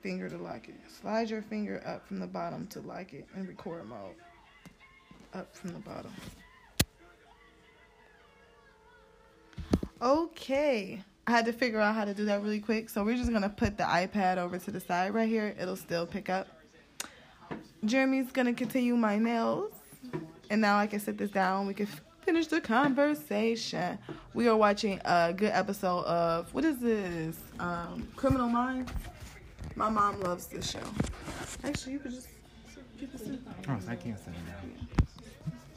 finger to lock it. Slide your finger up from the bottom to lock it in record mode. Up from the bottom. Okay. I had to figure out how to do that really quick. So we're just going to put the iPad over to the side right here. It'll still pick up. Jeremy's going to continue my nails. And now I can sit this down. We can finish the conversation. We are watching a good episode of, what is this? Um, Criminal Minds. My mom loves this show. Actually, you could just get this in. Oh, so I can't sit down.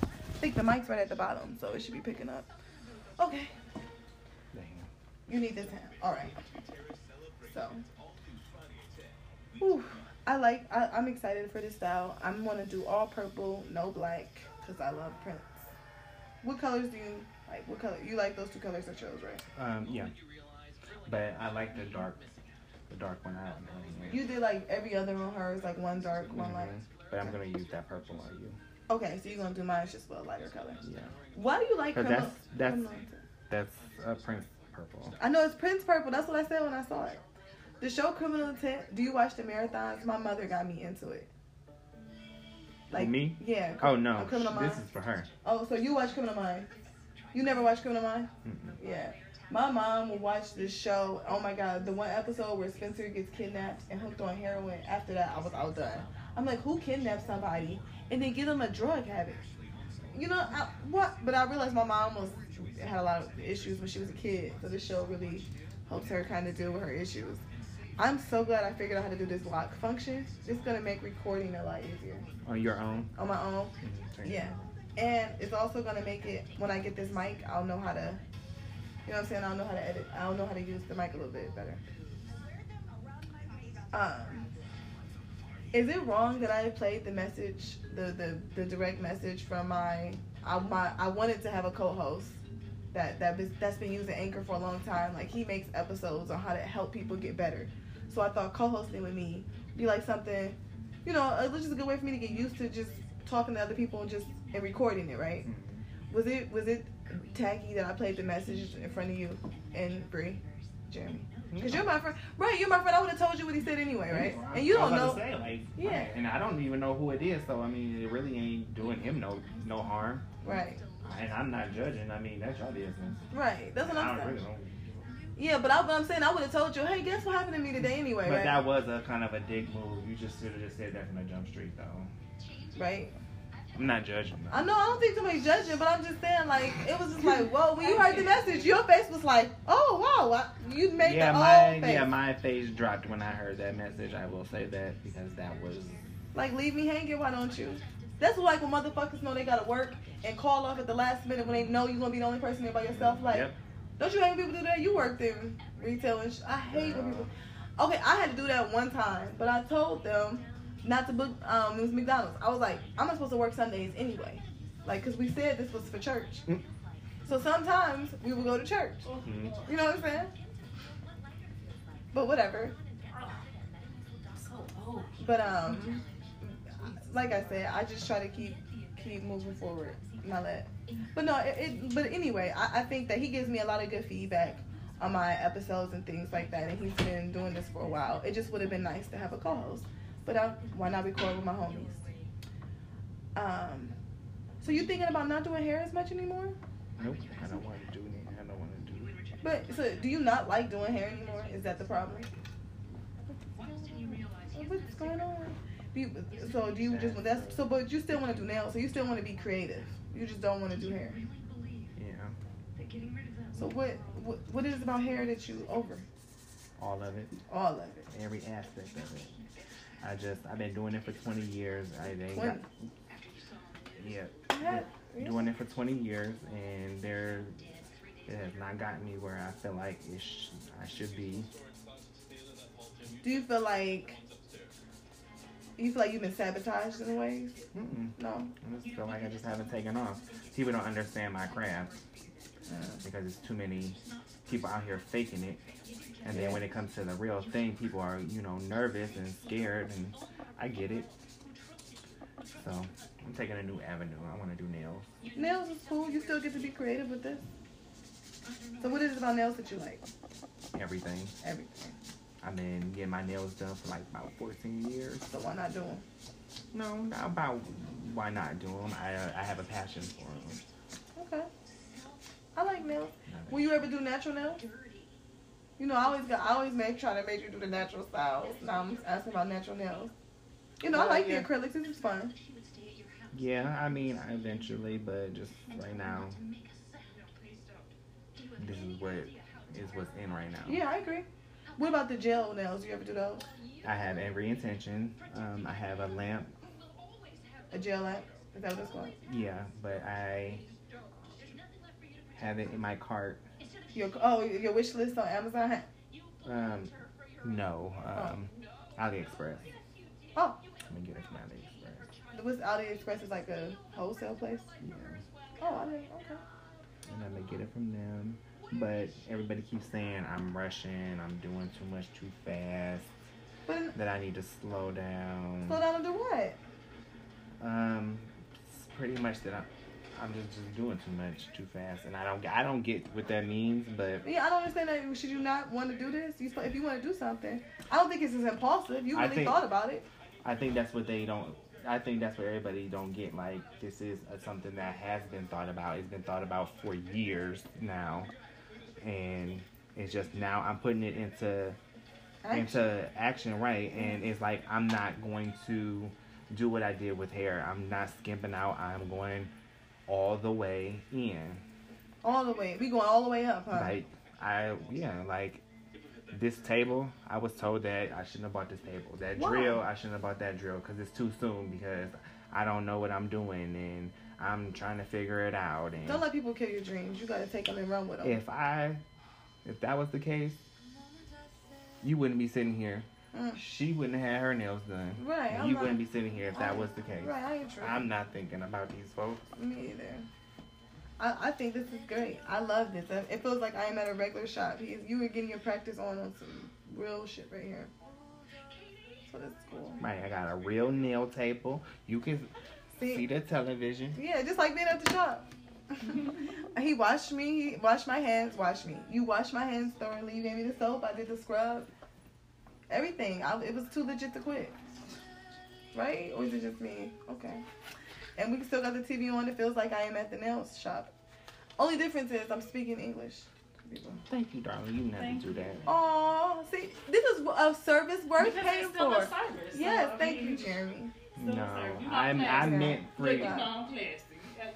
I think the mic's right at the bottom, so it should be picking up. Okay. You need this hand. All right. So, whew, I like. I, I'm excited for this style. I'm gonna do all purple, no black, cause I love prints. What colors do you like? What color? You like those two colors I chose, right? Um, yeah. But I like the dark, the dark one. I don't. You did like every other on hers, like one dark, one mm-hmm. light. But I'm gonna use that purple on you. Okay, so you're gonna do mine It's just a lighter color. Yeah. Why do you like criminal? that's- that's- That's a Prince purple. I know it's Prince Purple. That's what I said when I saw it. The show Criminal Intent. Do you watch the marathons? My mother got me into it. Like me? Yeah. Oh no, Criminal Criminal this is for her. Oh, so you watch Criminal Minds? You never watched Criminal Minds? Mm-mm. Yeah. My mom would watch this show. Oh my god, the one episode where Spencer gets kidnapped and hooked on heroin. After that, I was all done. I'm like, who kidnaps somebody and then give them a drug habit? You know I, what? But I realized my mom was had a lot of issues when she was a kid, so this show really helps her kind of deal with her issues. I'm so glad I figured out how to do this lock function. It's gonna make recording a lot easier On your own. on my own. Mhm. Yeah. And it's also gonna make it when I get this mic, I'll know how to you know what I'm saying? I don't know how to edit. I don't know how to use the mic a little bit better. Um is it wrong that I played the message, the, the, the direct message from my I my I wanted to have a co-host that that that's been using Anchor for a long time. Like he makes episodes on how to help people get better. So I thought co-hosting with me be like something, you know, it was just a good way for me to get used to just talking to other people and just and recording it, right? Was it was it tacky that I played the message in front of you and Bree, Jeremy? Because you're my friend, right? You're my friend. I would have told you what he said anyway, right? And you I don't know. Say, like, Yeah. And I don't even know who it is, so I mean, it really ain't doing him no no harm. Right, And I'm not judging. I mean, that's your business. right. That's what I I'm saying. really. Yeah, but I, I'm saying I would have told you, hey, guess what happened to me today anyway, But right? that was a kind of a dick move. You just should have just said that from the jump street, though. right. I'm not judging. Though. I know I don't think somebody's judging, but I'm just saying like it was just like, whoa. When you heard the message, your face was like, oh wow, I, you made yeah, the my whole face. yeah, my face dropped when I heard that message. I will say that because that was Like, leave me hanging, why don't you? That's what, like when motherfuckers know they gotta work and call off at the last minute when they know you're gonna be the only person there by yourself. Like, Yep. don't you hate when people do that? You worked in retail and sh- I hate when people. Uh. Okay, I had to do that one time, but I told them not to book. Um, it was McDonald's. I was like, I'm not supposed to work Sundays anyway, like, cause we said this was for church. Mm. So sometimes we would go to church. mhm. You know what I'm saying? But whatever. But um, like I said, I just try to keep keep moving forward. Not let. But no, it. it but anyway, I, I think that he gives me a lot of good feedback on my episodes and things like that, and he's been doing this for a while. It just would have been nice to have a co-host, but uh, why not record with my homies? Um, so you thinking about not doing hair as much anymore? Nope. I don't want to do it. I don't want to do it. But so, do you not like doing hair anymore? Is that the problem? What's going on? Do you, so do you just want that's so? But you still want to do nails, so you still want to be creative. You just don't want to do hair. Yeah. So what, what what is it about hair that you over? All of it. All of it. Every aspect of it. I just I've been doing it for 20 years. I ain't 20? got. Yeah. Doing it for 20 years, and there it has not gotten me where I feel like it sh- I should be. Do you feel like you feel like you've been sabotaged in ways? Mm-mm. No. I just feel like I just haven't taken off. People don't understand my craft Uh, because there's too many people out here faking it. And then when it comes to the real thing, people are, you know, nervous and scared, and I get it. So I'm taking a new avenue. I want to do nails. nails is cool. You still get to be creative with this. So what is it about nails that you like? Everything. Everything. I've been getting my nails done for like about 14 years. So why not do them? No, not about why not do them. I uh, I have a passion for them. Okay. I like nails. Will you ever do natural nails? You know, I always got, I always make try to make you do the natural styles. Now I'm asking about natural nails. You know, I like yeah. the acrylics. It's fun. Yeah, I mean eventually, but just right now, this is what is what's in right now. Yeah, I agree. What about the gel nails? You ever do those? I have every intention. Um, I have a lamp. A gel lamp? Is that what it's called? Yeah, but I have it in my cart. Your oh, your wish list on Amazon. Um, no, um, AliExpress. Oh, Let me get it from AliExpress. what's AliExpress is like a wholesale place. Yeah, Oh, I didn't. Okay. and I'm gonna get it from them. But everybody keeps saying I'm rushing. I'm doing too much too fast. But That I need to slow down. slow down and do what? Um, pretty much that I'm, I'm just, just doing too much too fast, and I don't I don't get what that means. But Yeah, I don't understand that. Should you not want to do this? You, if you want to do something, I don't think it's as impulsive. You really think- thought about it. I think that's what they don't. I think that's what everybody don't get. Like this is uh something that has been thought about. It's been thought about for years now, and it's just now I'm putting it into into action, right? And it's like I'm not going to do what I did with hair. I'm not skimping out. I'm going all the way in. All the way. We going all the way up, huh? Like I yeah, like this table, I was told that I shouldn't have bought this table. That Why? drill, I shouldn't have bought that drill because it's too soon because I don't know what I'm doing and I'm trying to figure it out. And Don't let people kill your dreams. You gotta take them and run with them. if I, if that was the case, you wouldn't be sitting here. Mm. She wouldn't have had her nails done. Right, I'm you not- wouldn't be sitting here if that was the case. Right, I ain't true. I'm not thinking about these folks. Me either. I, I think this is great. I love this. It feels like I am at a regular shop. You were getting your practice on on some real shit right here. So that's cool. Right, I got a real nail table. You can See, see the television. Yeah, just like being at the shop. he washed me. He washed my hands. Washed me. You washed my hands thoroughly. You gave me the soap. I did the scrub. Everything. I, it was too legit to quit. Right? Or is it just me? Okay. And we still got the TV on. It feels like I am at the nail shop. Only difference is I'm speaking English. People. Thank you, darling. You never Thank do that. Oh, see, this is a service worth Because paying it's still for. a service. so, Yes, I thank mean, you, Jeremy. No, service. You're not I'm, I plastic. meant Look, free. you know, I'm plastic.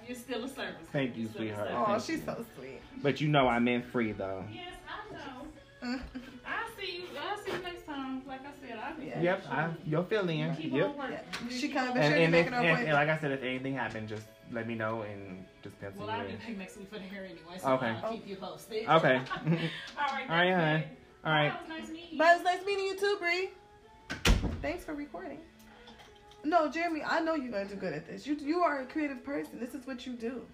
It's still a service. Thank you, It's still a sweetheart. Oh, Thank she's you. so sweet. But you know I meant free though. Yes, I know. I'll see you. I'll see you next time. Like I said, I'll be Yeah. Yep, I, you'll fill in. Keep Yep. on working. Yeah. She kinda been And, sure you're and, if, making her and, and like I said, if anything happened, just let me know and just pencil Well, I'll be in. back next week for the hair anyway, so Okay. I'll keep you posted. Okay. All right. All right, thank hon. you. All right. Bye, it was nice meeting you. But it was nice meeting you too, Bree. Thanks for recording. No, Jeremy, I know you're gonna do good at this. You you are a creative person. This is what you do.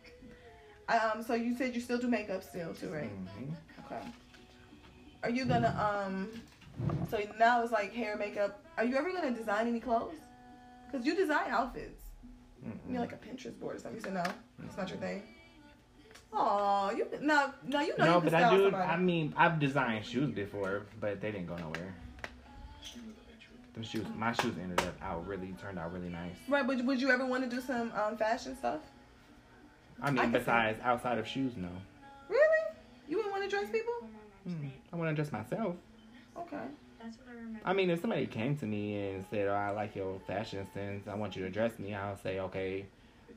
Um, so you said you still do makeup still too, right? Mhm. Okay. Are you gonna um? So now it's like hair, makeup. Are you ever gonna design any clothes? Cause you design outfits. You're like a Pinterest board or something. You said no, it's not your thing. Oh, you now now you know no, you can but I do. somebody. I mean, I've designed shoes before, but they didn't go nowhere. The shoes, my shoes ended up out really turned out really nice. Right, but would you ever want to do some um, fashion stuff? I I mean, see- besides outside of shoes, no. Really? You wouldn't want to dress people? Hmm. I want to dress myself. Okay. That's what I remember. I mean, if somebody came to me and said, "Oh, I like your fashion sense. I want you to dress me," I'll say, "Okay,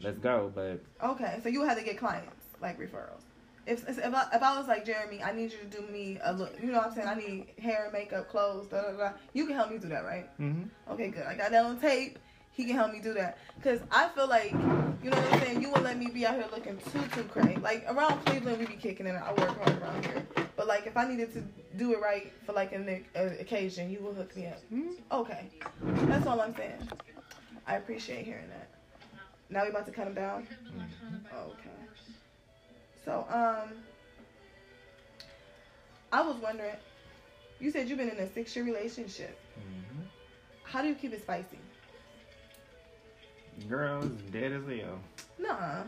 let's go." But Okay, so you would have to get clients, like referrals. If if I, if I was like Jeremy, I need you to do me a look. You know what I'm saying? I need hair, makeup, clothes, da da da. You can help me do that, right? hmm Okay, good. I got that on tape. He can help me do that. Cause I feel like, you know what I'm saying. You would let me be out here looking too too crazy. Like around Cleveland, we be kicking it. I work hard around here. But like, if I needed to do it right for like an uh, occasion, you will hook me up. Okay, that's all I'm saying. I appreciate hearing that. Now we about to cut him down. Okay. So um, I was wondering. You said you've been in a six year relationship. hmm How do you keep it spicy? Girls dead as hell. Nah.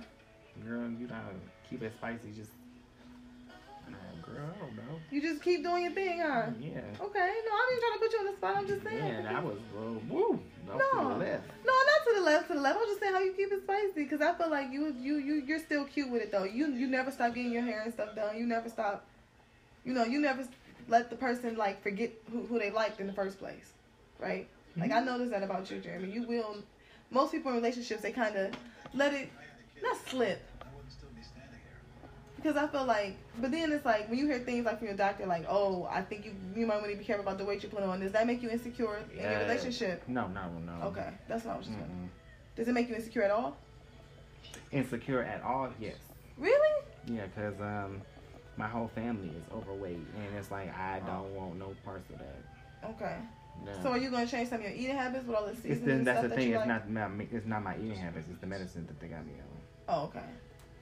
Girl, you gotta keep it spicy. Just, nah, girl, I don't know. You just keep doing your thing, huh? Yeah. Okay. No, I didn't trying to put you on the spot. I'm just saying. Yeah, that was uh, woo. No. to the left. No, not to the left, to the left. I'm just saying how you keep it spicy because I feel like you, you, you, you're still cute with it though. You, you never stop getting your hair and stuff done. You never stop. You know, you never let the person like forget who, who they liked in the first place, right? Like I noticed that about you, Jeremy. You will. Most people in relationships they kind of let it not slip. Because I feel like, but then it's like when you hear things like from your doctor, like, oh, I think you you might want to be careful about the weight you put on. Does that make you insecure in your relationship? No, no, no. Okay, that's not what I was. Mm-mm. Does it make you insecure at all? Insecure at all? Yes. Really? Yeah, cause um, my whole family is overweight, and it's like I don't want no parts of that. Okay. No. So are you gonna change some of your eating habits with all the it's seasoning the, that's the that thing. It's like? not my it's not my eating habits. It's the medicine that they got me on. Oh, okay.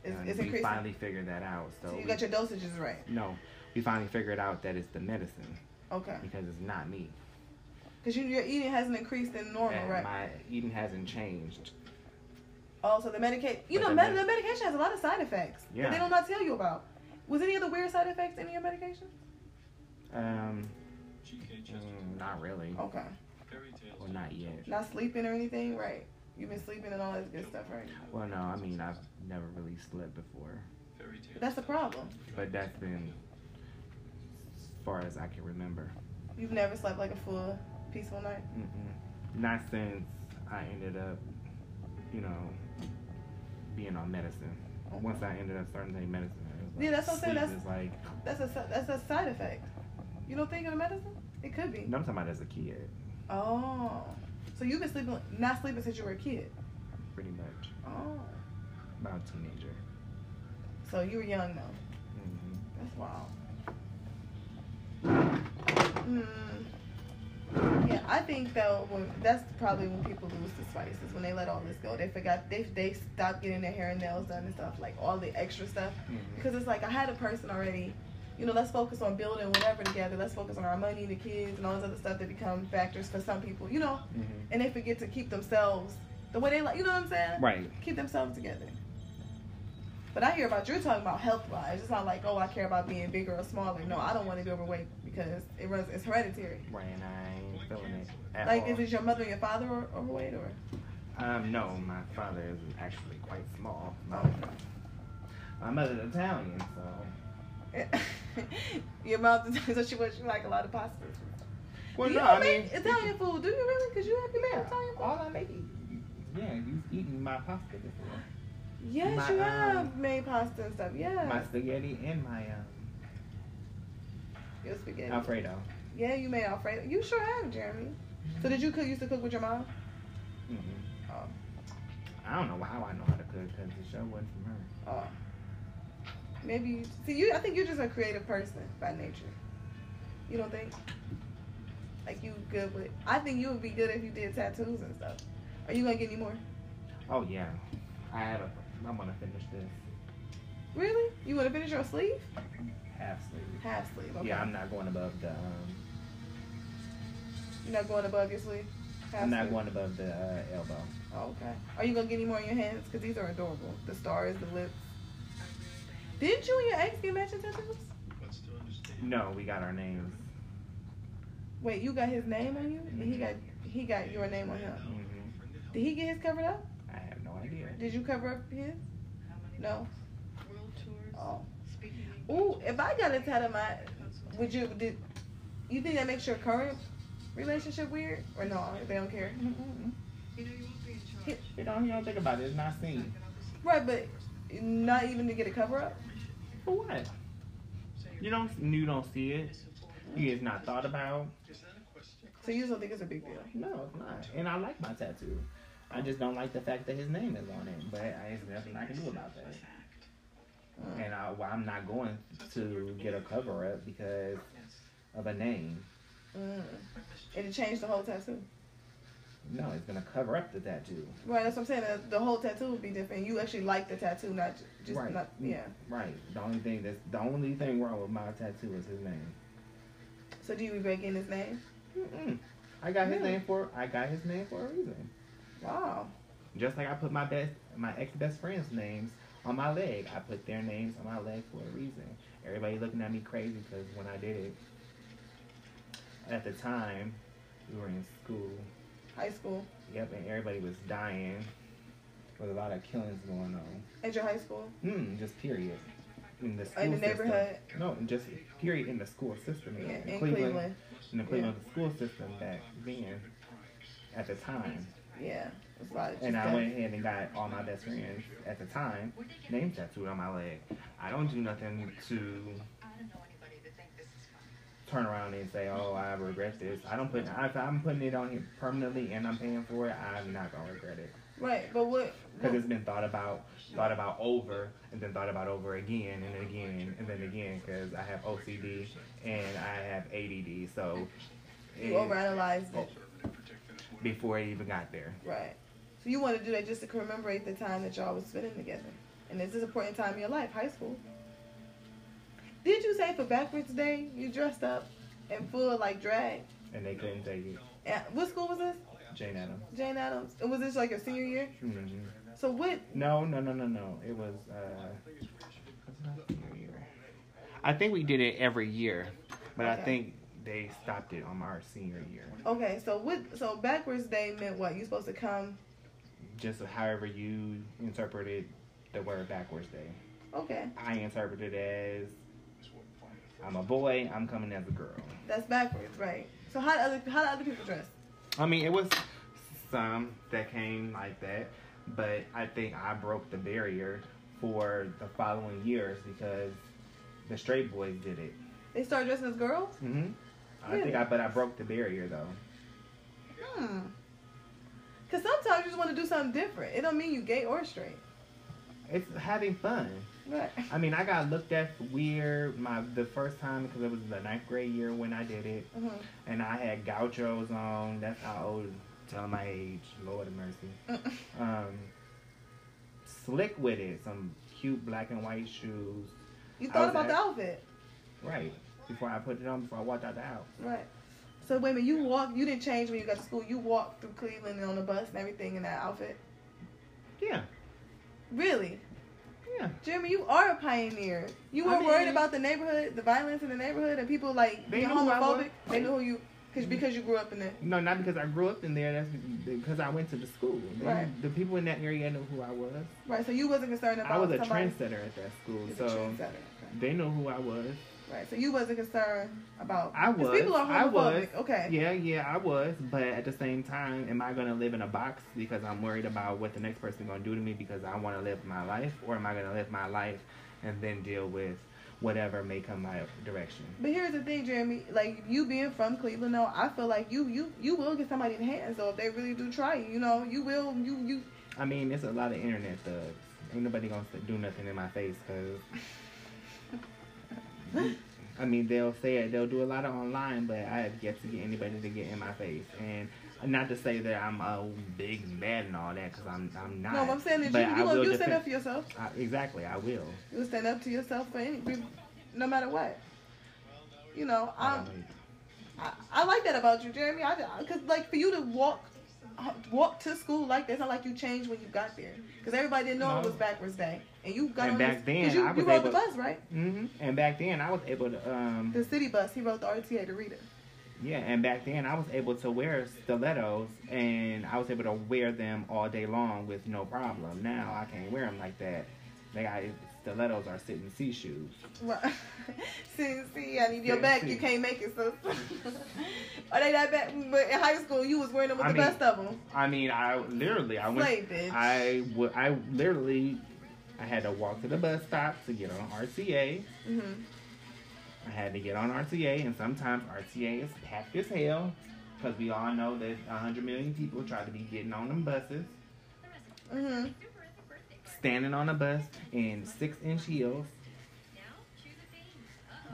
It's, it's we increasing. finally figured that out. So, so you we- got your dosages right. no, we finally figured out that it's the medicine Okay. because it's not me. Because you, your eating hasn't increased than normal, and right? my eating hasn't changed. Oh, so the medication. You But know, the med- med- the medication has a lot of side effects. that Yeah. they do not not tell you about. Was any other weird side effects in your medication? Um, mm, not really. Okay. Well, not yet. Not sleeping or anything, right? You've been sleeping and all that good stuff, right? Now. Well, no, I mean I've never really slept before, But that's a problem. but that's been as far as I can remember. You've never slept like a full, peaceful night. Mm-mm. Not since I ended up, you know, being on medicine. Once I ended up starting to take medicine, like Yeah, that's what I'm saying, that's- like That's a that's a side effect. You don't think of the medicine? It could be. no, I'm talking about as a kid, Oh, so you've been sleeping, not sleeping since you were a kid. pretty much Oh, about a teenager. so you were young though. hmm That's wild. Mm. Yeah, I think though when that's probably when people lose the spice is when they let all this go. They forgot they they stop getting their hair and nails done and stuff like all the extra stuff Mhm. because it's like I had a person already. You know, let's focus on building whatever together. Let's focus on our money, the kids, and all this other stuff that become factors for some people. You know, hmm and they forget to keep themselves the way they like. You know what I'm saying? Right. keep themselves together. But I hear about you're talking about health wise. It's not like oh I care about being bigger or smaller. No, I don't want to be overweight because it runs it's hereditary. Right, and I ain't feeling it at Like all. is it your mother and your father or overweight or? Um, no, my father is actually quite small. My, my mother's Italian, so. your mom so she was she like a lot of pasta. Well, you no, I mean, Italian food, do you really? Cause you have you made Italian food. all I make is, yeah, you've eaten my pasta before. Yes, my, you um, have made pasta and stuff. Yeah, My spaghetti and my um, your spaghetti. Alfredo. Yeah, you made Alfredo. You sure have, Jeremy. So did you cook? Used to cook with your mom? hmm Oh. I don't know how I know how to cook because the show wasn't from her. Oh. Maybe you see you. I think you're just a creative person by nature. You don't think? Like you good with? I think you would be good if you did tattoos and stuff. Are you gonna get any more? Oh yeah, I have a. I'm gonna finish this Really? You want to finish your sleeve? half sleeve. Half sleeve. Okay. Yeah, I'm not going above the. Um, You're not going above your sleeve. Half I'm not sleeve? going above the uh, elbow. Oh, okay. Are you gonna get any more in your hands? Cause these are adorable. The stars, the lips. Didn't you and your ex get matching tattoos? No, we got our names. Wait, you got his name on you, and he got he got your name on him. hmm Did he get his covered up? I have no idea. Did you cover up his? No. Oh. Ooh, if I got a tattoo, my would you did you think that makes your current relationship weird or no? They don't care. You know you won't be in charge. You don't, you don't think about it. It's not seen. Right, but not even to get a cover up. For what? You don't. You don't see it. You it's not thought about. So you just don't think it's a big deal. No, it's not. And I like my tattoo. I just don't like the fact that his name is on it. But I, there's nothing I can do about that. And I, well, I'm not going to get a cover up because of a name. Mm. it changed the whole tattoo. No, it's gonna cover up the tattoo. Right, that's what I'm saying. The, the whole tattoo would be different. You actually like the tattoo, not just Right. not yeah. Right. The only thing that's the only thing wrong with my tattoo is his name. So do you regret getting his name? Mm-mm. I got his name for I got his name for a reason. Wow. Just like I put my best my ex best friend's names on my leg. I put their names on my leg for a reason. Everybody looking at me crazy because when I did it, at the time, we were in school. High school. Yep, and everybody was dying. There was a lot of killings going on. At your high school? Hmm, just period. In the school In the system. neighborhood? No, just period in the school system. Yeah, in, in Cleveland, Cleveland. In the Cleveland school system back then, at the time. Yeah. It's a lot of And I went ahead and got all my best friends at the time name tattooed on my leg. I don't do nothing to turn around and say, "Oh, I regret this." I don't put. If I'm putting it on here permanently and I'm paying for it, I'm not gonna regret it Right, but what? because it's been thought about, thought about over, and then thought about over again and again and then again. Because I have OCD and I have ADD, so you overanalyzed it. before it even got there. Right. So you want to do that just to commemorate the time that y'all was spending together. And it's an important time in your life, high school. Did you say for backwards day you dressed up in full like drag? And they couldn't take it. And what school was this? Jane Addams. Jane Addams. And was this like your senior year? hmm So what? No, no, no, no, no. It was. uh what's my senior year? I think we did it every year, but I think they stopped it on our senior year. Okay, so what? So backwards day meant what? You supposed to come? Just however you interpreted the word backwards day. Okay, I interpreted it as I'm a boy. I'm coming as a girl. that's backwards, right? So how do other how do other people dress? I mean, it was some that came like that, but I think I broke the barrier for the following years because the straight boys did it. They start dressing as girls? Mm-hmm. I think I, but I broke the barrier though. Hmm. Cause sometimes you just want to do something different. It don't mean you gay or straight. It's having fun. Right. I mean, I got looked at weird my the first time because it was the ninth grade year when I did it, hmm and I had gauchos on. That's how old. Telling my age, Lord of mercy. Um, slick with it, some cute black and white shoes. You thought about at- the outfit, Right before I put it on, before I walked out the house. right? So wait a minute, you walked. You didn't change when you got to school. You walked through Cleveland and on the bus and everything in that outfit. Yeah, Really, yeah. Jimmy, you are a pioneer. You I were worried about the neighborhood, the violence in the neighborhood, and people like They being knew who I homophobic. They knew who you, cause mm-hmm. because you grew up in it. No, not because I grew up in there. That's because I went to the school. They- Right. The people in that area knew who I was. Right. So you wasn't concerned about. I was a somebody- trendsetter at that school, so okay. they know who I was. Right. So you wasn't concerned about. I was. People are I was. homophobic. Okay. Yeah, yeah, I was. But at the same time, am I gonna live in a box because I'm worried about what the next person gonna do to me because I want to live my life, or am I gonna live my life and then deal with whatever may come my direction? But here's the thing, Jeremy. Like you being from Cleveland, though, I feel like you you you will get somebody in hands. though if they really do try you, you know, you will you you. I mean, it's a lot of internet thugs. Ain't nobody gonna do nothing in my face because. I mean, they'll say it. They'll do a lot of online, but I have yet to get anybody to get in my face. And not to say that I'm a big man and all that, because I'm I'm not. No, I'm saying that you you, will, will you stand up for yourself. I, exactly, I will. You will stand up to yourself for any, no matter what. You know, I um, I'm, I, I like that about you, Jeremy. I because like for you to walk walk to school like that, it's not like you changed when you got there. Because everybody didn't know No. it was backwards day, and you got And back this, then, you, I you rode able- the bus, right? Mm-hmm. And back then, I was able to. um The city bus. He rode the RTA to read it. Yeah, and back then I was able to wear stilettos, and I was able to wear them all day long with no problem. Now I can't wear them like that. They got stilettos are sitting C shoes. Right. see, see, I need your Yeah, back. see. You can't make it, so. Are they that bad? But in high school, you was wearing them with I the mean, best of them. I mean, I literally I went. Slave bitch. I would. I literally. I had to walk to the bus stop to get on RTA. hmm I had to get on RTA, and sometimes RTA is packed as hell because we all know that 100 million people try to be getting on them buses, hmm standing on a bus in six inch heels.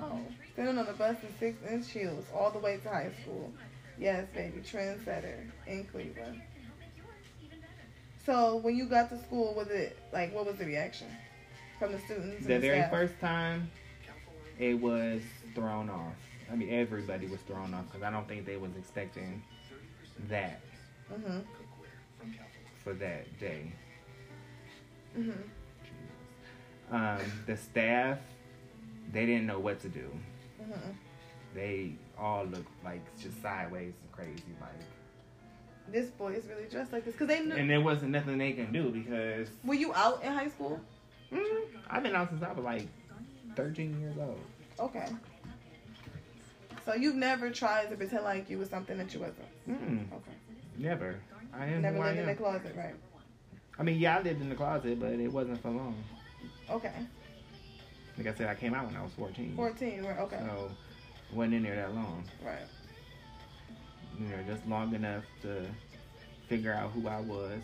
Oh, standing on the bus in six inch heels all the way to high school. Yes, baby, trendsetter in Cleveland. So when you got to school, was it like what was the reaction from the students? The and very staff? first time, it was thrown off. I mean, everybody was thrown off because I don't think they was expecting that Mhm. for that day. Mhm. Um, the staff, they didn't know what to do. Mhm. They all looked like just sideways and crazy, like. This boy is really dressed like this because they knew. And there wasn't nothing they can do because were you out in high school? mm, I've been out since I was like 13 years old. Okay. So you've never tried to pretend like you was something that you wasn't. Mm, Okay. never. I am Never lived in the closet, right? I mean, yeah, I lived in the closet, but it wasn't for long. Okay. Like I said, I came out when I was 14. 14, right? Okay. So, wasn't in there that long. Right. Know, just long enough to figure out who I was,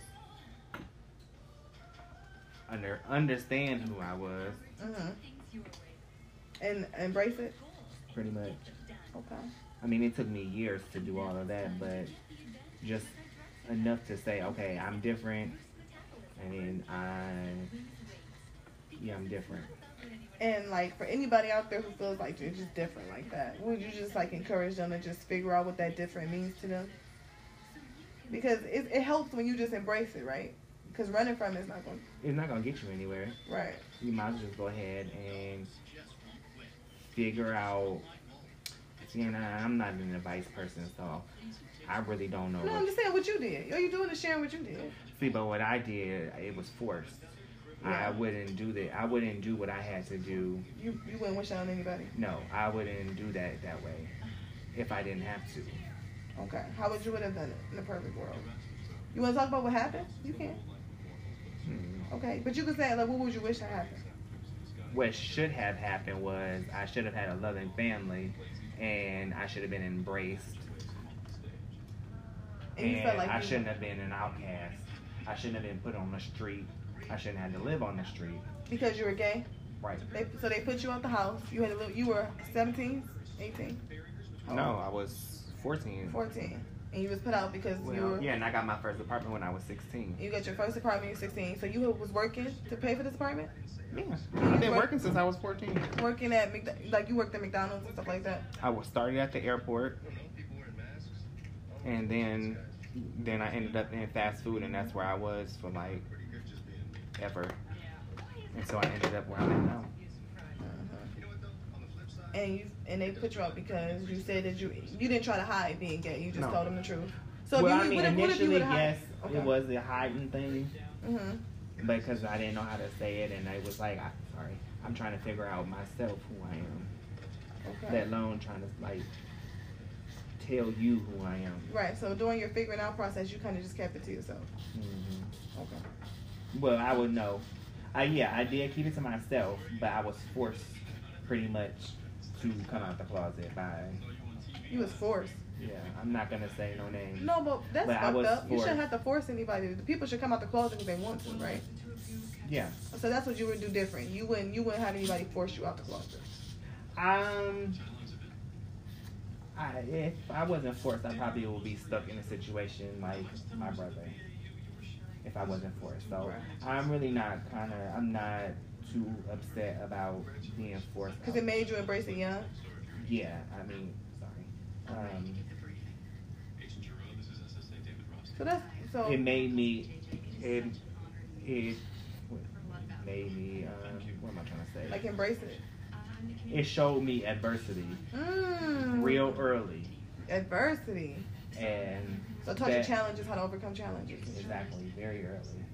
under understand who I was, Mhm. And embrace it. pretty much. Okay. I mean, it took me years to do all of that, but just enough to say, okay, I'm different, and I, yeah, I'm different. And like for anybody out there who feels like they're just different like that, would you just like encourage them to just figure out what that different means to them? Because it, it helps when you just embrace it, right? Because running from it's not going. It's not gonna get you anywhere. Right. You might as well just go ahead and figure out. See, and I, I'm not an advice person, so I really don't know. No, I'm What, just saying what you did. All you doing is sharing what you did. see, but what I did, it was forced. Yeah. I wouldn't do that. I wouldn't do what I had to do. You you wouldn't wish that on anybody. No, I wouldn't do that that way if I didn't have to. Okay. How would you would have done it in the perfect world? You want to talk about what happened? You can. Hmm. Okay. But you could say like, what would you wish that happened? What should have happened was I should have had a loving family, and I should have been embraced. And felt like I shouldn't have been an outcast. I shouldn't have been put on the street. I shouldn't have had to live on the street. Because you were gay. Right. They so they put you out the house. You had to live. You were 17, 18. How No. I was 14. 14. And you was put out because you Well, were. yeah, and I got my first apartment when I was 16. You got your first apartment. You're 16. So you was working to pay for this apartment. Yeah, I've been work- working since I was 14. Working at McDo- like you worked at McDonald's and stuff like that. I was started at the airport, and then then I ended up in fast food, and that's where I was for like ever. And so I ended up where I'm at now. And you and they put you out because you said that you you didn't try to hide being gay. You just No. told them the truth. So well, if you, I mean, what if, what if you initially, yes, Okay. it was a hiding thing, hmm because I didn't know how to say it, and I was like, I, sorry, I'm trying to figure out myself who I am, Okay. let alone trying to like tell you who I am. Right. So during your figuring out process, you kind of just kept it to yourself. hmm Okay. Well, I would know. I yeah, I did keep it to myself, but I was forced pretty much to come out the closet by You was forced. yeah. I'm not gonna say no names. No, but that's But fucked was up. You shouldn't have to force anybody. The people should come out the closet if they want to, right? Yeah. So that's what you would do different. You wouldn't you wouldn't have anybody force you out the closet. Um. I, if I wasn't forced, I probably would be stuck in a situation like my brother. If I wasn't forced, so I'm really not kind of I'm not too upset about being forced. Because it made you embrace it young. Yeah, I mean, sorry. Um, So that's so. it made me it it made me um, what am I trying to say? like embrace it. it showed me adversity Mm. real early adversity. and So taught you that- challenges, how to overcome challenges. exactly very early.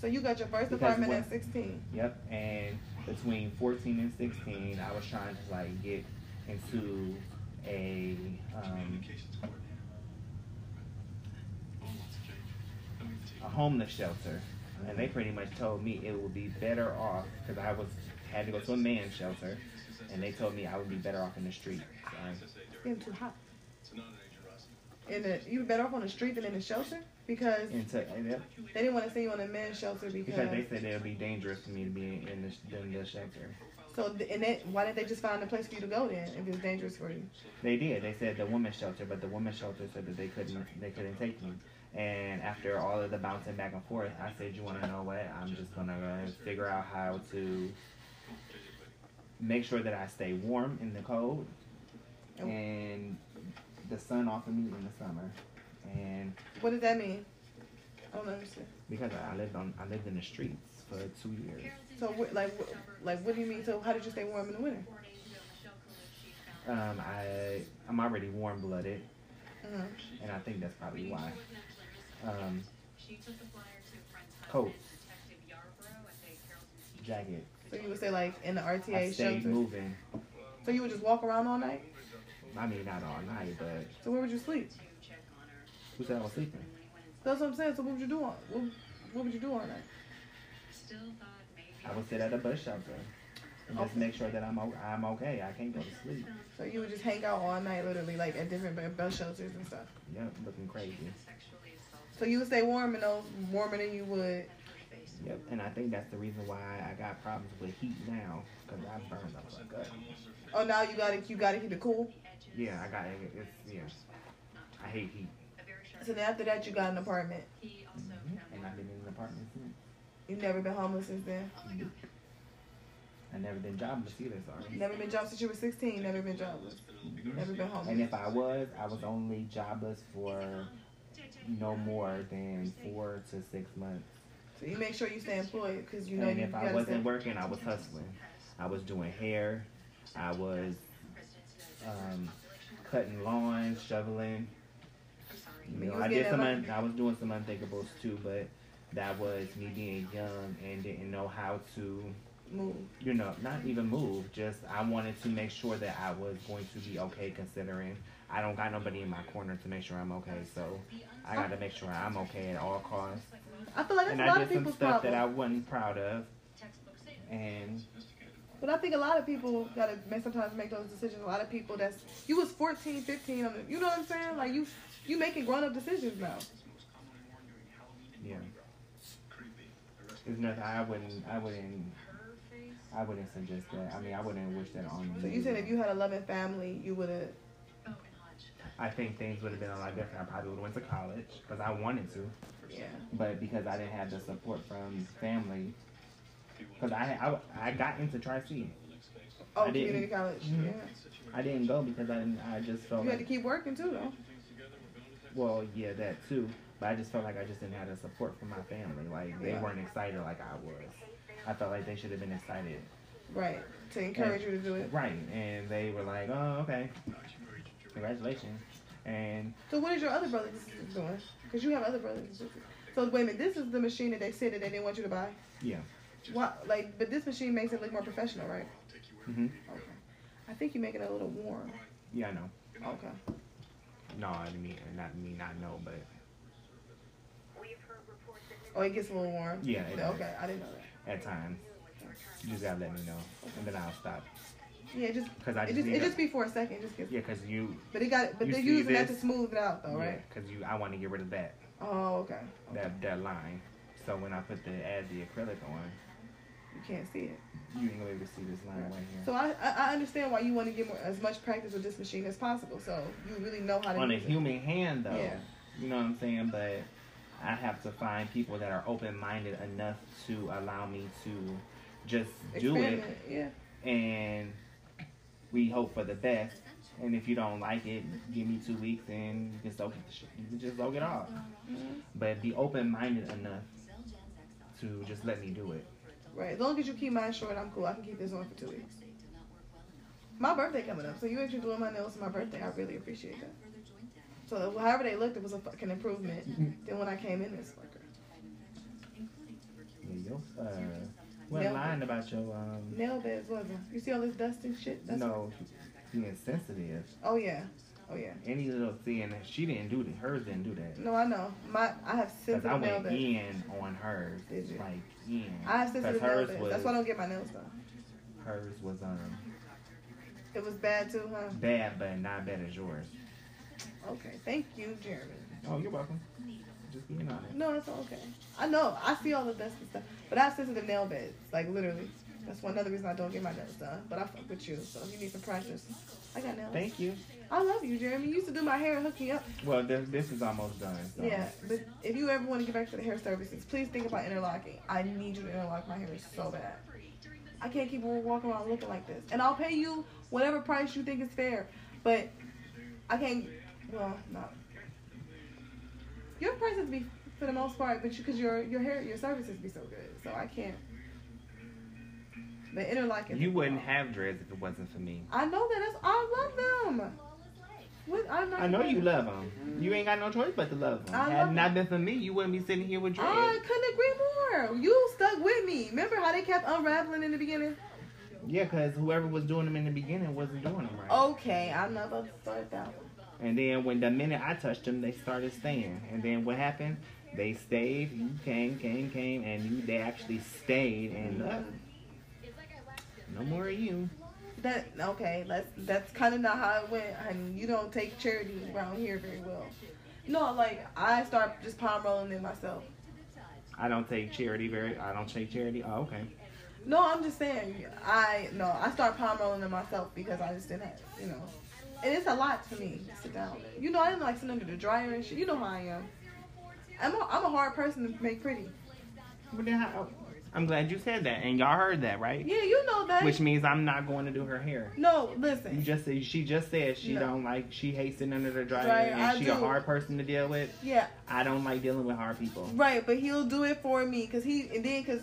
So you got your first Because apartment what- at 16. Yep, and between 14 and 16, I was trying to like get into a um, a homeless shelter, and they pretty much told me it would be better off because I was had to go to a man's shelter, and they told me I would be better off in the street. So, It's getting too hot. In the, you were better off on the street than in the shelter because to, and yep, they didn't want to see you on a men's shelter because. because they said it would be dangerous for me to be in the, in the shelter. so and then why didn't they just find a place for you to go then if it was dangerous for you? They did. They said the women's shelter, but the women's shelter said that they couldn't. They couldn't take me. And after all of the bouncing back and forth, I said, "You want to know what? I'm just gonna figure out how to make sure that I stay warm in the cold Oh. and the sun off of me in the summer. And What does that mean? I don't understand. because I lived on, I lived in the streets for two years. So what, like, what, like, what do you mean? So how did you stay warm in the winter? Um, I I'm already warm blooded, Uh-huh. and I think that's probably why. Um, coats, jacket. So you would say like in the I RTA stayed shelter. moving. So you would just walk around all night. I mean, not all night, but So where would you sleep? who said I was sleeping? That's what I'm saying. So what would you do on? What, what would you do all night? I would sit at a bus shelter and just Okay. make sure that I'm I'm okay. I can't go to sleep. So you would just hang out all night, literally, like at different bus shelters and stuff. Yep, looking crazy. So you would stay warm in those, warmer than you would. Yep, and I think that's the reason why I got problems with heat now, cause I burned up my gut. Oh, now you gotta, you gotta keep it cool. Yeah, I got it. It's yeah. I hate heat, So then after that, you got an apartment. and I've been in an apartment since. You've never been homeless since then. I never been jobless either. Sorry. Never been jobless since you were 16. Never been jobless. Never been homeless. And if I was, I was only jobless for no more than four to six months. So you make sure you stay employed because you know and you if I wasn't working, I was hustling. I was doing hair. I was um, cutting lawns, shoveling. You know, I did some. Un- I was doing some unthinkables too, but that was me being young and didn't know how to, Move. you know, not even move. Just I wanted to make sure that I was going to be okay, considering I don't got nobody in my corner to make sure I'm okay. So I got to make sure I'm okay at all costs. I feel like that's And a I lot did some stuff problem. that I wasn't proud of, and But I think a lot of people gotta make, sometimes make those decisions. A lot of people that's you was 14, 15, on the, you know what I'm saying? Like you you making grown up decisions now. yeah. There's nothing. I wouldn't. I wouldn't. I wouldn't suggest that. I mean, I wouldn't wish that on you. So you said if you had a loving family, you would have. I think things would have been a lot different. I probably would have went to college because I wanted to, Yeah. but because I didn't have the support from family, because I, I I got into Tri C. Oh, I didn't. community college. Mhm. Yeah. I didn't go because I didn't. I just felt You had to like, keep working too, though. well, yeah, that too. But I just felt like I just didn't have the support from my family. Like they Yeah. weren't excited like I was. I felt like they should have been excited. Right. To encourage you to do it. Right, and they were like, "Oh, okay, congratulations." And So what is your other brother doing? Because you have other brothers. So wait a minute, this is the machine that they said that they didn't want you to buy. yeah, Why? Like, but this machine makes it look more professional, right? hmm Okay. I think you're making it a little warm. yeah, I know. Okay. No, I mean not me not know, but Oh, it gets a little warm. yeah, it does. Okay, I didn't know that. at times. You just gotta let me know, and then I'll stop. Yeah, just Cause I it just, just it just be for a second. Just gets. yeah, cause you, But it got but You they're see using that to smooth it out, though, yeah, right? cause you, I want to get rid of that, Oh, okay. that that line. So when I put the add the acrylic on, You can't see it. you ain't gonna be able to see this line right here. So I I, understand why you want to get more, as much practice with this machine as possible. So you really know how to on a it. human hand though, Yeah. you know what I'm saying? But I have to find people that are open minded enough to allow me to just do it Experiment, Yeah. and we hope for the best. And if you don't like it, give me two weeks and you can soak it. You can just log it off. Mhm. But be open minded enough to just let me do it. Right. As long as you keep mine short, I'm cool. I can keep this on for two weeks. My birthday coming up, so you actually doing my nails for my birthday. I really appreciate that. So however they looked, it was a fucking improvement than when I came in this fucker. Yeah, yo, uh, wasn't Nail- lying about your um. Nail beds wasn't. You see all this dust and shit? That's no, being sensitive. Oh yeah. Oh yeah. Any little thing, that she didn't do that. Hers didn't do that. No, I know. My I have I sensitive nail went beds. in on hers, Did you? like in. I have sensitive nail hers beds. was That's why I don't get my nails done. hers was um It was bad too, huh? bad, but not bad as yours. Okay. Thank you, Jeremy. Oh, you're welcome. Just being honest. No, it's okay. I know. I see all the dust and stuff. But I have sensitive nail beds. Like, literally. That's one other reason I don't get my nails done. But I fuck with you. So if you need some practice, I got nails. Thank you. I love you, Jeremy. You used to do my hair and hook me up. Well, this, this is almost done. So. Yeah. But if you ever want to get back to the hair services, please think about interlocking. I need you to interlock my hair so bad. I can't keep walking around looking like this. And I'll pay you whatever price you think is fair. But I can't. Well, no. Your prices be for the most part, but you because your your hair your services be so good, so I can't. But interlock. is- You wouldn't have dreads if it wasn't for me. I know that. That's, I love them. What, I'm not I know you love them. You ain't got no choice but to love them. I Had love not been for me, you wouldn't be sitting here with dreads. I couldn't agree more. You stuck with me. Remember how they kept unraveling in the beginning? Yeah, because whoever was doing them in the beginning wasn't doing them right. Okay, I'm not about to start that one. And then when the minute I touched them, they started staying. And then what happened? They stayed. You came, came, came, and you they actually stayed. And uh, no more of you. That okay? That's that's kind of not how it went. And you don't take charity around here very well. No, like I start just palm rolling it myself. I don't take charity very. I don't take charity. Oh, okay. No, I'm just saying. I no, I start palm rolling it myself because I just didn't have, you know. And it's a lot to me to sit down. You know, I didn't like sitting under the dryer and shit. You know how I am. I'm a, I'm a hard person to make pretty. But then how, I'm glad you said that, and y'all heard that, right? Yeah, you know that. Which means I'm not going to do her hair. no, listen. You just said she just said she No. don't like she hates sitting under the dryer, Dryer, and I she a hard person to deal with. Yeah, I don't like dealing with hard people. right. But he'll do it for me because he and then because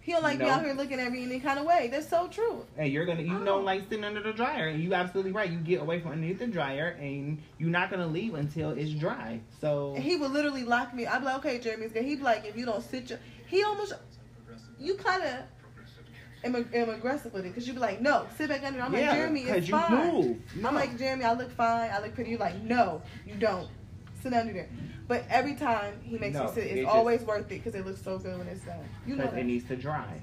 he don't like me No. out here looking at me in any kind of way. That's so true. Hey, you're gonna you Oh. don't like sitting under the dryer, and you absolutely right. You get away from underneath the dryer, and you're not gonna leave until it's dry. So And he would literally lock me. I'd be like, okay, Jeremy's good. He'd be like, if you don't sit your, he almost, you kind of am, am aggressive with it because you'd be like, no, sit back under. I'm like, Jeremy, it's you fine. No. I'm like, Jeremy, I look fine. I look pretty. You're like, no, you don't. Sit under there. But every time he makes No, me sit, it it's just- always worth it because it looks so good when it's done. You know because that. it needs to dry,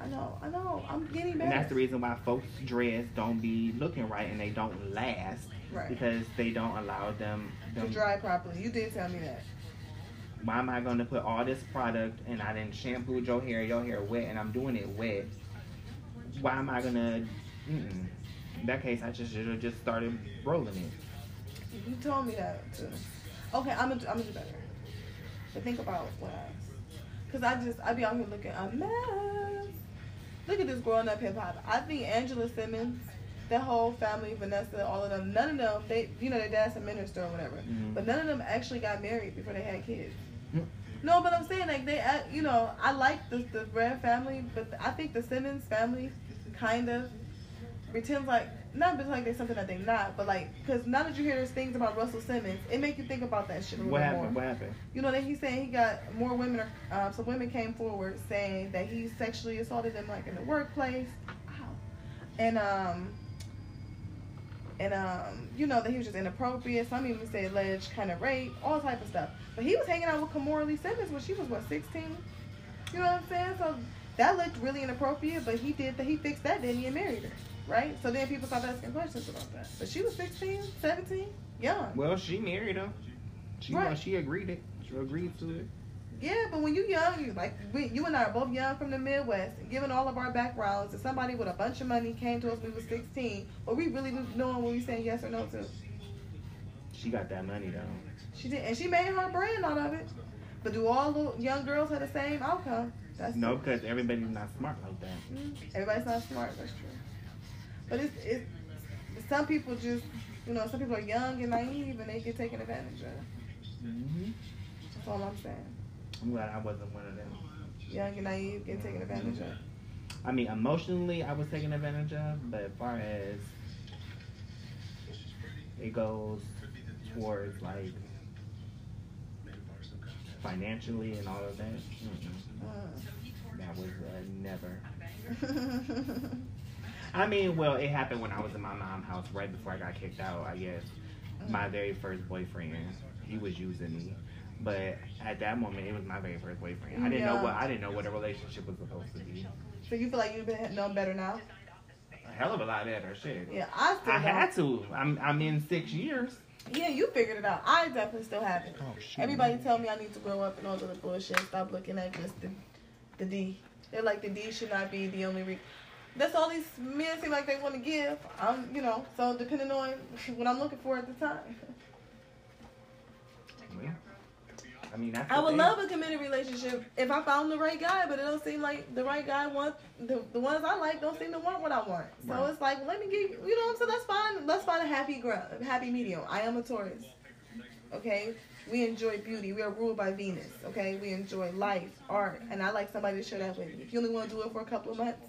I know, I know. I'm getting better. and that's the reason why folks' dress don't be looking right and they don't last right. because they don't allow them. To them dry properly. You did tell me that. Why am I going to put all this product and I didn't shampoo your hair, your hair wet, and I'm doing it wet? Why am I gonna? Mm-mm. In that case, I just should have just started rolling it. You told me that too. Okay, I'm gonna, I'm gonna do better. But think about what I, cause I just I be out here looking a mess. Look at this growing up hip hop. I think Angela Simmons, that whole family, Vanessa, all of them, none of them, they, you know, their dad's a minister or whatever, Mhm. but none of them actually got married before they had kids. No, but I'm saying like they, act- you know, I like the the Brad family, but I think the Simmons family kind of pretends like not pretend like they're something that they're not, but like because now that you hear those things about Russell Simmons, it make you think about that shit a little What bit happened? more. What happened? You know that he's saying he got more women. Are, um, some women came forward saying that he sexually assaulted them like in the workplace, Ow. and um, and um, you know that he was just inappropriate. Some even say alleged kind of rape, all type of stuff. But he was hanging out with Kimora Lee Simmons when she was what 16. You know what I'm saying? So that looked really inappropriate. But he did that. He fixed that, didn't he? And married her, right? So then people started asking questions about that. But she was 16, 17, young. Well, she married him. She Right. she agreed it. She agreed to it. Yeah, but when you young, you like we, you and I are both young from the Midwest. And given all of our backgrounds, if somebody with a bunch of money came to us when we were 16, what we really was doing when we saying yes or no to? She got that money though. She did, and she made her brand out of it. But do all the young girls have the same outcome? That's No, because everybody's not smart like that. Mm, Everybody's not smart. That's true. But it's it's some people just you know some people are young and naive and they get taken advantage of. hmm That's all I'm saying. I'm glad I wasn't one of them. Young and naive get taken advantage of. I mean, emotionally, I was taken advantage of, but as far as it goes towards like financially and all of that, mm-mm, that was uh, never. I mean, well, it happened when I was in my mom's house right before I got kicked out. I guess my very first boyfriend, he was using me, but at that moment, it was my very first boyfriend. I didn't know Yeah. what I didn't know what a relationship was supposed to be. so you feel like you've been known better now? A hell of a lot better, shit. Yeah, I still I don't. had to. I'm I'm in six years. Yeah, you figured it out. I definitely still haven't. Oh shit. Everybody tell me I need to grow up and all the bullshit. Stop looking at just the, the D. They're like the D should not be the only. Re- That's all these men seem like they want to give. I'm, you know, so depending on what I'm looking for at the time. Well, I mean, that's I would thing. love a committed relationship if I found the right guy, but it don't seem like the right guy wants the, the ones I like don't seem to want what I want. So Right. it's like let me give you know what I'm saying. Let's find let's find a happy ground, happy medium. I am a Taurus. Okay, We enjoy beauty. We are ruled by Venus. Okay, we enjoy life, art, and I like somebody to share that with me. If you only want to do it for a couple of months,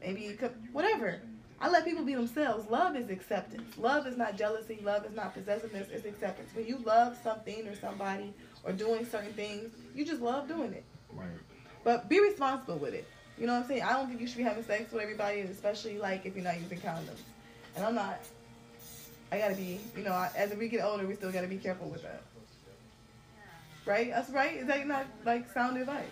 maybe you could, whatever. I let people be themselves. Love is acceptance. Love is not jealousy. Love is not possessiveness. It's acceptance. When you love something or somebody or doing certain things, you just love doing it. Right. But be responsible with it. You know what I'm saying? I don't think you should be having sex with everybody, especially like if you're not using condoms. And I'm not. I gotta be, you know, as we get older, we still gotta be careful with that. Right? That's right. Is that not like sound advice?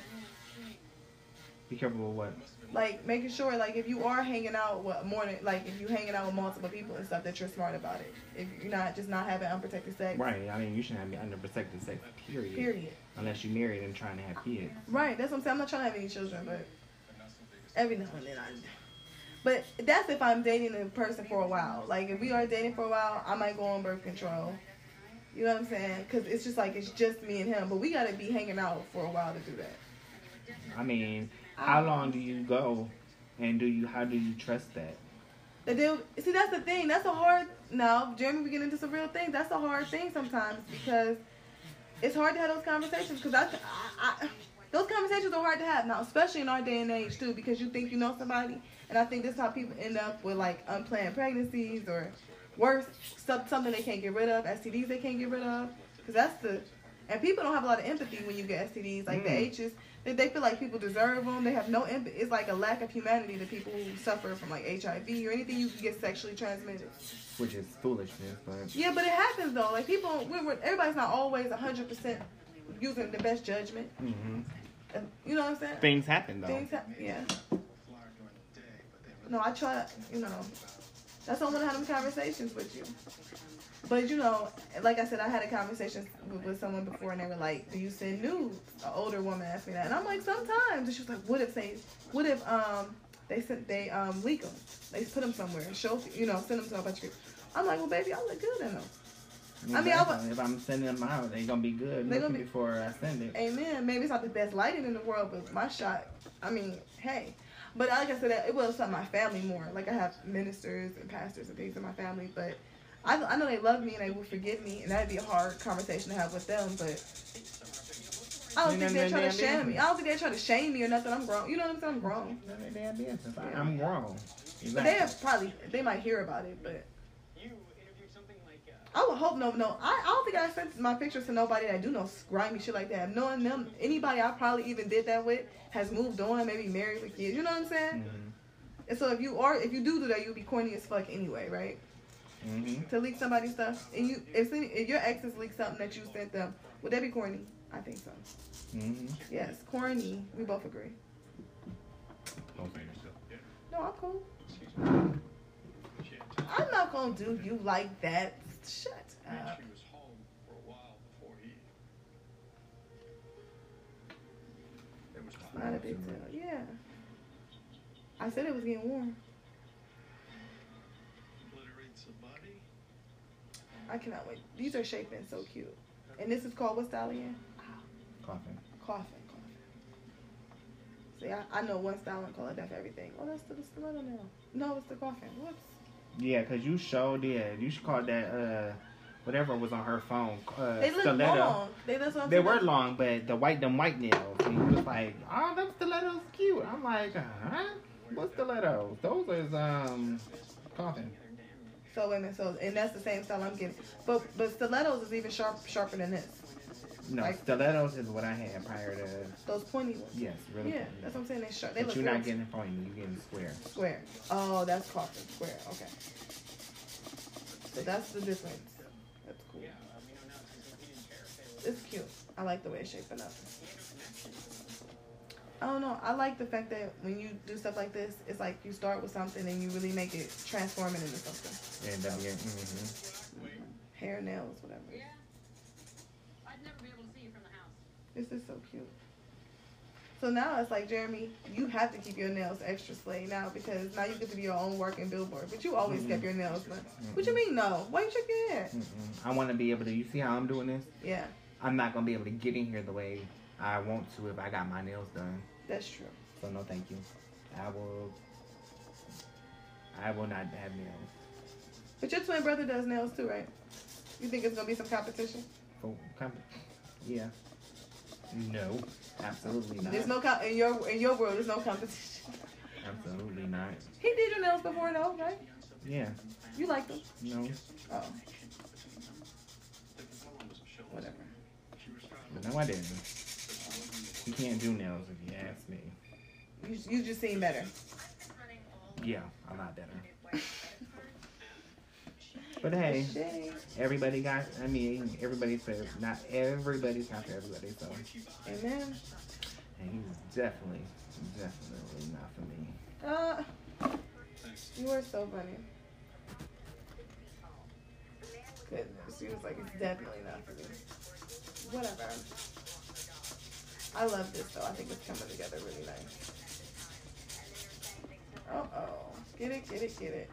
Be careful with what. Like making sure, like if you are hanging out with more than, like if you hanging out with multiple people and stuff, that you're smart about it. If you're not just not having unprotected sex. Right. I mean, you shouldn't have unprotected sex. Period. Period. Unless you're married and trying to have kids. Right. That's what I'm saying. I'm not trying to have any children, but every now and then I. But that's if I'm dating a person for a while. Like if we are dating for a while, I might go on birth control. You know what I'm saying? Because it's just like it's just me and him. But we gotta be hanging out for a while to do that. I mean, how long do you go, and do you how do you trust that? The deal. See, that's the thing. That's a hard. No, Jeremy, we get into some real things. That's a hard thing sometimes because it's hard to have those conversations. Because I, I, I, those conversations are hard to have now, especially in our day and age too. Because you think you know somebody, and I think this is how people end up with like unplanned pregnancies or worse, stuff, something they can't get rid of, STDs they can't get rid of. Because that's the, and people don't have a lot of empathy when you get STDs. Like the Mm. H's, they, they feel like people deserve them. They have no empathy. It's like a lack of humanity to people who suffer from like HIV or anything you can get sexually transmitted. Which is foolishness, but Yeah, but it happens though. Like people, we we're, everybody's not always hundred percent using the best judgment. hmm And You know what I'm saying? things happen though. Things happen. Yeah. No, I try. You know, that's why I want to have them conversations with you. But you know, like I said, I had a conversation with, with someone before, and they were like, "Do you send nudes?" An older woman asked me that, and I'm like, "Sometimes." And she was like, "What if they? What if um they sent they um leak them? They put them somewhere, and show you know, send them to a bunch of people." I'm like, "Well, baby, I look good in them." I mean, I if I'm sending them out, they're gonna be good They looking gonna be- before I send it. Amen. Maybe it's not the best lighting in the world, but my shot, I mean, hey. But like I said, it was something my family more. Like I have ministers and pastors and things in my family, but I, I know they love me and they will forgive me, and that'd be a hard conversation to have with them. But I don't Ain't think they're trying to their shame me. I don't think they're trying to shame me or nothing. I'm grown. You know what I'm saying? I'm grown. None of their business. I- I'm wrong. But they have probably they might hear about it, but I would hope no, no. I, I don't think I sent my pictures to nobody that do no grimy shit like that. Knowing them, anybody I probably even did that with has moved on, maybe married with kids. You know what I'm saying? Mhm. And so if you are, if you do do that, you'll be corny as fuck anyway, right? Mhm. To leak somebody's stuff, and you, if, any- if your exes leak something that you sent them, would that be corny? I think so. Mhm. Yes, corny. We both agree. Okay. No, I'm cool. I'm not gonna do you like that. Shut up. Not a big deal. Yeah. I said it was getting warm. I cannot wait. These are shaping so cute. And this is called what style again? Coffin. Coffin. Coffin. See, I, I know one style and call it that everything. Oh, that's the, the stiletto now. No, it's the coffin. Whoops. Yeah, cause you showed it. You should call that uh, whatever was on her phone. Uh, They look stiletto. long. They, that's what They were long, but the white, them white nails. And he was like, "Oh, them stilettos cute." I'm like, "Huh? What stilettos? Those is um, coffin." So wait a minute. So and that's the same style I'm getting. But but stilettos is even sharp sharper than this. No, Like- stilettos is what I had prior to. Those pointy ones. Yes, really. Yeah, pointy. that's what I'm saying. They sharp. They But you're not getting pointy. You're getting square. square. Oh, that's coffin square. Okay. So that's the difference. That's cool. It's cute. I like the way it's shaping up. I don't know. I like the fact that when you do stuff like this, it's like you start with something and you really make it transform it into something. And that'd be mm-hmm. Hair, nails, whatever. Yeah. I'd never be able to see you from the house. This is so cute. So now it's like Jeremy, you have to keep your nails extra slay now because now you get to be your own working billboard. But you always Mhm. kept your nails done. What you mean no? Why you check your hair? Mm-mm. I want to be able to. You see how I'm doing this? Yeah, I'm not gonna be able to get in here the way I want to if I got my nails done. that's true. So no, thank you. I will. I will not have nails. But your twin brother does nails too, right? You think it's gonna be some competition? For comp- yeah. No, absolutely not. There's no com- in your in your world. There's no competition. Absolutely not. He did your nails before, though, right? Yeah. You like them? No. Oh. Whatever. No, I didn't. You can't do nails if you ask me. You you just seem better. Yeah, a lot better. But hey, everybody got. I mean, everybody says not everybody's not for everybody. So, Amen. and he's definitely, definitely not for me. Uh, you are so funny. Goodness, she was like, it's definitely not for me. Whatever. I love this though. I think it's coming together really nice. Uh oh. Get it, get it, get it.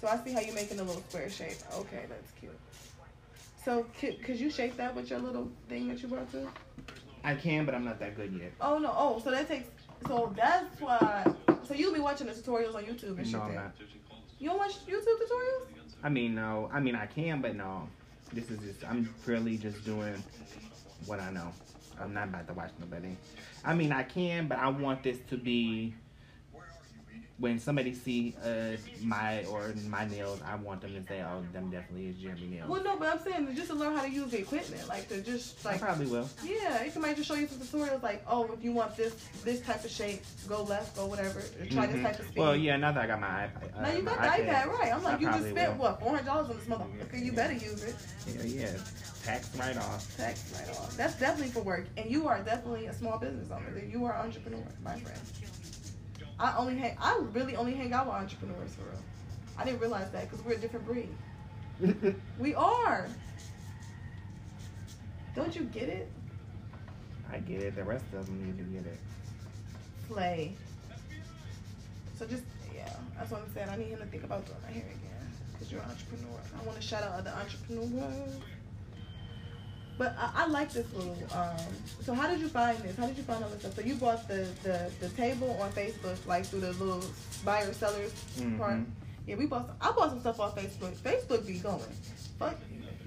So I see how you're making a little square shape. Okay, that's cute. So could, could you shape that with your little thing that you brought to? I can, but I'm not that good yet. Oh no! Oh, so that takes. So that's why. So you'll be watching the tutorials on YouTube and shit. No, I'm not. You don't watch YouTube tutorials? I mean, no. I mean, I can, but no. This is just. I'm really just doing what I know. I'm not about to watch nobody. I mean, I can, but I want this to be. When somebody see uh, my or my nails, I want them to say, "Oh, them definitely is Jeremy nails." Well, no, but I'm saying just to learn how to use the equipment, like to just I like. probably will. Yeah, it might just show you some tutorials, like, oh, if you want this this type of shape, go left, go whatever, or try this Mhm. type of speed. Well, yeah. Now that I got my iPad. Uh, Now you got the iPad, right? I'm I like, you just spent will. what, four hundred dollars on this motherfucker? You better use it. Yeah, yeah. Tax write off. Tax right off. That's definitely for work, and you are definitely a small business owner. You are an entrepreneur, my friend. I only hang. I really only hang out with entrepreneurs for real. I didn't realize that because we're a different breed. We are. Don't you get it? I get it. The rest of them need to get it. Play. So just yeah, that's what I'm saying. I need him to think about doing my hair again because you're an entrepreneur. I want to shout out other entrepreneurs. But I, I like this little. Um, so how did you find this? How did you find all this stuff? So you bought the the, the table on Facebook, like through the little buyer sellers part. Mhm. Yeah, we bought. Some, I bought some stuff off Facebook. Facebook be going. Fuck.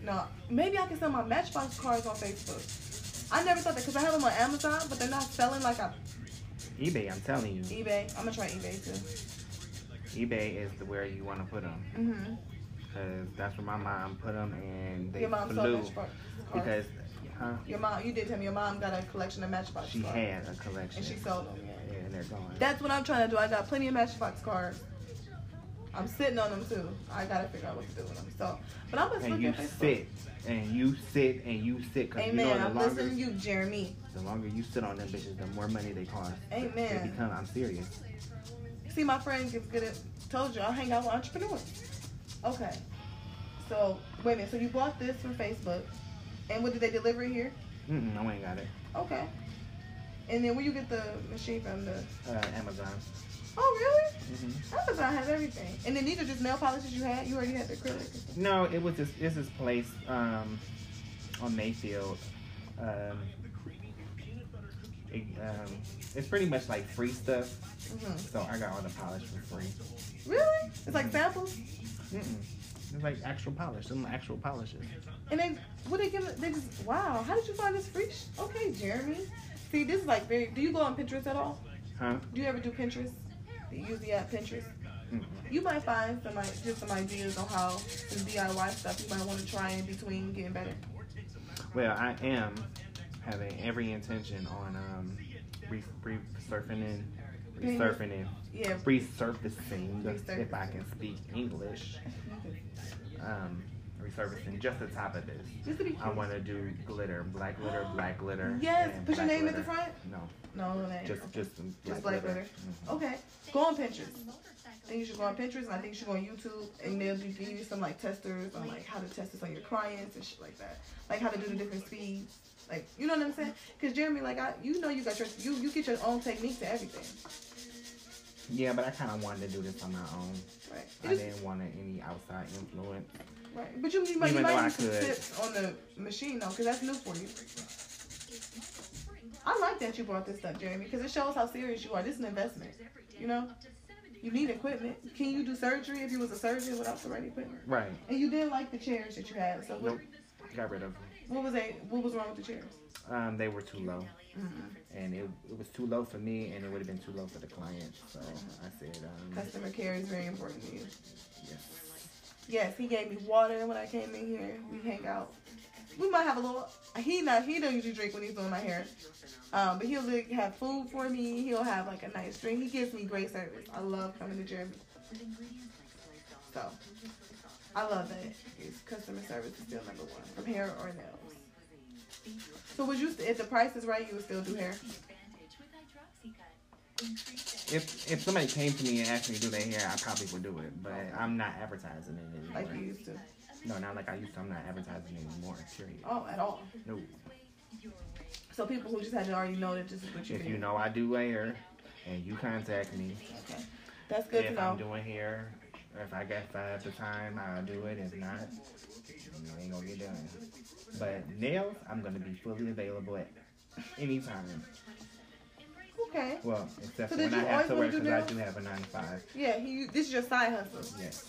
No, maybe I can sell my Matchbox cards on Facebook. I never thought that because I have them on Amazon, but they're not selling like I eBay, I'm telling you. eBay. I'm gonna try eBay too. eBay is the where you want to put them. Mm-hmm. Because that's where my mom put them and they Your mom flew. Because, huh? your mom, you did tell me your mom got a collection of Matchbox She cards. had a collection. and she sold them. Yeah. Yeah, and they're gone. That's what I'm trying to do. I got plenty of Matchbox cards. I'm sitting on them too. I gotta figure out what to do with them. So, but I'm just and looking you at Facebook. sit and you sit and you sit because you know the I'm longer listening to you, Jeremy. the longer you sit on them bitches, the more money they cost. Amen. They Amen. become. I'm serious. See, my friend gets good at. Told you, I hang out with entrepreneurs. Okay. So wait a minute. So you bought this from Facebook, and what did they deliver it here? Mm-mm, I ain't got it. Okay. And then where you get the machine from? The Uh, Amazon. oh really? Mm-hmm. Amazon has everything. And then these are just nail polishes you had. You already had the acrylic. No, it was just this is place um, on Mayfield. Um, it, um, it's pretty much like free stuff, Mhm. so I got all the polish for free. Really? It's like samples. Mm-mm. It's like actual polish, some actual polishes. And they what they give? They just wow. How did you find this free? Sh- okay, Jeremy. See, this is like very. Do you go on Pinterest at all? Huh? Do you ever do Pinterest? Do you use the app Pinterest? Mm-mm. You might find some like just some ideas on how some DIY stuff you might want to try in between getting better. Well, I am having every intention on um, re- resurfing and resurfing and Yeah. resurfacing, if I can speak English. Um, resurfacing just the top of this. Just to be I want to do glitter, black glitter, black glitter. Yes, put your black name at the front? No, No, no name. just just some Just black glitter. Mhm. Okay. Go on Pinterest. I think you should go on Pinterest and I think you should go on YouTube and they'll give you some like testers on like how to test this on your clients and shit like that. Like how to do the different speeds. Like you know what I'm saying? Because Jeremy, like I, you know, you got your you you get your own technique to everything, Yeah, but I kind of wanted to do this on my own. right? I It is- didn't want any outside influence. right. But you, you might, you might I use some tips on the machine though, because that's new for you. I like that you brought this up, Jeremy, because it shows how serious you are. This is an investment. You know, you need equipment. Can you do surgery if you was a surgeon without the right equipment? Right. And you didn't like the chairs that you had. So what, Nope. got rid of them. What was they? What was wrong with the chairs? Um, they were too low, Mm-hmm. And it, it was too low for me, and it would have been too low for the client. So I said, um, Customer care is very important to you. yes. Yes, he gave me water when I came in here. We hang out. We might have a little. He not. He don't usually drink when he's doing my hair. Um, but he'll like, have food for me. He'll have like a nice drink. He gives me great service. I love coming to Jeremy. So I love that his customer service is still number one from hair or nails. So would you, if the price is right, you would still do hair? If if somebody came to me and asked me to do their hair, I probably would do it. But I'm not advertising it anymore. Like you used to? No, not like I used to. I'm not advertising anymore. Period. Oh, at all. No. So people who just had to already know that this is what you If do. you know I do hair, and you contact me, Okay. That's good to if know. I'm doing hair, or if I got I have the time, I'll do it. If not, it ain't gonna get done. But nails, I'm gonna be fully available at any time. Okay. Well, except So when I have to work because I do have a nine to five. Yeah, he. This is your side hustle. Yes.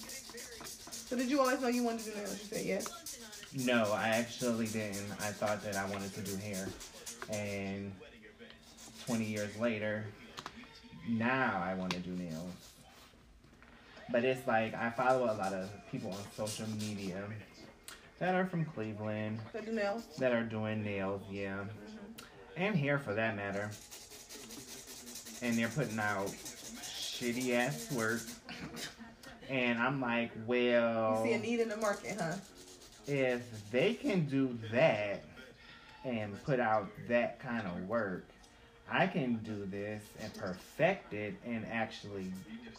So did you always know you wanted to do nails? You said yes. No, I actually didn't. I thought that I wanted to do hair, and 20 years later, now I want to do nails. But it's like I follow a lot of people on social media that are from Cleveland So do nails. that are doing nails, yeah, mm-hmm. and hair for that matter. And they're putting out shitty ass work. And I'm like, well, You see a need in the market, huh? if they can do that and put out that kind of work, I can do this and perfect it and actually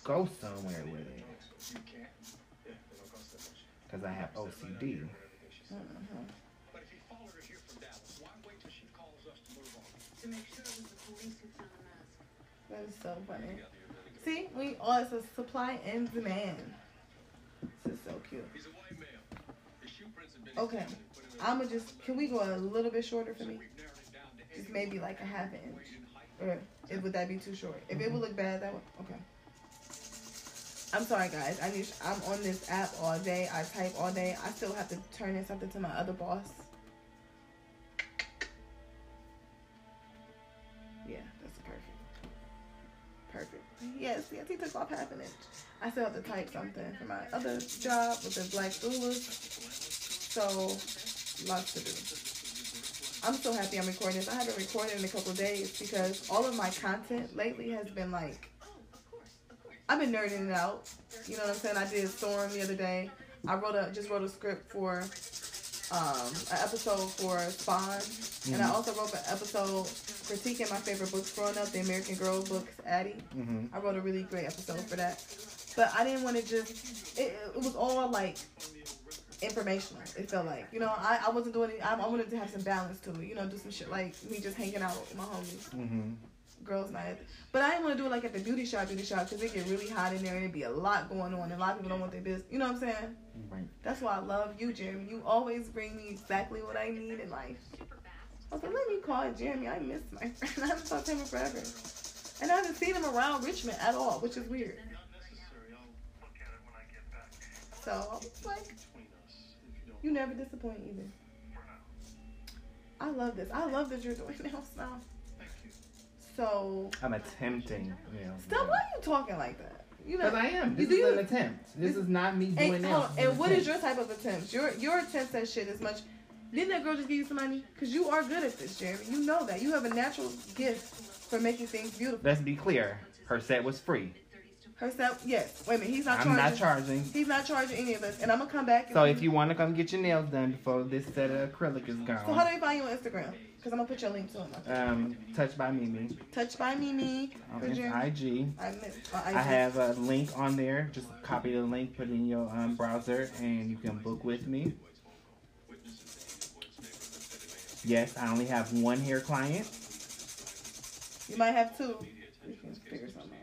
go somewhere with it. Because I have OCD. Mhm. To move on? To make sure it was the police who found the mask. That is so funny. See, we oh, it's a supply and demand. This is so cute. Okay, I'ma just. Can we go a little bit shorter for me? Just maybe like a half inch, or would that be too short? If it would look bad, that would okay. I'm sorry, guys. I need. I'm on this app all day. I type all day. I still have to turn in something to my other boss. Yeah, that's perfect. Perfect. Yes, yes, he took off half an inch. I still have to type something for my other job with the black doulas. So, lots to do. I'm so happy I'm recording this. I haven't recorded in a couple days because all of my content lately has been like, I've been nerding it out. You know what I'm saying? I did Storm the other day. I wrote a just wrote a script for um, an episode for Spawn, and I also wrote an episode critiquing my favorite books growing up, the American Girl books, Addie. Mm-hmm. I wrote a really great episode for that. But I didn't want to just, it, it was all like informational. It felt like, you know, I, I wasn't doing it, I, I wanted to have some balance to it, you know, do some shit like me just hanging out with my homies, Mm-hmm. Girls' night. But I didn't want to do it like at the beauty shop, beauty shop, because it get really hot in there and it'd be a lot going on and a lot of people don't want their business. You know what I'm saying? Right. That's why I love you, Jeremy. You always bring me exactly what I need in life. I was like, let me call Jeremy. I miss my friend. I haven't talked to him in forever. And I haven't seen him around Richmond at all, which is weird. So I was like, you never disappoint either. I love this. I love that you're doing nails now. So, I'm attempting nails. stop. Why are you talking like that? You know, Because I am. This do is you- an attempt. This is not me doing And, nails. hold on, This is and what an is your type of attempts? Your your attempts at shit is much. Didn't that girl just give you some money? Because you are good at this, Jeremy. You know that. You have a natural gift for making things beautiful. Let's be clear. Her set was free. Herself, yes. Wait a minute. He's not I'm charging. not charging. He's not charging any of us. And I'm gonna come back. So if you want to come get your nails done before this set of acrylic is gone. So how do we find you on Instagram? Because I'm gonna put your link to it. um, touch by Mimi Touch by Mimi. Jeremy. IG. I missed. Uh, I have a link on there. Just copy the link, put it in your um, browser, and you can book with me. Yes, I only have one hair client. You might have two. We can figure something out.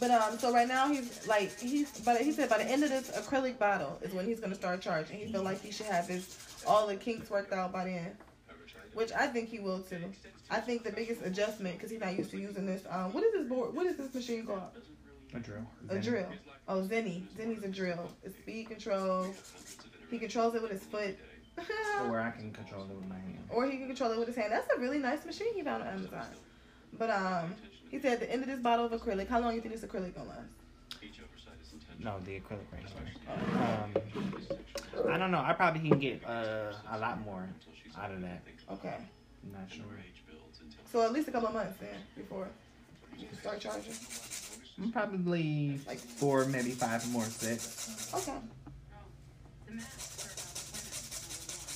But um, so right now he's like he's but he said by the end of this acrylic bottle is when he's gonna start charging. He feel like he should have his all the kinks worked out by then, which I think he will too. I think the biggest adjustment because he's not used to using this. Um, what is this board? What is this machine called? A drill. A drill. Oh, Zenny. Zenny's a drill. It's speed control. He controls it with his foot. Or I can control it with my hand. or he can control it with his hand. That's a really nice machine he found on Amazon. But um, he said at the end of this bottle of acrylic, how long do you think this acrylic gonna last? No, the acrylic right here. Um, I don't know. I probably can get uh, a lot more out of that. Okay, I'm not sure. so at least a couple of months then before you can start charging. I'm probably like four, maybe five more sets. Okay.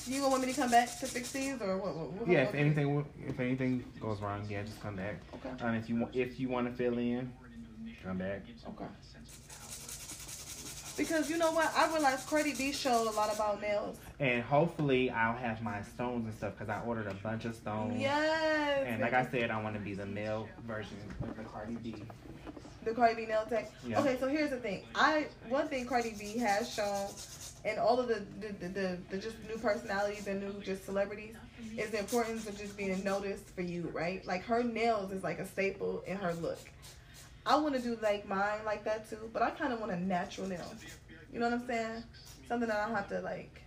You want me to come back to fix these or what? what, what Yeah, if anything, if anything goes wrong, yeah, just come back. Okay. Um, if you want, if you want to fill in, come back. Okay. Because you know what, I realized Cardi B showed a lot about nails. And hopefully, I'll have my stones and stuff because I ordered a bunch of stones. Yes. And like I said, I want to be the male version of the Cardi B. the Cardi B nail tech. Yeah. Okay, so here's the thing. I one thing Cardi B has shown, and all of the the, the, the, the just new personalities and new just celebrities, mm-hmm. is the importance of just being noticed for you, right? Like her nails is like a staple in her look. I want to do like mine like that too, but I kind of want a natural nail. You know what I'm saying? Something that I don't have to like.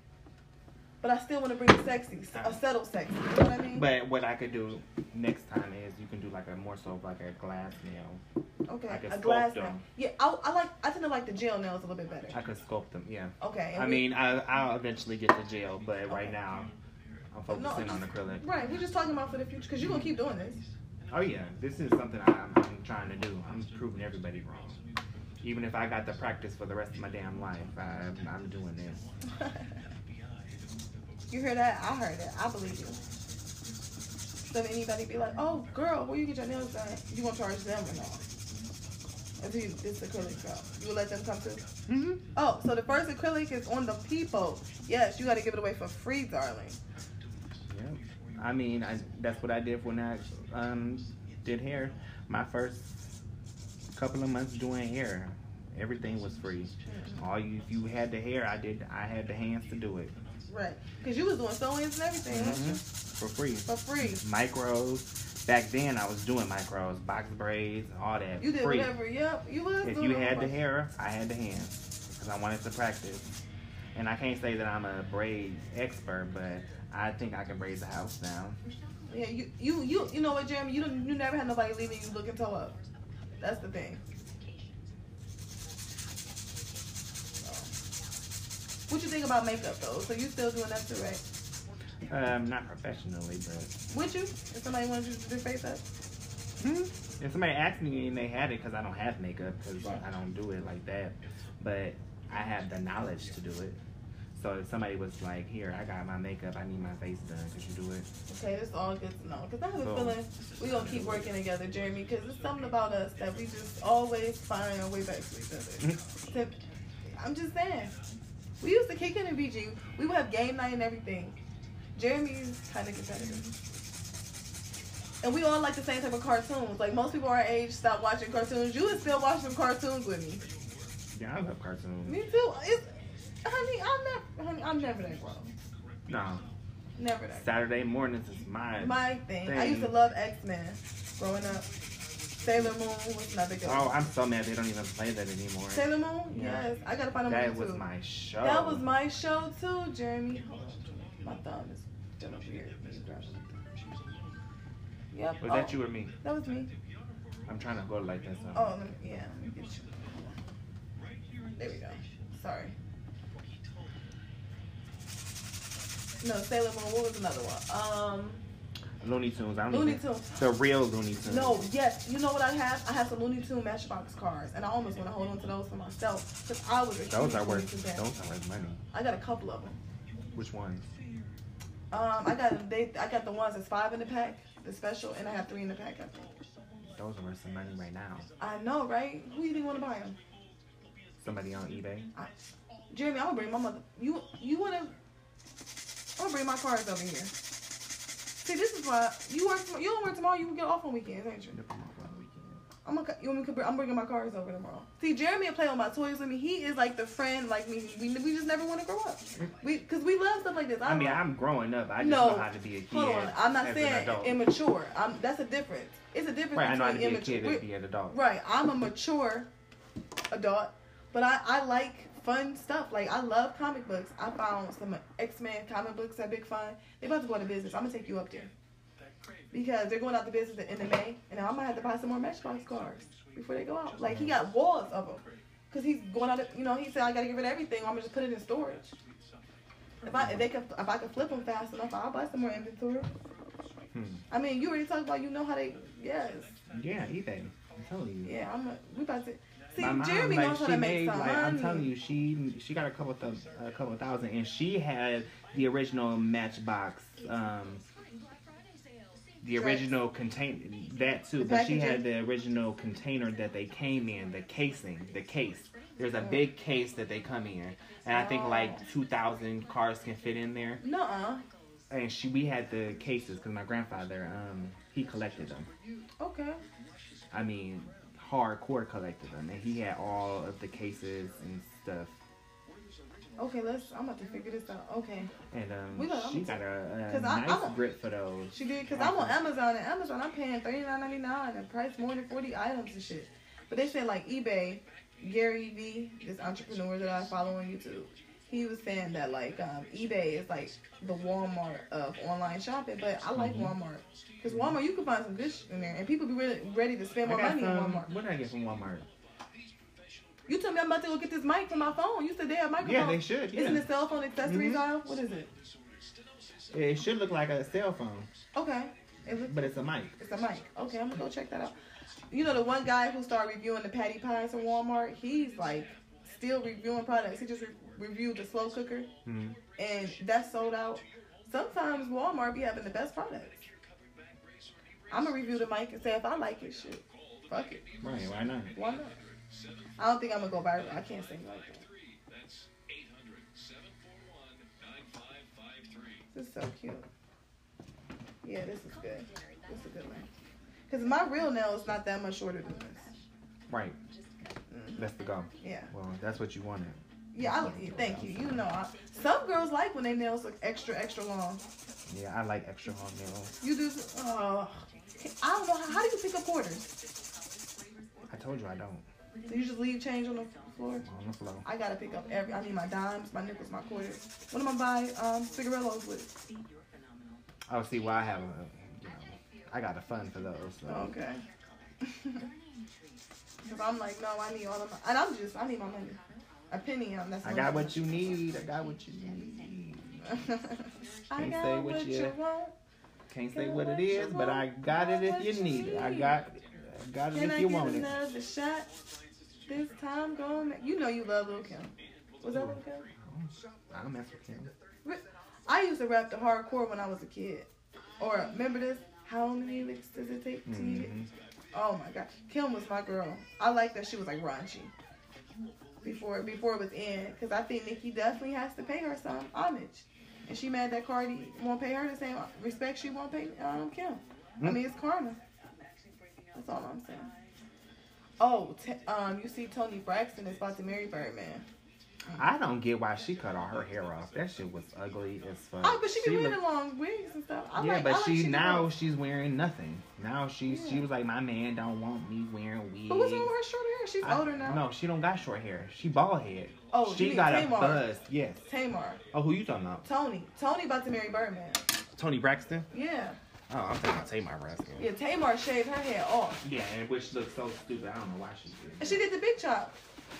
But I still want to bring a sexy, a settled sexy. You know what I mean? But what I could do next time is you can do like a more so like a glass nail. okay, I can a glass sculpt nail. Yeah, I, I like. I tend to like the gel nails a little bit better. I could sculpt them, yeah. Okay. I we- mean, I, I'll eventually get the gel, but right now I'm No, focusing on just- acrylic. Right, we're just talking about for the future because you're gonna keep doing this. Oh yeah, this is something I'm, I'm trying to do. I'm proving everybody wrong. Even if I got to practice for the rest of my damn life, I, I'm doing this. you hear that? I heard it. I believe you. So if anybody be like, "Oh, girl, where you get your nails done?" You gonna charge them or not? Until you, this acrylic girl, you will let them come too. Mm-hmm. Oh, so the first acrylic is on the people. Yes, you got to give it away for free, darling. Yeah. I mean, I, that's what I did when I um, did hair. My first couple of months doing hair, everything was free. All you, if you had the hair, I did. I had the hands to do it Right, because you was doing sew-ins and everything? Mhm. for free. for free. Micros. Back then, I was doing micros, box braids, all that. You did free. whatever. Yep, you was. If you had the hair, I had the hands because I wanted to practice. And I can't say that I'm a braid expert, but I think I can braid the house down. Yeah, you, you, you, you know what, Jeremy? You don't, you never had nobody leaving you looking toe up. That's the thing. So. What you think about makeup though? So you still doing that too, right? Um, not professionally, but Would you? If somebody wanted you to do their face up? hmm, if somebody asked me and they had it, because I don't have makeup, because I don't do it like that, but I have the knowledge to do it. So if somebody was like, "Here, I got my makeup. I need my face done. Could you do it?" Okay, this all good to know. Cause I have a So- feeling we gonna keep working together, Jeremy. Cause there's something about us that we just always find our way back to each other. I'm just saying. We used to kick in BG. We would have game night and everything. Jeremy's kind of competitive. And we all like the same type of cartoons. Like most people our age stop watching cartoons. You would still watch them cartoons with me. Yeah, I love cartoons. Me too. It's, honey, I'm never, honey, I'm never that grown. No, Never that. Saturday mornings is my. My thing. I used to love X Men growing up. Sailor Moon was another good. Oh. I'm so mad they don't even play that anymore. Sailor Moon. Yeah. Yes, I gotta find them That was YouTube. my show. That was my show too, Jeremy. Hold on. My thumb is done up here. Yep. Was oh, that you or me? That was me. I'm trying to go like that. So. Oh, let me, yeah. Let me get you. There we go. Sorry. No, Sailor Moon. What was another one? Um, Looney Tunes. I don't Looney even. Tunes. The real Looney Tunes. No, yes. You know what I have? I have some Looney Tune Matchbox cards, and I almost want to hold on to those for myself because I was a Those are worth. Those are worth money. I got a couple of them. Which ones? Um, I got them they, I got the ones that's five in the pack, the special, and I have three in the pack. I think. Those are worth some money right now. I know, right? Who you think want to buy them? Somebody on eBay. Jeremy, I'm gonna bring my mother. You you wanna? I'm gonna bring my cards over here. See, this is why you work. You don't work tomorrow. You can get off on weekends, ain't you? Look at my phone weekend. I'm gonna. You want me? I'm bringing my cards over tomorrow. See, Jeremy will play on my toys with me. He is like the friend, like me. We, we just never want to grow up. We because we love stuff like this. I mean, I'm growing up. I just No. know how to be a kid. Hold on. I'm not saying immature. I'm. That's a difference. It's a difference Right, I know how to be between a kid immature. and be an adult. Right. I'm a mature adult, but I, I like fun stuff. Like I love comic books. I found some X Men comic books at Big Fun. They about to go out of business. I'm gonna take you up there because they're going out of business at the end of May, and I might have to buy some more Matchbox cars before they go out. Like he got walls of them because he's going out. Of, you know, he said I gotta get rid of everything. I'm gonna just put it in storage. If I if they could if I could flip them fast enough, I'll buy some more inventory. Hmm. I mean, you already talked about you know how they yes Yeah, eBay. I'm telling you. yeah. I'm a, we about to see My mom, Jeremy like, knows how she to make made, some like, I'm telling you, she she got a couple th- a couple thousand, and she had the original Matchbox, um, the original container that too. But she had the original container that they came in, the casing, the case. There's a big case that they come in, and I think Oh. like 2,000 cars can fit in there. Nuh-uh. And she we had the cases because my grandfather um he collected them. Okay. I mean, hardcore collected them, and he had all of the cases and stuff. Okay, let's. I'm about to figure this out. Okay. And um, We got- she got a, a 'Cause I- nice I'm a- grip for those. She did because I'm on Amazon and Amazon I'm paying thirty nine ninety nine and price more than forty items and shit. But they said like eBay, Gary V, this entrepreneur that I follow on YouTube, he was saying that like um, eBay is like the Walmart of online shopping. But I like Mhm. Walmart because Walmart you can find some good shit in there and people be really ready to spend more money in. Walmart. What did I get from Walmart? You told me I'm about to go get this mic for my phone. You said they have microphone. Yeah, they should. Isn't Yeah, the cell phone accessories Mhm. aisle? What is it? it should look like a cell phone, Okay. It looks but it's a mic. It's a mic. Okay, I'm gonna go check that out. You know the one guy who started reviewing the patty pies in Walmart. He's like still reviewing products. He just re- reviewed the slow cooker, Mhm. and that's sold out. Sometimes Walmart be having the best products. I'm gonna review the mic and say if I like it, shit, fuck it, Right? Why not? why not? I don't think I'm gonna go viral. I can't sing like that. This is so cute. Yeah, this is good. This is a good one. Cause my real nail is not that much shorter than this. Right. Mhm. That's the go. Yeah. Well, that's what you wanted. Yeah, I, thank you. You know, I, some girls like when their nails look extra, extra long. Yeah, I like extra long nails. You do. Oh, I don't know. How, how do you pick up quarters? I told you I don't. Do you just leave change on the floor? On the floor. I gotta pick up every. I need my dimes, my nickels, my quarters. What am I buy um, cigarillos with? Oh, see, well, I have a, you know, I got a fund for those. So. Okay. Cause I'm like, no, I need all of my, and I'm just, I need my money. A penny, um, that's I got what you need. I got what you need. I got say what what you you- want. Can't say what it is, but I got it if you need it. I got, I got it Can if I you get want it. another shot? This time going, you know you love Lil Kim. Was that Lil Kim? I don't mess with him. I used to rap the hardcore when I was a kid. Or remember this? How many licks does it take to eat it? Mhm. Oh my god, Kim was my girl. I like that she was like raunchy before before it was in, because I think Nicki definitely has to pay her some homage, and she mad that Cardi won't pay her the same respect she won't pay um, Kim. I Mm. mean it's karma. That's all I'm saying. Oh, t- um, you see Toni Braxton is about to marry Birdman. I don't get why she cut all her hair off. That shit was ugly as fuck. Oh, but she be wearing look- long wigs and stuff. I yeah, like, but I like she do now both. she's wearing nothing. Now she's she Yeah. was like, my man don't want me wearing wigs. But what's wrong with her short hair? She's I- older now. No, she don't got short hair. She bald head. Oh, she mean got Tamar. a buzz. Yes. Tamar, Oh, who you talking about? Toni, Toni about to marry Birdman. Toni Braxton. Yeah, Oh, I'm talking about Tamar Braxton. yeah. Tamar shaved her hair off. Yeah, and which looks so stupid. I don't know why she did. And she did the big chop.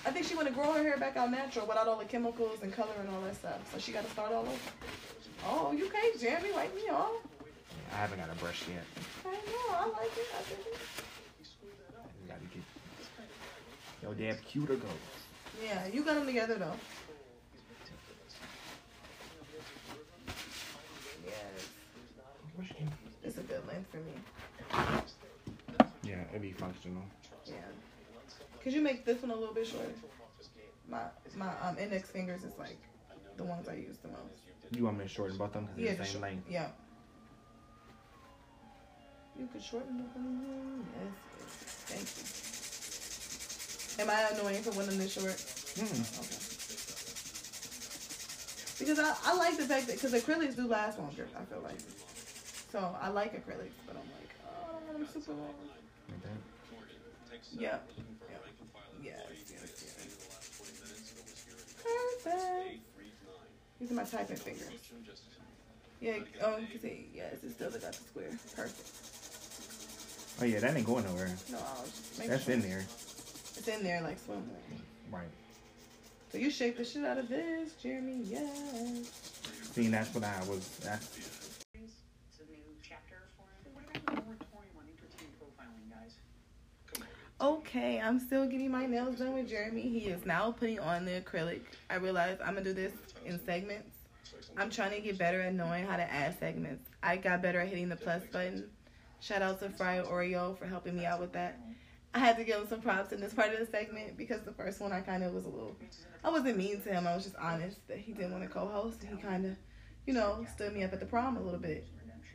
I think she want to grow her hair back out natural without all the chemicals and color and all that stuff. So she got to start all over. Oh, you can't, Jeremy, like me off. I haven't got a brush yet. I know, I like it. I think it. I gotta get yo damn cuter goes. Yeah, you got them together though. Yes, it's a good length for me. Yeah, it'd be functional. Yeah. Could you make this one a little bit shorter? My my um index fingers is like the ones I use the most. You want me to shorten both of them because Yeah, they're the the same short- length? Yeah. You could shorten the one. Yes, yes. Thank you. Am I annoying for of this short? Mm. Okay. Because I, I like the fact that because acrylics do last longer. I feel like. So I like acrylics, but I'm like, oh, I don't want them super long. That. Yep. Yep. Yes, yes, yes. Perfect. These are my typing fingers. Yeah, oh, you can see, yes, it still got the square. Perfect. Oh yeah, that ain't going nowhere. No, I'll just make That's sure. in there. It's in there like swimwear. Right. So you shake the shit out of this, Jeremy. Yes. See, that's what I was. That's, It's a new chapter for him. What about the moratorium on entertainment profiling, guys? Okay, I'm still getting my nails done with Jeremy. He is now putting on the acrylic. I realize I'm gonna do this in segments. I'm trying to get better at knowing how to add segments. I got better at hitting the plus button. Shout out to Fry Oreo for helping me out with that. I had to give him some props in this part of the segment because the first one I kind of was a little, I wasn't mean to him. I was just honest that he didn't want to co-host. And he kind of, you know, stood me up at the prom a little bit.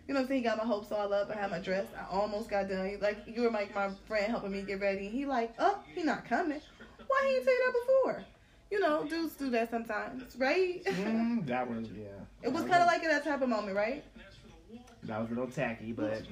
You know what I'm saying? He got my hopes all up. I had my dress. I almost got done. Like you were like my friend helping me get ready. And He like, oh, he not coming. Why he didn't tell you that before? You know, dudes do that sometimes, right? mm, that was yeah. it was kind of like in that type of moment, right? That was a little tacky, but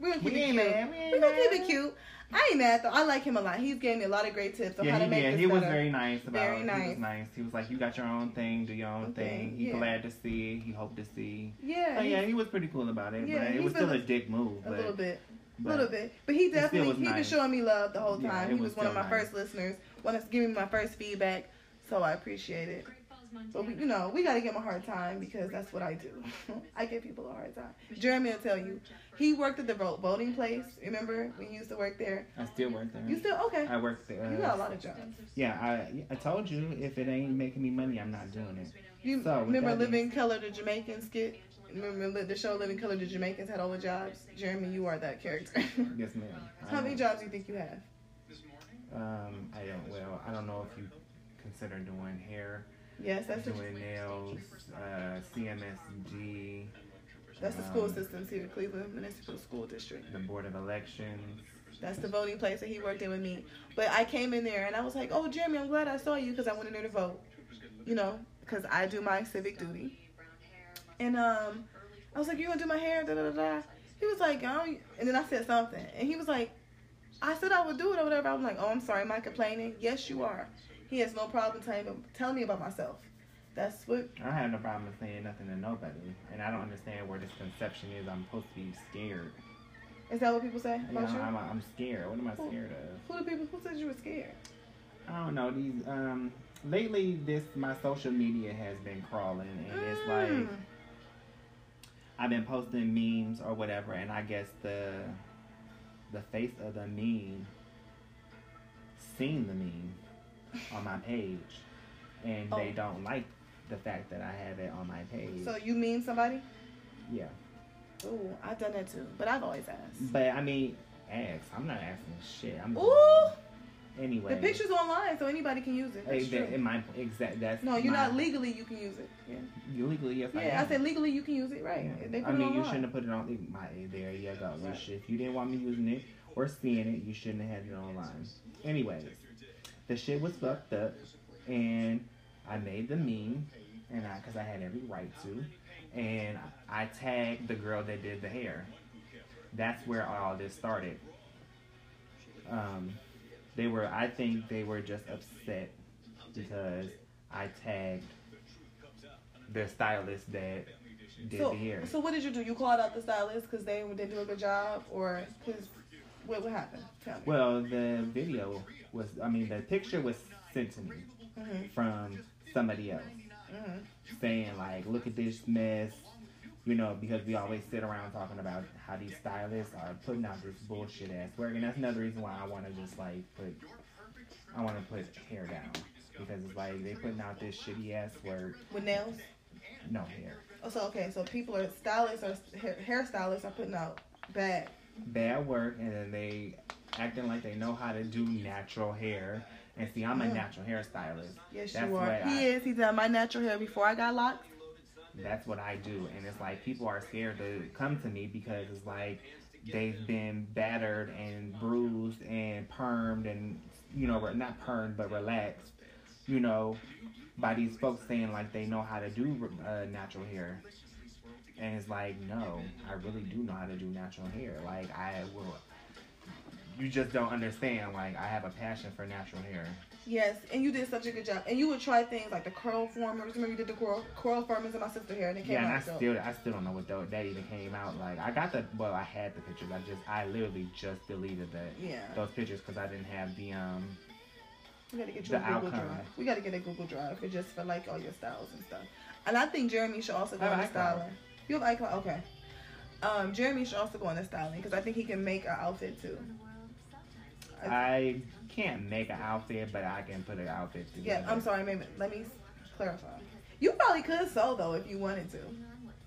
We're gonna keep We it cute. we're gonna keep it cute. I ain't mad though. I like him a lot. He's gave me a lot of great tips on yeah, how to he make did. this He was very nice about. Very nice. He was nice. He was like, "You got your own thing. Do your own thing. He yeah. glad to see. He hoped to see." yeah, he- yeah, he was pretty cool about it. Yeah, but it was still a- dick move. a little bit. A little bit, but he definitely was he been nice. showing me love the whole time. it he was, was one of my nice. first listeners. Wanted to give me my first feedback, so I appreciate it. Great Falls, Montana. But we, you know, we gotta give him a hard time because that's what I do. I give people a hard time. Jeremy will tell you, he worked at the vote voting place. Remember when you used to work there? I still work there. You still okay? I work there. You got a lot of jobs. Yeah, I I told you if it ain't making me money, I'm not doing it. You So, remember Living Color the Jamaican skit? Remember the show Living Color the Jamaicans had all the jobs? Jeremy, you are that character. Yes, ma'am. I How many know. jobs do you think you have? This morning? Um, I don't. Well, I don't know if you consider doing hair, Yes, that's the, doing nails, uh, CMSD, that's the school um, systems here, Cleveland Municipal School District. the Board of Elections. That's the voting place that he worked in with me. But I came in there and I was like, "Oh, Jeremy, I'm glad I saw you because I went in there to vote." You know, because I do my civic duty. And um, I was like, "You gonna do my hair?" Da da da da. He was like, "Oh," and then I said something, and he was like, "I said I would do it or whatever." I was like, "Oh, I'm sorry, am I complaining?" Yes, you are. He has no problem telling telling me about myself. That's what. I don't have no problem with saying nothing to nobody, and I don't understand where this conception is. I'm supposed to be scared. Is that what people say Yeah, about you? I'm, I'm scared. What am I scared of? Who do people? Who said you were scared? I don't know. These um lately, this my social media has been crawling, and it's like Mm. I've been posting memes or whatever, and I guess the the face of the meme seen the meme on my page, and they Oh. don't like the fact that I have it on my page. So you mean somebody? yeah, Ooh, I've done that too, but I've always asked. but I mean, ask. I'm not asking shit. I'm Ooh, anyway. the picture's online, so anybody can use it. That's that, true. in my exact. That's No, you're my- not legally. You can use it. Yeah, You Legally, yes, I yeah. I am. said legally you can use it. Right? Yeah. They put I mean, it you shouldn't have put it on. My, there you go. You Right. should- if you didn't want me using it or seeing it, you shouldn't have had it online. Anyways, the shit was fucked up, and I made the meme, and I because I had every right to, and I tagged the girl that did the hair. That's where all this started. Um, they were. I think they were just upset because I tagged the stylist that did So, the hair. so what did you do? You called out the stylist because they didn't do a good job, or because what would happen? Tell me. Well, the video was, I mean, the picture was sent to me hmm from somebody else hmm saying, like, look at this mess. You know, because we always sit around talking about how these stylists are putting out this bullshit ass work. And that's another reason why I want to just, like, put, I want to put hair down. Because it's like, they putting out this shitty ass work, With nails. no hair. Oh, so okay, so people are stylists or hair, hairstylists are putting out bad. Bad work, and then they acting like they know how to do natural hair. And see, I'm a Mm. natural hairstylist. Yes, That's you are. He I- is. He done my natural hair before I got locks. that's what I do. And it's like people are scared to come to me because it's like they've been battered and bruised and permed and, you know, not permed, but relaxed, you know, by these folks saying like they know how to do uh, natural hair. And it's like, no, I really do know how to do natural hair. Like, I will you just don't understand. Like I have a passion for natural hair. Yes, and you did such a good job. And you would try things like the curl formers. Remember you did the curl curl formers in my sister hair, and it came out. Yeah, and I so- still I still don't know what tho- that even came out like. I got the well, I had the pictures. I just I literally just deleted that yeah, those pictures because I didn't have the um. we gotta get you a Google outcome. Drive. We gotta get a Google Drive for just for like all your styles and stuff. And I think Jeremy should also go on the styling. You have iCloud, okay. Um, Jeremy should also go on the styling because I think he can make an outfit too. I can't make an outfit, but I can put an outfit together. Yeah, I'm sorry. Maybe let me clarify. You probably could sew though if you wanted to.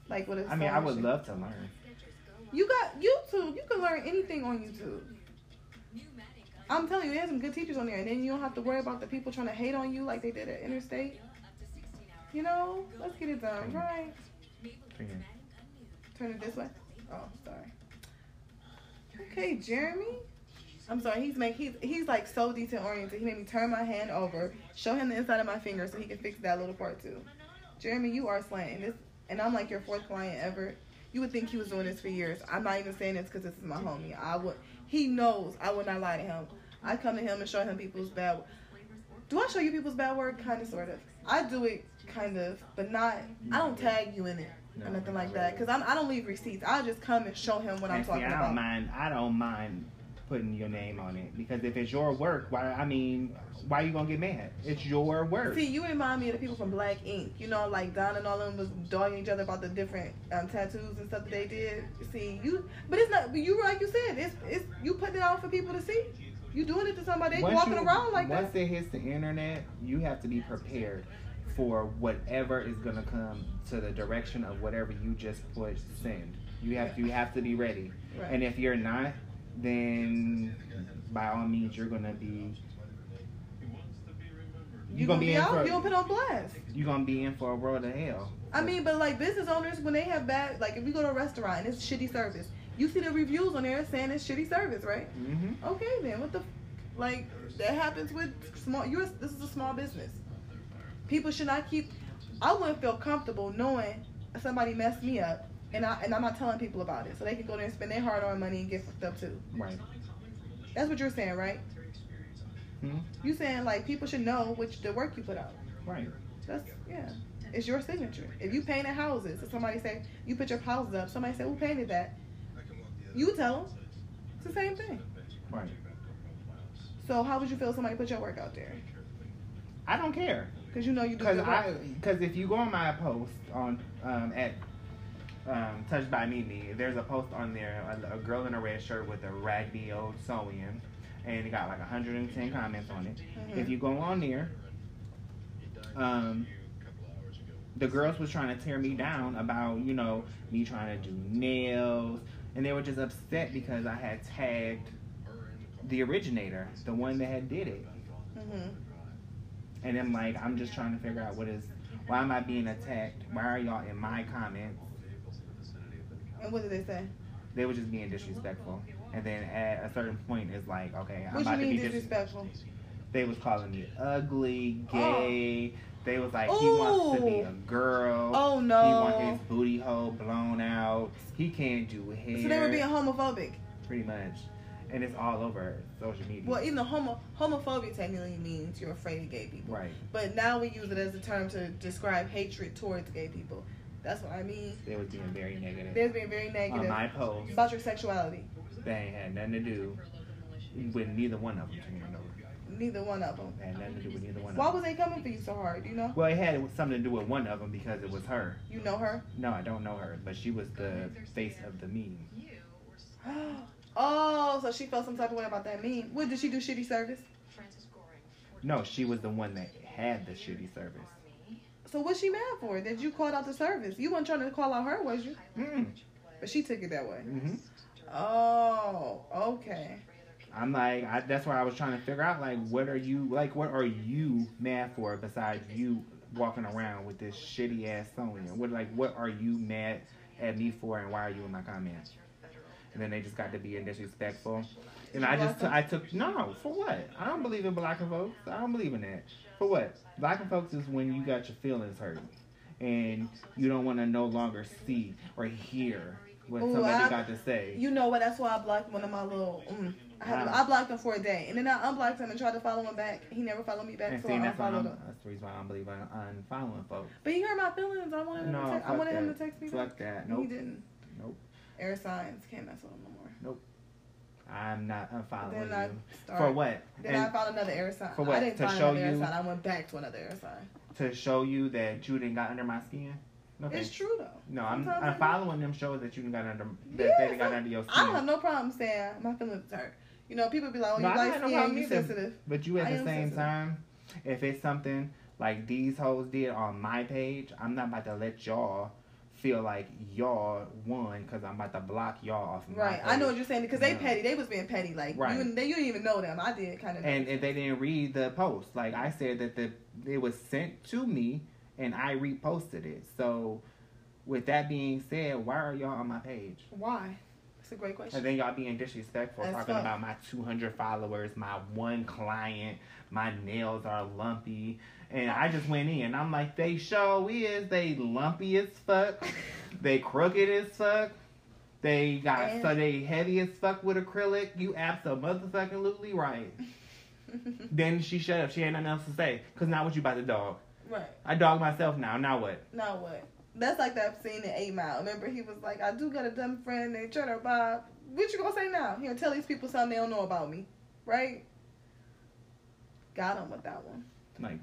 Like with I mean, I would love to learn. You got YouTube. You can learn anything on YouTube. I'm telling you, there's some good teachers on there, and then you don't have to worry about the people trying to hate on you like they did at Interstate. You know, let's get it done, right? Turn it this way. Oh, sorry. Okay, Jeremy. I'm sorry. He's make he's he's like so detail oriented. He made me turn my hand over, show him the inside of my finger so he can fix that little part too. Jeremy, you are slaying this, and I'm like your fourth client ever. You would think he was doing this for years. I'm not even saying this because this is my homie. I would. He knows I would not lie to him. I come to him and show him people's bad. Do I show you people's bad work? Kind of, sort of. I do it, kind of, but not. I don't tag you in it or nothing like that because I'm. I don't leave receipts. I just come and show him what I'm talking I don't about. mind. I don't mind putting your name on it because if it's your work, why? I mean, why are you gonna get mad? It's your work. See, you remind me of the people from Black Ink. You know, like Don and all of them was dogging each other about the different um, tattoos and stuff that they did. See, you, but it's not. But you, like you said, it's it's you putting it out for people to see. You doing it to somebody. Once walking you- around like once that. Once it hits the internet, you have to be prepared for whatever is gonna come to the direction of whatever you just put send. You have you have to be ready. Right. And if you're not, then by all means you're gonna be you gonna gonna be be in out. for- You gonna put on blast. you're gonna be in for a world of hell. I mean, but like business owners, when they have bad, like if we go to a restaurant and it's shitty service, you see the reviews on there saying it's shitty service, right? hmm Okay, then what the, f- like that happens with small. You're this is a small business. People should not keep. I wouldn't feel comfortable knowing somebody messed me up, and I and I'm not telling people about it, so they can go there and spend their hard-earned money and get fucked up too. Right. That's what you're saying, right? Hmm? You saying like people should know which the work you put out. Right. That's yeah. It's your signature. If you painted houses, if somebody say you put your houses up, somebody say who painted that, you tell them. It's the same thing. Right. So how would you feel if somebody put your work out there? I don't care. Because you know you do Because I, work. because if you go on my post on um, at um, Touched by Mimi, there's a post on there, a, a girl in a red shirt with a raggedy old sewing, and it got like 110 comments on it. Mhm. If you go on there, um, the girls was trying to tear me down about you know me trying to do nails, and they were just upset because I had tagged the originator, the one that had did it. Mhm. And I'm like, I'm just trying to figure out what is, why am I being attacked? Why are y'all in my comments? And what did they say? They were just being disrespectful. And then at a certain point, it's like, okay, I'm What you about to be disrespectful. They was calling me ugly, oh. gay. They was like, he wants to be a girl. Oh no. He want his booty hole blown out. He can't do hair. So they were being homophobic. pretty much. And it's all over social media. Well, even the homo homophobia technically means you're afraid of gay people. right. But now we use it as a term to describe hatred towards gay people. That's what I mean. They was being very negative. There's been very negative. on my post, about your sexuality. they ain't had nothing to do with neither one of them. me, no. Neither one of them. It had nothing to do with neither one Why of them. was they coming for you so hard? You know? Well, it had something to do with one of them because it was her. You know her? No, I don't know her, but she was the face of the meme. oh, so she felt some type of way about that meme. What did she do? Shitty service. No, she was the one that had the shitty service. So what's she mad for? That you called out the service? You weren't trying to call out her, was you? Mm. But she took it that way. hmm Oh, okay. I'm like, I, that's why I was trying to figure out, like, what are you, like, what are you mad for besides you walking around with this shitty ass Sonya? What, like, what are you mad at me for, and why are you in my comments? And then they just got to being disrespectful. And I just, I took, no, for what? I don't believe in blocking folks. I don't believe in that. For what? Blocking folks is when you got your feelings hurt. And you don't want to no longer see or hear what Ooh, somebody I- got to say. You know what? That's why I blocked one of my little. Mm, I, had Wow. I blocked him for a day, and then I unblocked him and tried to follow him back. He never followed me back, And so see, I that's, why I'm, unfollowed him. that's the reason why I don't believe I'm unfollowing folks. But he hurt my feelings. I wanted him, No, to, text, I wanted him to text me back. Fuck that. He Nope. didn't. Nope. Air signs can't mess with him no more. I'm not unfollowing Then you. start. For what? Then And I found another air sign. For what? I didn't To find show another air you- sign. I went back to another air sign. to show you that you didn't got under my skin? Okay. It's true though. no, I'm, Sometimes I'm following them shows that you didn't got under that Yeah, they didn't got so- under your I don't have skin. no problem saying my feelings hurt. You know, people be like, "Oh, you No, like no skin, problem you sensitive." But you at I the same sensitive. time, if it's something like these hoes did on my page, I'm not about to let y'all feel like y'all won because I'm about to block y'all off. My Right. I know what you're saying because they petty. They was being petty. Like Right. you, they, you didn't even know them. I did kind of. and they didn't read the post, like I said that the it was sent to me and I reposted it. So with that being said, why are y'all on my page? why? It's a great question. And then y'all being disrespectful, As talking fuck. about my 200 followers, my one client, my nails are lumpy. And I just went in. I'm like, they show is. They lumpy as fuck. they crooked as fuck. They got And- so they heavy as fuck with acrylic. You absolutely right. then she shut up. She had nothing else to say. Cause now what you about to dog? right. I dog myself now. Now what? Now what? That's like that scene in Eight Mile. Remember, he was like, "I do got a dumb friend named Cheddar Bob." What you gonna say now? He gonna tell these people something they don't know about me, right? Got him with that one. Like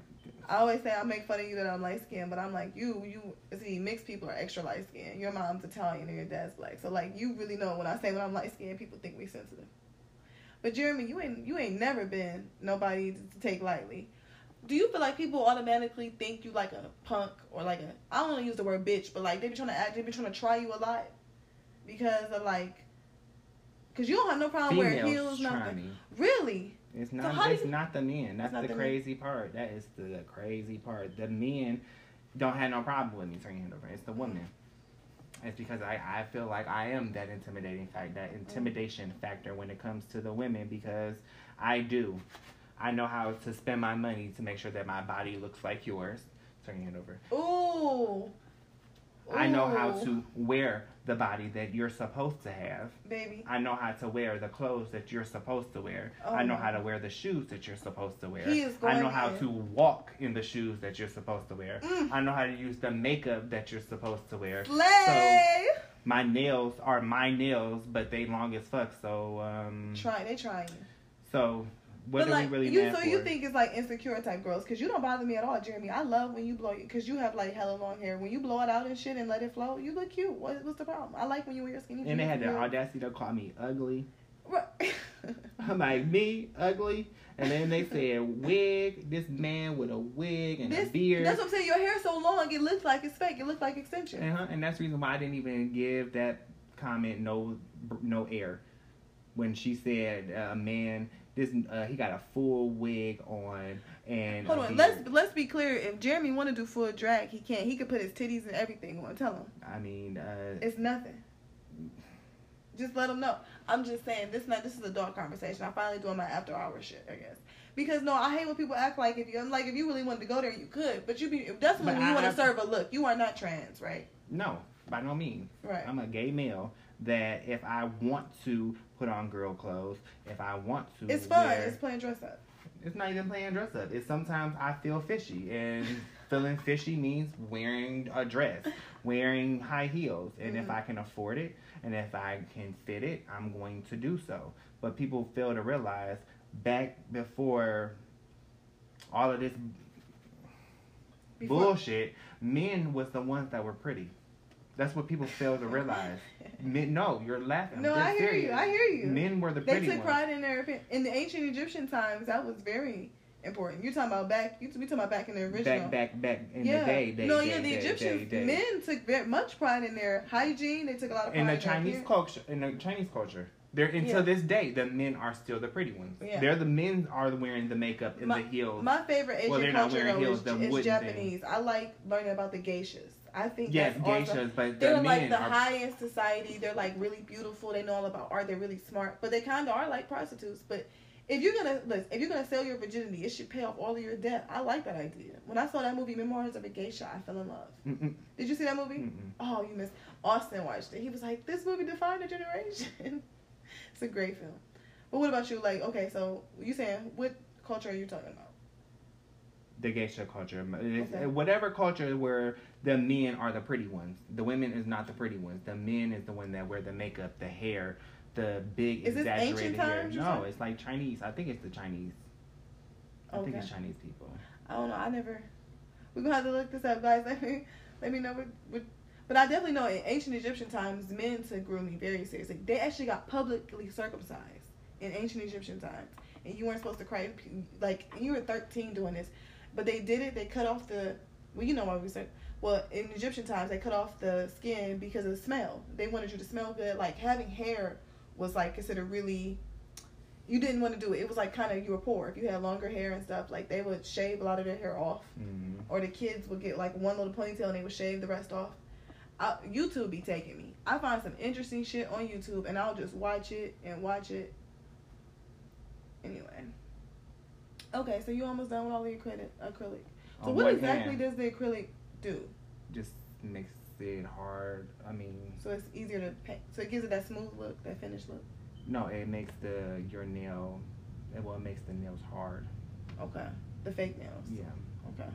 I always say I make fun of you that I'm light skinned, but I'm like you. You see, mixed people are extra light skinned. Your mom's Italian and your dad's black, so like you really know when I say when I'm light skinned, people think we sensitive. But Jeremy, you ain't you ain't never been nobody to, take lightly. Do you feel like people automatically think you like a punk or like a I don't want to use the word bitch, but like they be trying to act, they be trying to try you a lot because of like, because you don't have no problem wearing heels, nothing. me. Really? It's not. do it's you- not the men. That's the the men? crazy part. That is the crazy part. The men don't have no problem with me turning hand over. It's the women. It's because I, I feel like I am that intimidating fact, that mm. intimidation factor when it comes to the women because I do. I know how to spend my money to make sure that my body looks like yours. Turning hand over. Ooh. I know how to wear the body that you're supposed to have. baby. I know how to wear the clothes that you're supposed to wear. Oh I know how to wear the shoes that you're supposed to wear. He is going I know how in. to walk in the shoes that you're supposed to wear. Mm. I know how to use the makeup that you're supposed to wear. Slay. My nails are my nails, but they long as fuck. So, um, Try they trying. so what but are like we really you, so for? you think it's like insecure type girls? Cause you don't bother me at all, Jeremy. I love when you blow it, cause you have like hella long hair. When you blow it out and shit and let it flow, you look cute. What, what's the problem? I like when you wear your skinny. and they had the audacity to call me ugly. Right. I'm like me ugly, and then they said wig. This man with a wig and This, a beard. that's what I'm saying. Your hair's so long, it looks like it's fake. It looks like extension. Uh-huh, and that's the reason why I didn't even give that comment no no air when she said uh, a man this uh, he got a full wig on and Hold on, let's let's be clear. If Jeremy want to do full drag, he can. He could put his titties and everything on. Tell him I mean uh, it's nothing. Just let him know. I'm just saying this. Not this is a dark conversation. I'm finally doing my after hour shit. I guess because no, I hate when people act like if you like if you really wanted to go there, you could. But you be if that's when you want to serve a look. You are not trans, right? no by no means Right. I'm a gay male that if I want to put on girl clothes if I want to It's fun. wear- It's playing dress up. it's not even playing dress up. It's sometimes I feel fishy, and feeling fishy means wearing a dress, wearing high heels, and if Mhm. I can afford it and if I can fit it, I'm going to do so. But people fail to realize back before all of this Before- bullshit, men was the ones that were pretty. That's what people fail to realize. Men, no, you're laughing. No, I hear you. I hear you. Men were the pretty ones. They took ones. pride in their. In the ancient Egyptian times, that was very important. You're talking about back. You we talking about back in the original. Back, back, back in yeah. the day, day, no, day, yeah, the day, Egyptians day, day. men took very much pride in their hygiene. They took a lot of pride in the Chinese culture, in the Chinese culture, they're until Yeah. this day, the men are still the pretty ones. Yeah. They're the men are wearing the makeup and My- the heels. My favorite Asian Well, they're not culture wearing though heels, is, is Japanese. I like learning about the geishas. I think yes, that's awesome. but They're men like the are. high society. They're like really beautiful. They know all about art. They're really smart, but they kind of are like prostitutes. But if you're gonna listen, if you're gonna sell your virginity, it should pay off all of your debt. I like that idea. When I saw that movie, Memoirs of a Geisha, I fell in love. Mm-mm, Did you see that movie? mm-mm. Oh, you missed. Austin watched it. He was like, "This movie defined a generation." it's a great film. But what about you? Like, okay, so you saying what culture are you talking about? The geisha culture, eh, Okay. whatever culture where the men are the pretty ones, the women is not the pretty ones. The men is the one that wear the makeup, the hair, the big Is this exaggerated ancient hair. times, No, it's like Chinese. I think it's the Chinese. I think it's Chinese people. I don't know. I never. We're gonna have to look this up, guys. Let me let me know what. what but I definitely know in ancient Egyptian times, men took grooming very seriously. They actually got publicly circumcised in ancient Egyptian times, and you weren't supposed to cry. Like you were 13 doing this, but they did it. They cut off the. Well, you know why we said. Well, in Egyptian times, they cut off the skin because of the smell. They wanted you to smell good. Like having hair was like considered really you didn't want to do it. It was like kind of you were poor. If you had longer hair and stuff, like they would shave a lot of their hair off, hmm or the kids would get like one little ponytail and they would shave the rest off. I, YouTube be taking me. I find some interesting shit on YouTube and I'll just watch it and watch it. Anyway. Okay, so you almost done with all the acrylic. acrylic. So On what exactly hand, does the acrylic do? just makes it hard. I mean, So it's easier to paint. So it gives it that smooth look, that finished look. no, it makes the your nail. It well, it makes the nails hard. Okay. The fake nails. Yeah. Okay.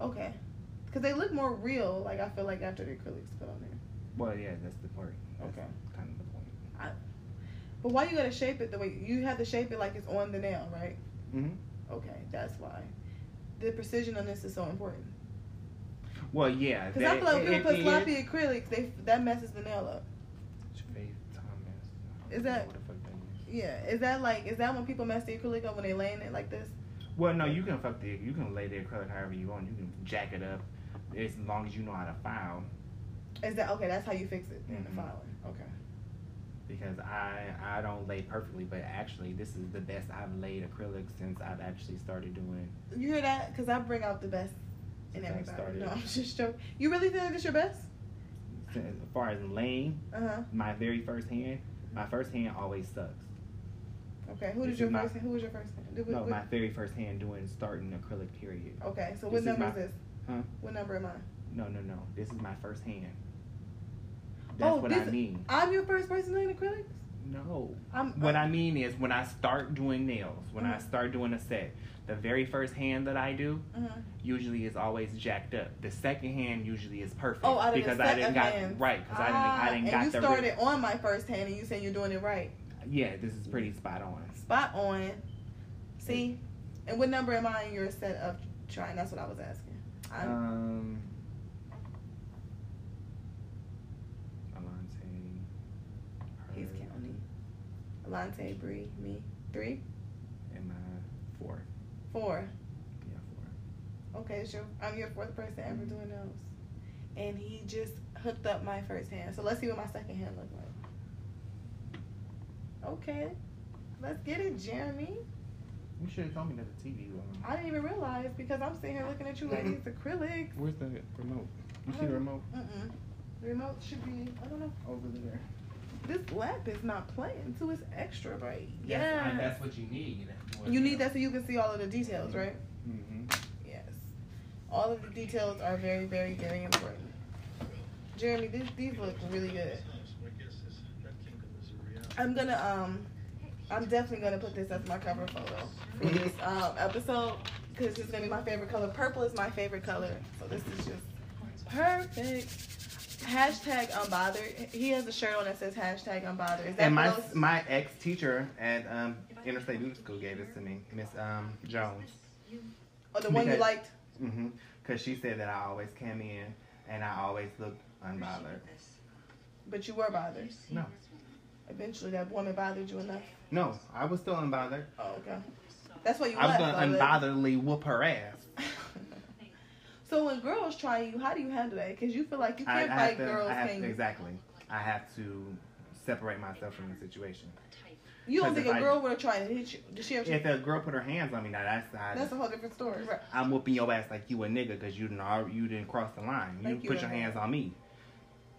Okay. Because they look more real, like I feel like after the acrylics put on there. Well, yeah, that's the point. That's Okay. Kind of the point. But why you gotta shape it the way you have to shape it like it's on the nail, right? Hmm Okay, that's why. The precision on this is so important. Well, yeah. Because I feel like when it- people put it sloppy acrylics, they that messes the nail up. is- Faith Thomas. I Is that- what the fuck. Yeah, is that like is that when people mess the acrylic up when they laying it like this? Well, no, you can fuck the you can lay the acrylic however you want. You can jack it up as long as you know how to file. Is that okay? That's how you fix it in the Mhm. filing. Okay. Because I I don't lay perfectly, but actually this is the best I've laid acrylic since I've actually started doing. You hear that? Because I bring out the best in everybody. started. No, I'm just joking. You really think this your best? As far as laying, Uh huh. my very first hand, my first hand always sucks. Okay. Who This did your my- first? Who was your first? Did, No, what- my very first hand doing starting acrylic period. Okay, so This what is number my- is this? Huh? What number am I? No, no, no. This is my first hand. That's Oh, what this- I mean. I'm your first person doing acrylics. No. I'm. What I mean is when I start doing nails, when I Mhm. start doing a set, the very first hand that I do uh usually is always jacked up. The second hand usually is perfect Oh, out of because the I didn't got hands. right because I didn't Ah, I didn't and got you the started on my first hand, and you saying you're doing it right. yeah this is pretty spot on. Spot on. See, and what number am I in your set of trying? That's what I was asking. I'm, Um, Alante, he's her, counting. Alante, Bree, me, three, and my four. four. Yeah, four. Okay, so I'm your fourth person ever doing those, and he just hooked up my first hand. So let's see what my second hand look like. Okay, let's get it, Jeremy. You should have told me that the TV was on. I didn't even realize because I'm sitting here looking at you like it's acrylics. Where's the remote? You see the uh-huh. remote Mm-mm. The remote should be. I don't know. over there? This lamp is not playing, so it's extra bright. That's, Yeah. that's what you need. You need that so you can see all of the details, right? Mm-hmm. Yes. All of the details are very, very, very important. Jeremy, these these look really good. I'm gonna um, I'm definitely gonna put this as my cover photo for this um episode because it's gonna be my favorite color. Purple is my favorite color, so this is just perfect. Hashtag unbothered. He has a shirt on that says hashtag unbothered. Is that And my those- my ex teacher at um, Interstate Beauty School gave this to me, Miss um, Jones. or the one you liked? Mm-hmm. Cause she said that I always came in and I always looked unbothered. But you were bothered. No, Eventually, that woman bothered you enough. no, I was still unbothered. Oh, okay. That's why you were I was left. gonna though, unbotheredly whoop her ass. So when girls try you, how do you handle that? Because you feel like you I, I can't have fight to, girls. I have exactly. I have to separate myself from the situation. You don't think a I- girl would have tried to hit you? Did she ever? If a girl put her hands on me, now that's I, That's a whole different story. Right. I'm whooping your ass like you a nigga because you didn't you didn't cross the line. You Like you put your hands on me.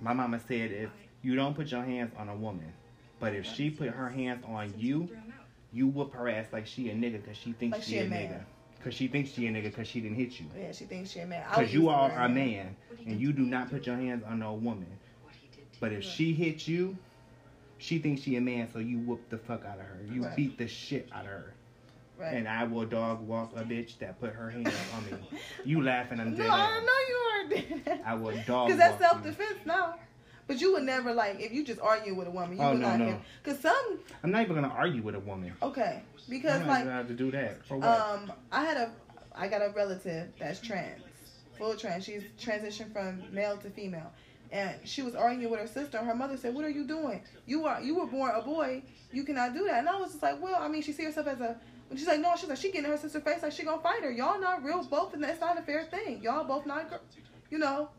My mama said if you don't put your hands on a woman, but if she put her hands on you, you whoop her ass like she a nigga because she thinks Like she, she a, a nigga. Because she thinks she a nigga because she didn't hit you. Yeah, she thinks she a man. Because you use are a man and you do not put your hands on no woman. But if she hits you, She thinks she a man, so you whoop the fuck out of her. You Right. beat the shit out of her. Right. And I will dog walk a bitch that put her hands on me. You laughing? I'm dead. no, I know you weren't doing I will dog Because that's self defense now. But you would never like if you just argue with a woman. You Oh, would no, not no. Because some I'm not even gonna argue with a woman. okay because I'm not like gonna have to do that. For what? um I had a I got a relative that's trans, full trans. She's transitioned from male to female, and she was arguing with her sister. Her mother said, "What are you doing? You are you were born a boy. You cannot do that." And I was just like, "Well, I mean, she see herself as a." She's like, no, she's like, she getting in her sister's face like she gonna fight her. Y'all not real both, and that's not a fair thing. Y'all both not, gir- you know.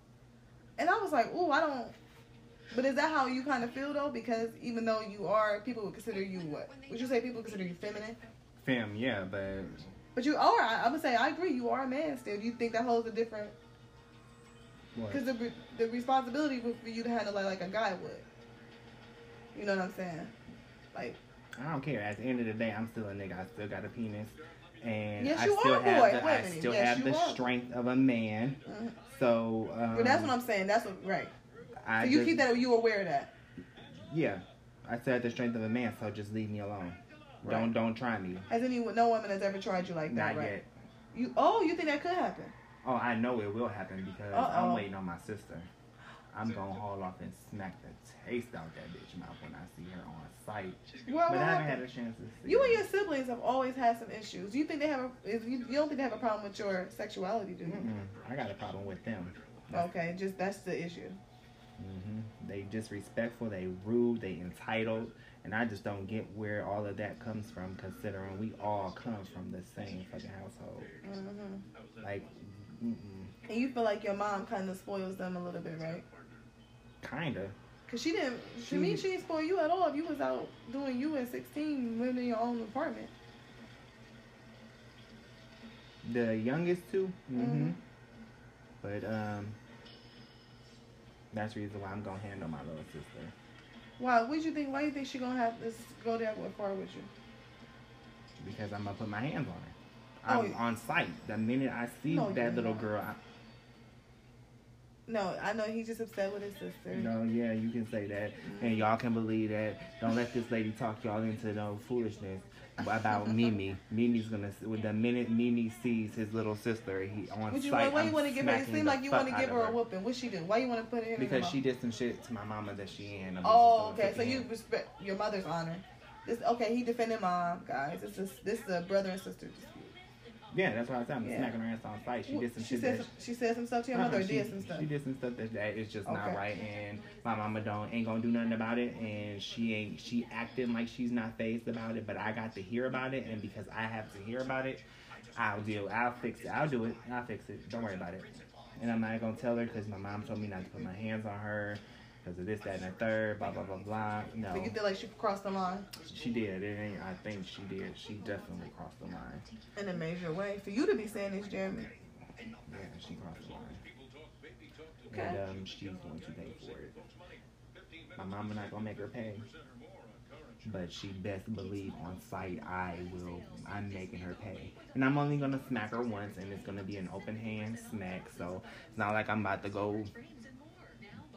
And I was like, ooh, I don't. But is that how you kind of feel though? Because even though you are, people would consider you what? Would you say people consider you feminine? Fem, yeah, but But you are. I, I would say I agree. You are a man still. Do you think that holds a different? what? Because the re- the responsibility would for you to handle it like a guy would. You know what I'm saying? Like I don't care. At the end of the day, I'm still a nigga. I still got a penis, and Yes, I still are, have boy. the I still Yes, have the strength of a man. Mhm. So, um, but that's what I'm saying. That's what right. I So you just- keep that. You aware of that? Yeah, I still have the strength of a man. So just leave me alone. Right. Don't don't try me. Has any no woman has ever tried you like that, Not right? yet. You oh, you think that could happen? Oh, I know it will happen because Uh-oh. I'm waiting on my sister. I'm gonna haul off and smack the taste out that bitch mouth when I see her on sight. Well, But I haven't happened? had a chance to see. You her. and your siblings have always had some issues. Do you think they have a? Is you, you don't think they have a problem with your sexuality, do you? Mm-mm. I got a problem with them. Okay, just that's the issue. Hmm They disrespectful, they rude, they entitled, and I just don't get where all of that comes from. Considering we all come from the same fucking household. hmm Like, mm-mm. And you feel like your mom kind of spoils them a little bit, right? kinda. Cause she didn't. To She- me, she didn't spoil you at all. If you was out doing you at sixteen, living in your own apartment. The youngest 2 Mm-hmm. Mhm. But um, that's the reason why I'm gonna handle my little sister. Why? What you think? Why you think she gonna have this go that far with you? because I'm gonna put my hands on her. I'm Oh, on sight. The minute I see No, that little not. girl, I, No, I know he's just upset with his sister. no, yeah, you can say that, and mm. y'all can believe that. Don't let this lady talk y'all into no foolishness about Mimi. Mimi's gonna with the minute Mimi sees his little sister, he on Would you, sight. why you I'm want to give her? It seemed like you want to give her a whooping. What she do? Why you want to put it in? Because she did some shit to my mama that she in. Oh, okay. So you put the hand- respect your mother's honor. This okay? He defended mom, guys. This is this is a brother and sister dispute. Yeah, that's what I said. I'm Yeah. smacking her ass on sight. She did some she shit said some, she said some stuff to your mother. Uh-uh, or she, did some stuff. She did some stuff that, that is just not right, and my mama don't ain't gonna do nothing about it, and she ain't she acting like she's not phased about it, but I got to hear about it, and because I have to hear about it, I'll deal, I'll fix it, I'll do it, I'll fix it. Don't worry about it. And I'm not gonna tell her because my mom told me not to put my hands on her because of this, that, and the third, blah blah blah blah. No, So you feel like she crossed the line she did. It ain't. I think she did. She definitely crossed the line. in a major way. For you to be saying this, Jeremy. Yeah, she crossed the line. Okay. And um, she's going to pay for it. My mama not gonna make her pay. But she best believe on sight I will I'm making her pay. And I'm only gonna smack her once and it's gonna be an open hand smack, so it's not like I'm about to go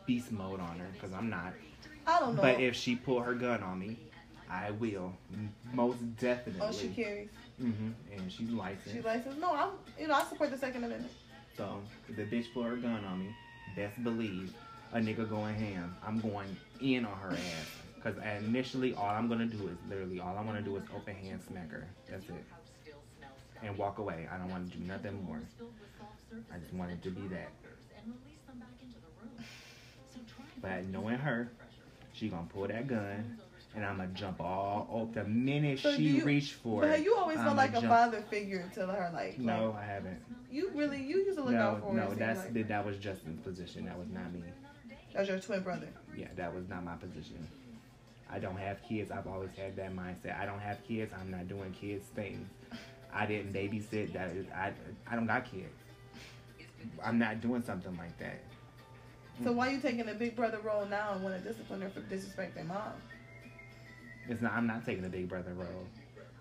beast mode on her, because I'm not. I don't know. But if she pull her gun on me, I will. Most definitely. oh, she carries. Mm-hmm. And she's licensed. She says, no, I'm. You know, I support the Second Amendment. So if the bitch pull her gun on me, best believe a nigga going ham. I'm going in on her ass. Cause initially all I'm gonna do is literally all I wanna do is open hand smack her. That's it. And walk away. I don't wanna do nothing more. I just want it to be that. But knowing her, she gonna pull that gun and I'm gonna jump all over the minute So she you- reach for But it. you always felt like a father figure to her, like. No, like, I haven't. you really, you used to look out No, for her. no, that's like. that was Justin's position. That was not me. That was your twin brother. Yeah, that was not my position. I don't have kids. I've always had that mindset. I don't have kids. I'm not doing kids things. I didn't babysit. That is, I I don't got kids. I'm not doing something like that. So why you taking the big brother role now and want to discipline her for disrespecting mom? It's not. I'm not taking the big brother role.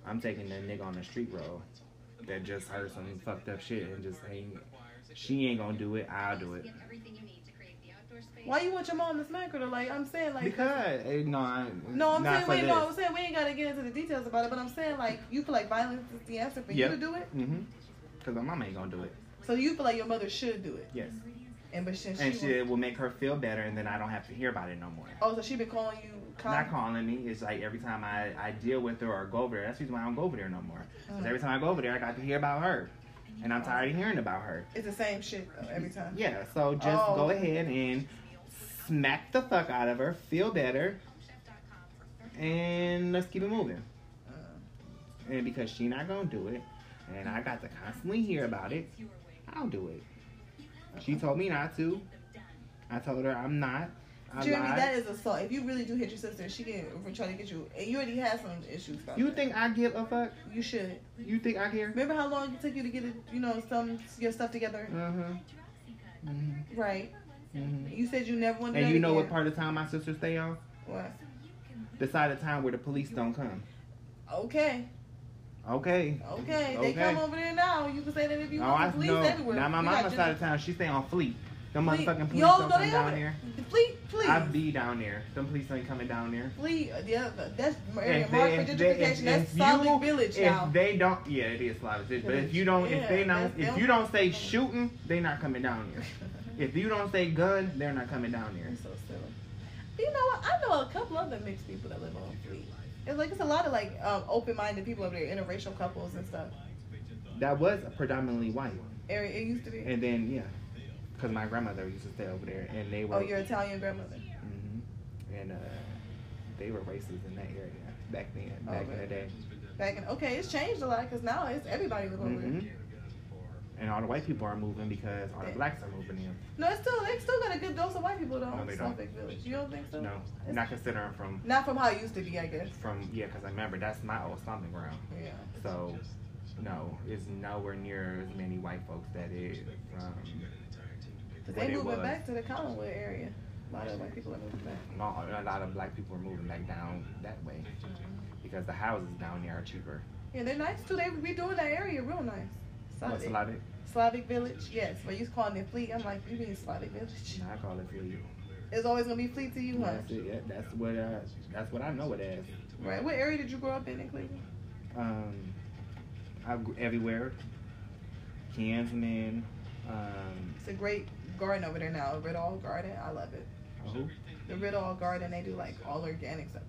I'm taking the nigga on the street role that just heard some fucked up shit and just ain't. She ain't gonna do it. I'll do it. Why you want your mom to smack her? Though? Like I'm saying, like Because eh, no, I, no, I'm saying wait, no, I'm saying we ain't gotta get into the details about it, but I'm saying like you feel like violence is the answer for Yep. you to do it. Mm-hmm. Cause my mom ain't gonna do it. So you feel like your mother should do it, Yes. And but since And she, she was, will make her feel better, and then I don't have to hear about it no more. oh, so she been calling you. Not calling me. It's like every time I, I deal with her or go over there. That's the reason why I don't go over there no more. Because Mm. every time I go over there, I got to hear about her, and I'm tired of hearing about her. It's the same shit though, every time. Yeah. So just Oh. go ahead and smack the fuck out of her, feel better, and let's keep it moving. Uh, And because she not gonna do it, and I got to constantly hear about it, I'll do it. She told me not to. I told her I'm not. I Jeremy, lied. that is assault. If you really do hit your sister, she can try to get you. And you already had some issues. You that. think I give a fuck? you should? You think I care? Remember how long it took you to get it, you know, some your stuff together? Uh huh. hmm Right. hmm You said you never wanted. And you know what part of town my sister stay on? What? The side of town where the police don't come. Okay. Okay. Okay. They Okay. come over there now. You can say that if you Oh, want I the police know. everywhere. Now my We mama's side of town, she stay on Fleet. Fleet. motherfucking police Yo, don't no, come down over- there. Fleet, please. I be down there. Them police ain't coming down there. Fleet. Uh, yeah, uh, that's area marked for if they- if- gentrification. That's if Solid you- Village If now. they don't, yeah, it is Slavic. But if you don't, Yeah, if they don't, if them. you don't say shooting, they not coming down here. If you don't say gun, they're not coming down here. You're so silly. You know what? I know a couple other mixed people that live on. It's like it's a lot of like um, open-minded people over there, interracial couples and stuff. That was predominantly white, Area it used to be. and then yeah, because my grandmother used to stay over there, and they were. Oh, your Italian grandmother. Mm-hmm. And uh, they were racist in that area back then, Oh, back in the day. Back in okay, it's changed a lot because now it's everybody over hmm there. And all the white people are moving because all the blacks are moving in. No, it's still they still got a good dose of white people though. No, they don't. Village. You don't think so? No, It's- not considering from Not from how it used to be, I guess. from yeah, because I remember that's my old stomping ground. Yeah. So no, it's nowhere near as many white folks that is what um, they moving back to the Collinwood area. A lot of white people are moving back. No, a lot of black people are moving back down that way uh-huh. because the houses down there are cheaper. Yeah, they're nice too. They be doing that area real nice. What's a Slavic. Slavic Village, yes. But you calling it Fleet? I'm like, you mean Slavic Village? I call it Fleet. It's always gonna be Fleet to you, huh? That's it. Yeah, that's what uh, that's what I know it as. Right. What area did you grow up in in Cleveland? Um, I've gr- everywhere. Kinsman. Um, It's a great garden over there now, Rid-All Garden. I love it. who? The Rid-All Garden, they do like all organic stuff.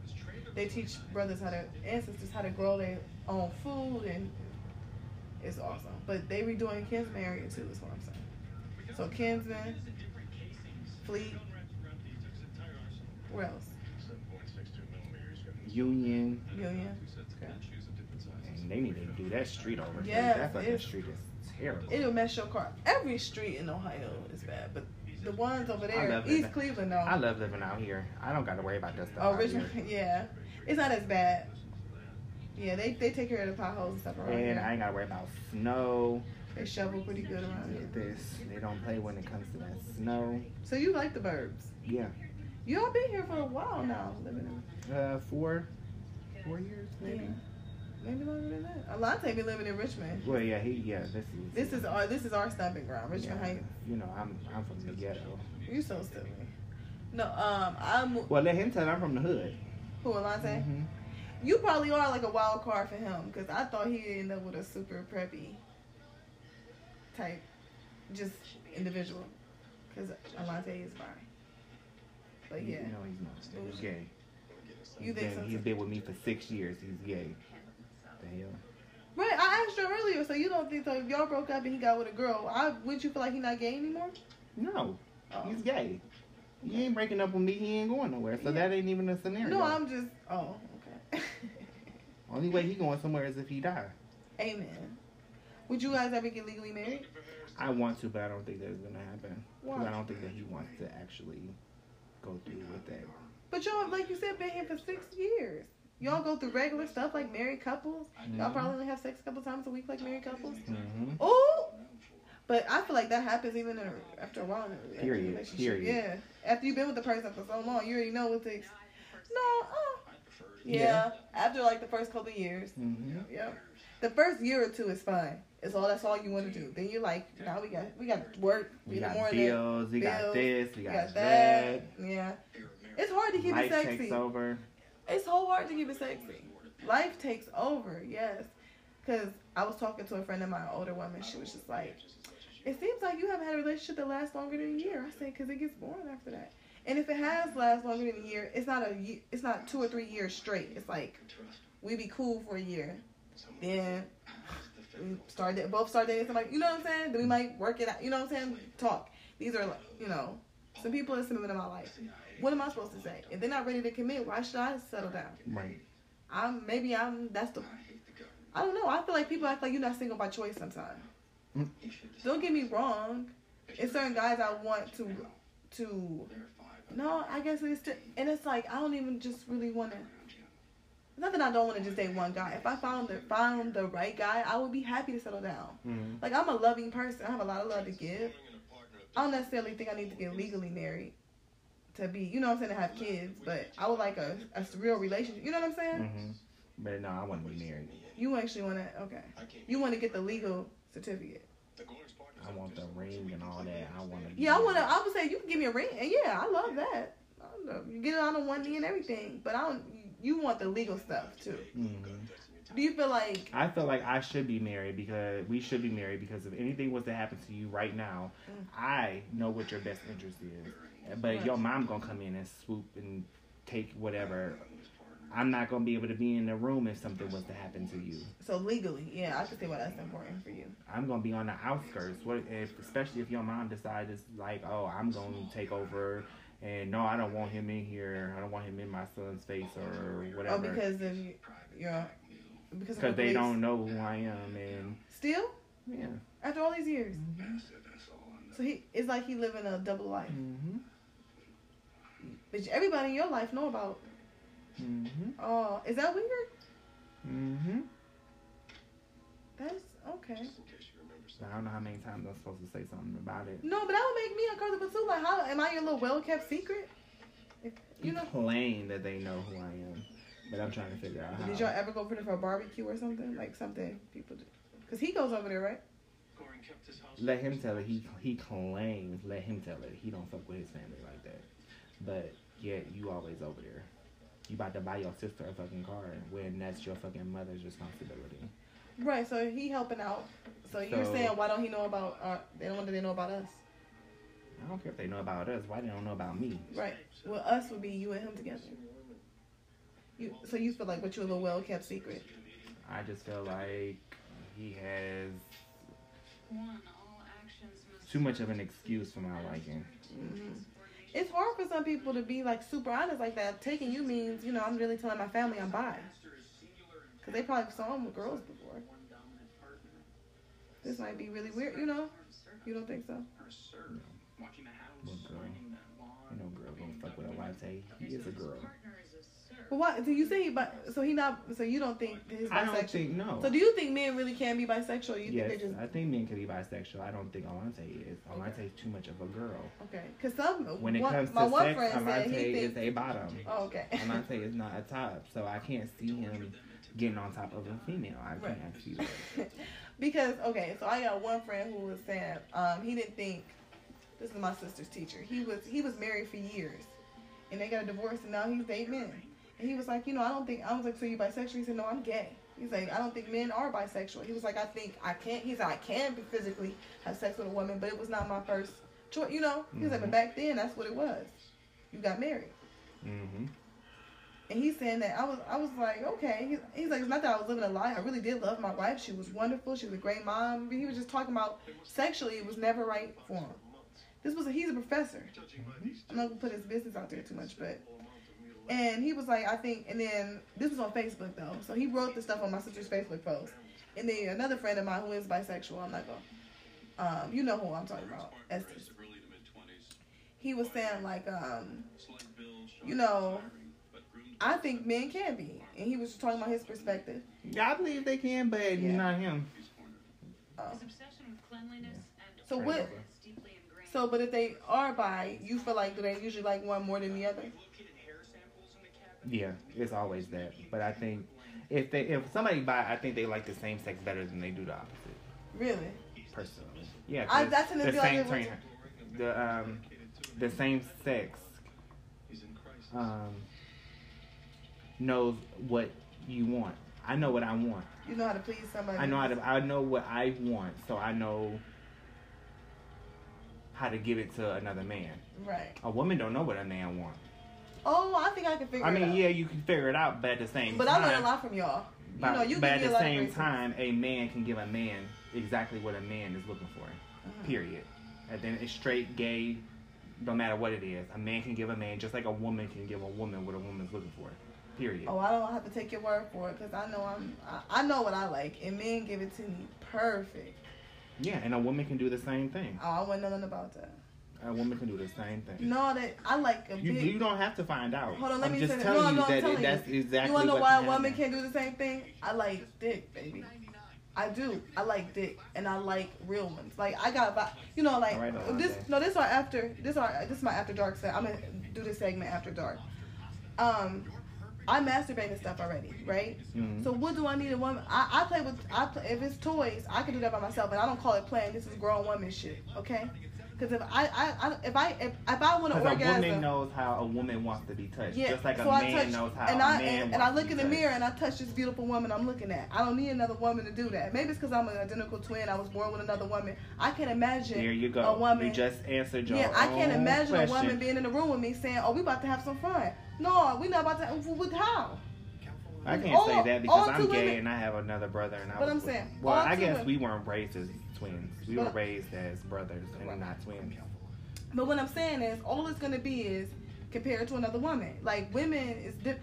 They teach brothers how to ancestors how to grow their own food, and it's awesome. But they redoing Kinsman area too. Is what I'm saying. So Kinsman, Fleet. Where else? Union. Union. Okay. And they need to do that street over. 'cause Yes, that fucking it's- street is terrible. It'll mess your car. Every street in Ohio is bad, but the ones over there, East. Cleveland, though. I love living out here. I don't got to worry about that stuff. Oh, Richmond, yeah, it's not as bad. Yeah, they they take care of the potholes and stuff around And here. I ain't got to worry about snow. They shovel pretty good around here. This they don't play when it comes to that snow. So you like the burbs? Yeah. You all been here for a while now, living in. Uh, four, four years maybe. Yeah. Maybe longer than that. Alante been living in Richmond. Well, yeah, he yeah. This is This is our this is our stomping ground, Richmond yeah, Heights. You know, I'm I'm from the ghetto. You so silly. No, um, I'm Well, let him tell I'm from the hood. who Alante. Mhm. You probably are like a wild card for him because I thought he'd end up with a super preppy type, just individual. Because Alante is fine. But He- yeah, No, he's not. Still. He's gay. you He's think been, so? he's too? been with me for six years. He's gay. The hell. Right, I asked you earlier, so you don't think so? If y'all broke up and he got with a girl, I wouldn't you feel like he not gay anymore? No, Oh. he's gay. He ain't breaking up with me. He ain't going nowhere. So Yeah. that ain't even a scenario. No, I'm just. Oh, okay. Only way he going somewhere is if he die. Amen. Would you guys ever get legally married? I want to, but I don't think that's gonna happen. I don't think that he wants to actually go through with that. But y'all, like you said, been here for six years. Y'all go through regular stuff like married couples. Y'all Mhm. probably only have sex a couple times a week like married couples. Mm-hmm. Oh, but I feel like that happens even in a, after a while. In a, a Period, relationship. period. Yeah, after you've been with the person for so long, you already know what to. ex- No, uh, Yeah, after like the first couple of years. hmm Yeah. The first year or two is fine. It's all that's all you want to do. Then you're like, now we got we got work. We in the got morning. bills. We got this. We We got, got that. that. Yeah. It's hard to keep Life it sexy. takes over. It's so hard to keep it sexy. Life takes over, yes. Because I was talking to a friend of mine, an older woman. She was just like, it seems like you haven't had a relationship that lasts longer than a year. I said, because it gets boring after that. And if it has last longer than a year, it's not a it's not two or three years straight. It's like we be cool for a year, then we start da- both start dating somebody. You know what I'm saying? Then we might work it out. You know what I'm saying? Talk. These are you know some people are commitment in my life. What am I supposed to say? If they're not ready to commit, why should I settle down? Right. I'm maybe I'm that's the I don't know. I feel like people act like you're not single by choice sometimes. Mm. Don't get me wrong. It's certain guys I want to to no, I guess it's just, and it's like I don't even just really want to. Not that I don't want to just date one guy. If I found the found the right guy, I would be happy to settle down. hmm Like I'm a loving person. I have a lot of love to give. I don't necessarily think I need to get legally married to be, you know what I'm saying, to have kids. But I would like a, a real relationship. You know what I'm saying? hmm But no, I want to be married. You actually want to, okay. You want to get the legal certificate. I want the ring and all that. I want to. Yeah, I want to. I would say you can give me a ring, and yeah, I love that. I don't know. You get it on the one knee and everything, but I don't. You want the legal stuff too. hmm Do you feel like? I feel like I should be married because we should be married because if anything was to happen to you right now, Mm. I know what your best interest is. But your mom gonna come in and swoop and take whatever. I'm not gonna be able to be in the room if something was to happen to you. So legally, yeah, I can see why that's important for you. I'm gonna be on the outskirts. What if, especially if your mom decides like, oh, I'm gonna take over, and no, I don't want him in here. I don't want him in my son's face or whatever. Oh, whatever. because of you- your because because the they police. don't know who I am, and Still, yeah. after all these years, so he it's like he living a double life. hmm But everybody in your life know about. Hmm Oh, is that weird? Mm-hmm. That's okay. I don't know how many times I'm supposed to say something about it. No, but that would make me uncomfortable too. Like, how am I your little well kept secret? If, you know. claim that they know who I am, but I'm trying to figure out how. Did y'all ever go for the for a barbecue or something? Like something people do. Cause he goes over there, right? Let him tell it. He he claims. Let him tell it. He don't fuck with his family like that. But yet you always over there. You about to buy your sister a fucking car when that's your fucking mother's responsibility. Right. So he helping out. So you're saying why don't he know about? Uh, they don't. What do they know about us? I don't care if they know about us. Why they don't know about me? Right. Well, us would be you and him together. You. So you feel like what you're a little well kept secret. I just feel like he has One, all actions must too much of an excuse for my liking. hmm It's hard for some people to be like super honest like that. Taking you means you know I'm really telling my family I'm bi. Cause they probably saw him with girls before. This might be really weird. You know. You don't think so? Watching the house, Well, girl. spraying the lawn. You know, girl don't fuck with a latte. He is a girl. Partner is a sir. But why? Do you say he bi? So he not? So you don't think his bisexual I don't think no. So do you think men really can be bisexual? You yes, think they just I think men can be bisexual. I don't think Alante is. Alante is too much of a girl. okay? Cause some When it one, comes my to one sex, friend said he Alante thinks. is a bottom. Oh, okay. Alante is not a top. So I can't see him getting on top of a female. I Right. can't see that. because okay, so I got one friend who was saying um, he didn't think this is my sister's teacher. He was he was married for years, and they got a divorce, and now he's dating men. And he was like, you know, I don't think I was like, so you bisexual? He said, no, I'm gay. He's like, I don't think men are bisexual. He was like, I think I can't. He's like, I can physically have sex with a woman, but it was not my first choice. You know, he was like, but Mhm. back then that's what it was. You got married. hmm And he's saying that I was I was like, okay. He's, he's like, it's not that I was living a lie. I really did love my wife. She was wonderful. She was a great mom. He was just talking about sexually, it was never right for him. This was a, he's a professor. I'm not gonna put his business out there too much, but and he was like, I think, and then this was on Facebook though, so he wrote the stuff on my sister's Facebook post. And then another friend of mine who is bisexual, I'm not gonna, um, you know who I'm talking about, Estes. He was saying like, um, you know, I think men can be, and he was talking about his perspective. Yeah, I believe they can, but Yeah. not him. Um, His obsession with cleanliness and So order what- is deeply ingrained. so, but if they are bi, you feel like do they usually like one more than the other? Located hair samples in the cabin. Yeah, it's always that. But I think if they if somebody buy, I think they like the same sex better than they do the opposite. Really? Personally, yeah. I- 'cause that's an the same I would- train, the um the same sex um knows what you want. I know what I want. You know how to please somebody. I know how to. I know what I want, so I know how to give it to another man. Right. A woman don't know what a man wants. Oh, I think I can figure it out. I mean, yeah, you can figure it out, but at the same time. But time, I learned a lot from y'all. You But, know, you but at the same time, a man can give a man exactly what a man is looking for. Mhm. Period. And then it's straight, gay, no matter what it is. A man can give a man just like a woman can give a woman what a woman's looking for. Period. Oh, I don't have to take your word for it because I know I'm. I, I know what I like, and men give it to me perfect. Yeah, and a woman can do the same thing. Oh, I want nothing about that. A woman can do the same thing. No, that I like a You, big. you don't have to find out. Hold on, let I'm me just. No, you no, that it, that's exactly you wanna know why a woman can't do the same thing? I like dick, baby. I do. I like dick, and I like real ones. Like I got, you know, like right, this. No, this is after. This our. This is my after dark set. I'm gonna do this segment after dark. Um, I masturbate and stuff already, right? Mhm. So what do I need a woman? I, I play with. I play, if it's toys, I can do that by myself, and I don't call it playing. This is grown woman shit, okay? Because if I, I, I if I if, if I want to Because a woman knows how a woman wants to be touched, yeah, just like a so I man touch, knows how and a I man and, and I look in the touched. mirror and I touch this beautiful woman I'm looking at. I don't need another woman to do that. Maybe it's because I'm an identical twin. I was born with another woman. I can't imagine There you go. a woman. You just answered your yeah, I can't imagine question. a woman being in the room with me saying, "Oh, we about to have some fun." No, we not about to. With how? I can't all- say that because I'm gay women- and I have another brother. And I But was I'm saying, well, I guess women- we weren't raised as twins. We were But- raised as brothers and not twins. But what I'm saying is, all it's gonna be is compared to another woman. Like women is dip,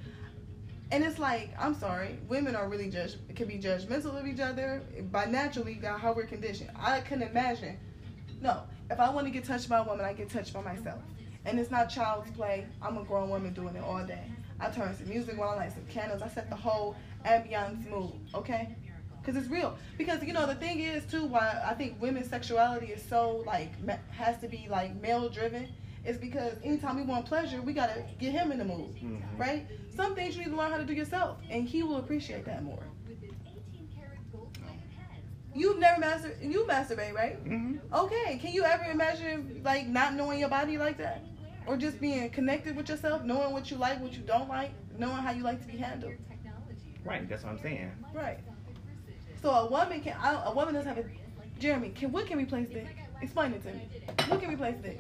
and it's like I'm sorry, women are really judge can be judgmental of each other by naturally got how we're conditioned. I can imagine. No, if I want to get touched by a woman, I get touched by myself, and it's not child's play. I'm a grown woman doing it all day. I turn some music on, I light some candles. I set the whole ambiance mood. Okay. Cause it's real. Because you know the thing is too why I think women's sexuality is so like ma- has to be like male driven is because anytime we want pleasure we gotta get him in the mood, Mhm. right? Some things you need to learn how to do yourself, and he will appreciate that more. You've never master you masturbate, right? hmm Okay. Can you ever imagine like not knowing your body like that, or just being connected with yourself, knowing what you like, what you don't like, knowing how you like to be handled? Right, that's what I'm saying. Right. So a woman can. I, a woman doesn't have a. Jeremy, can what can replace dick? Explain it to me. What can replace dick?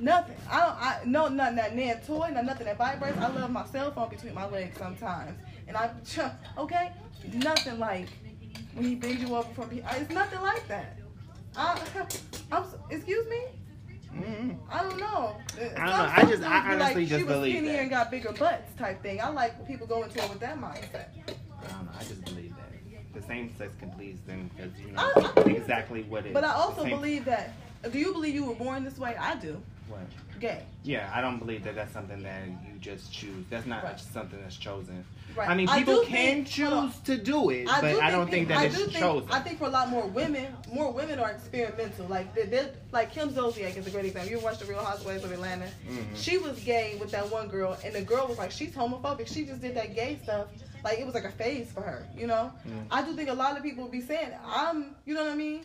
Nothing. I don't. I no not not nan toy, not nothing that vibrates. I love my cell phone between my legs sometimes, and I okay. Nothing like when he bends you over from. It's nothing like that. I, I'm. Excuse me. hmm I don't know. I don't know. I just- I honestly like, just she was believe skinnier that. and got bigger butts type thing. I like when people go into it with that mindset. I don't know. I just believe that the same sex can please them because you know I- exactly what it. But I also same- believe that. Do you believe you were born this way? I do. What? Gay. Yeah, I don't believe that that's something that you just choose. That's not Right. something that's chosen. Right. I mean, people do can think- choose to do it, I but do I don't think people- that I it's think, chosen. I think for a lot more women, more women are experimental. Like they, they like Kim Zolciak is a great example. You watched the Real Housewives of Atlanta. Mhm. She was gay with that one girl, and the girl was like, she's homophobic. She just did that gay stuff. Like it was like a phase for her, you know. Mm. I do think a lot of people would be saying, I'm, you know what I mean.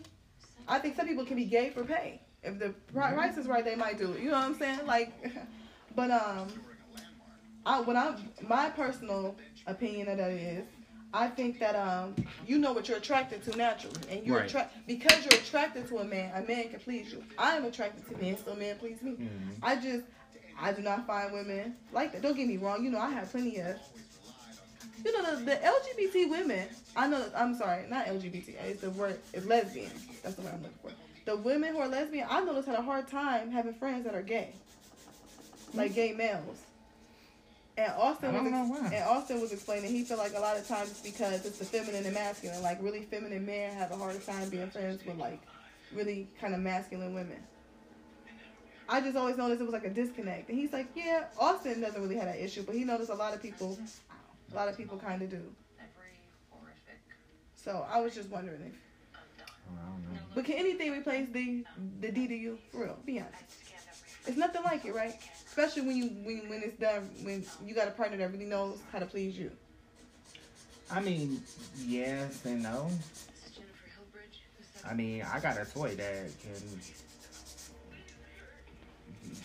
I think some people can be gay for pay. If the pri- price is right, they might do it. You know what I'm saying? Like, but um, I what I my personal opinion of that is, I think that um, you know what you're attracted to naturally, and you're Right. attract because you're attracted to a man. A man can please you. I am attracted to men, so men please me. Mhm. I just I do not find women like that. Don't get me wrong. You know I have plenty of. You know the, the LGBT women. I know. I'm sorry, not LGBT. It's the word. It's lesbian. That's the word I'm looking for. The women who are lesbian, I noticed had a hard time having friends that are gay, like gay males. And Austin was ex- and Austin was explaining he felt like a lot of times it's because it's the feminine and masculine. Like really feminine men have a harder time being friends with like really kind of masculine women. I just always noticed it was like a disconnect. And he's like, yeah, Austin doesn't really have that issue, but he noticed a lot of people, a lot of people kind of do. So I was just wondering if, oh, I but can anything replace the the DDU? For real, be honest. It's nothing like it, right? Especially when you when when it's done when you got a partner that really knows how to please you. I mean, yes and no. Jennifer Hillbridge, I mean, I got a toy that can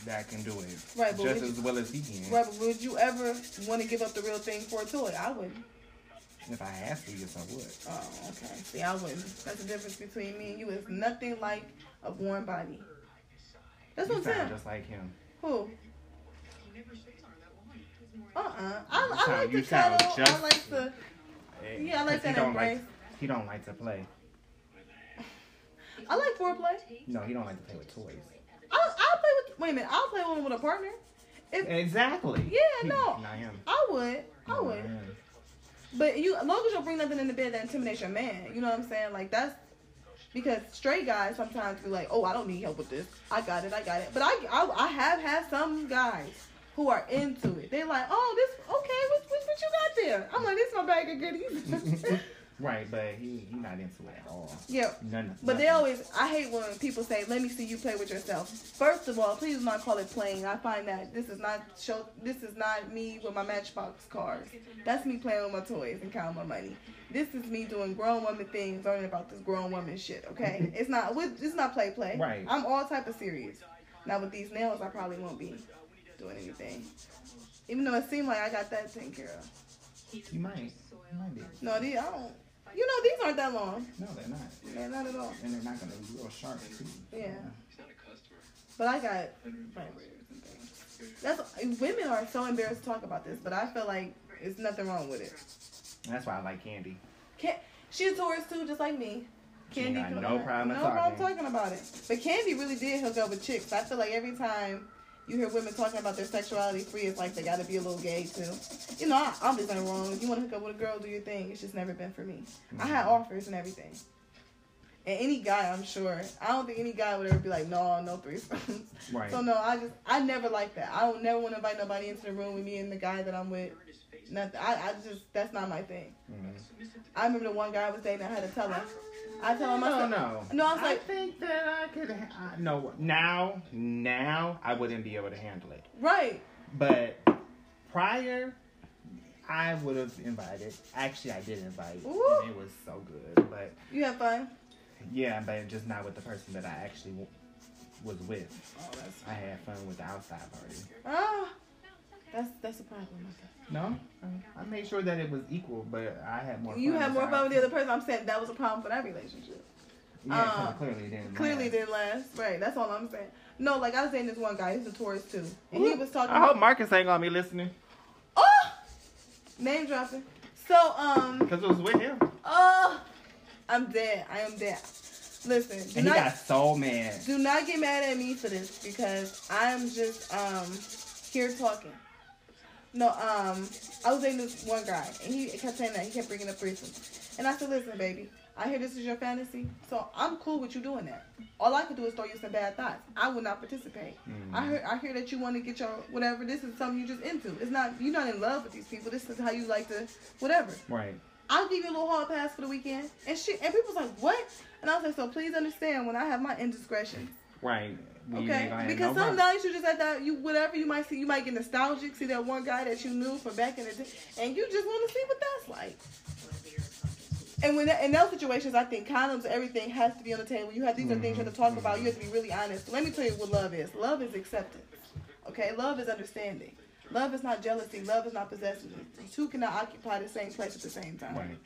that can do it Right, but just as well as he can. Right, but would you ever want to give up the real thing for a toy? I wouldn't. If I had to, yes, I would. Oh, okay. See, I wouldn't. That's the difference between me and you. It's nothing like a warm body. That's you what I'm saying. just like him. Who? he never speaks on that woman. He's more Uh-uh. I, You I like you to sound cuddle. I just- like to. Eh, yeah, I like that don't embrace. like he don't like to play. I like foreplay. No, he don't like to play with toys. I'll, I'll play with. Wait a minute. I'll play one with a partner. If Exactly. Yeah, no. Not him. I would, I would. But you, as long as you bring nothing in the bed that intimidates your man, you know what I'm saying? Like that's because straight guys sometimes be like, "Oh, I don't need help with this. I got it. I got it." But I, I, I have had some guys who are into it. They're like, "Oh, this okay? What, what, what you got there?" I'm like, "This is my bag of goodies." Right, but he he not into it at all. yeah. None. But they always, I hate when people say, "Let me see you play with yourself." First of all, please do not call it playing. I find that this is not show. This is not me with my Matchbox cars. That's me playing with my toys and counting my money. This is me doing grown woman things, learning about this grown woman shit. Okay, it's not. with- It's not play play. Right. I'm all type of serious. Now with these nails, I probably won't be doing anything. Even though it seemed like I got that taken care of. You might. You might be. No, I don't. You know these aren't that long. No, they're not. Yeah, not at all. And they're not gonna be real sharp too. Yeah. He's not a customer. But I got vibrators and things. That's women are so embarrassed to talk about this, but I feel like it's nothing wrong with it. That's why I like Candy. Can she's a tourist too, just like me. Candy, ain't got no problem no talking. problem talking about it. But Candy really did hook up with chicks. I feel like every time you hear women talking about their sexuality free, it's like they got to be a little gay too. You know, I, I'm just not wrong. If you want to hook up with a girl, do your thing. It's just never been for me. I had Mm-hmm. offers and everything. And any guy, I'm sure. I don't think any guy would ever be like, no, no threesomes. Right. So no, I just I never like that. I don't never want to invite nobody into the room with me and the guy that I'm with. Nothing. I, I just that's not my thing. Mhm. I remember the one guy I was dating. I had to tell him. I tell him I don't know. No, I was like- I think that I could. Ha- I, no, now, now I wouldn't be able to handle it. right. But prior, I would have invited. Actually, I did invite, Ooh. and it was so good. But You have fun. yeah, but just not with the person that I actually w- was with. Oh, that's I had fun with the outside party. ah, that's that's a problem. No, I made sure that it was equal, but I had more. You fun had more fun with the other person. I'm saying that was a problem for that relationship. Yeah, 'cause Uh, clearly it didn't. Clearly last. didn't last. Right. That's all I'm saying. No, like I was saying, this one guy. He's a tourist too, and he was talking. I hope Marcus ain't gonna be listening oh, name dropping. So um. because it was with him, Oh, I'm dead. I am dead. Listen, do and he not got so mad. do not get mad at me for this because I'm just um here talking. No, um, I was dating this one guy and he kept saying that he kept bringing up threesomes, and I said, listen, baby, I hear this is your fantasy, so I'm cool with you doing that. All I could do is throw you some bad thoughts. I would not participate. Mm. I hear I hear that you want to get your whatever. This is something you just into. It's not you're not in love with these people. This is how you like to whatever. Right. I'll give you a little hard pass for the weekend. And shit, and people's like, what? And I was like, so please understand when I have my indiscretions. Right. Okay? Because no some you just at that you whatever you might see, you might get nostalgic, see that one guy that you knew from back in the day, and you just want to see what that's like. And when in those situations, I think condoms, everything has to be on the table. You have these are things you have to talk about. You have to be really honest. Let me tell you what love is. Love is acceptance. Okay, love is understanding. Love is not jealousy. Love is not possessiveness. Two cannot occupy the same place at the same time. Right.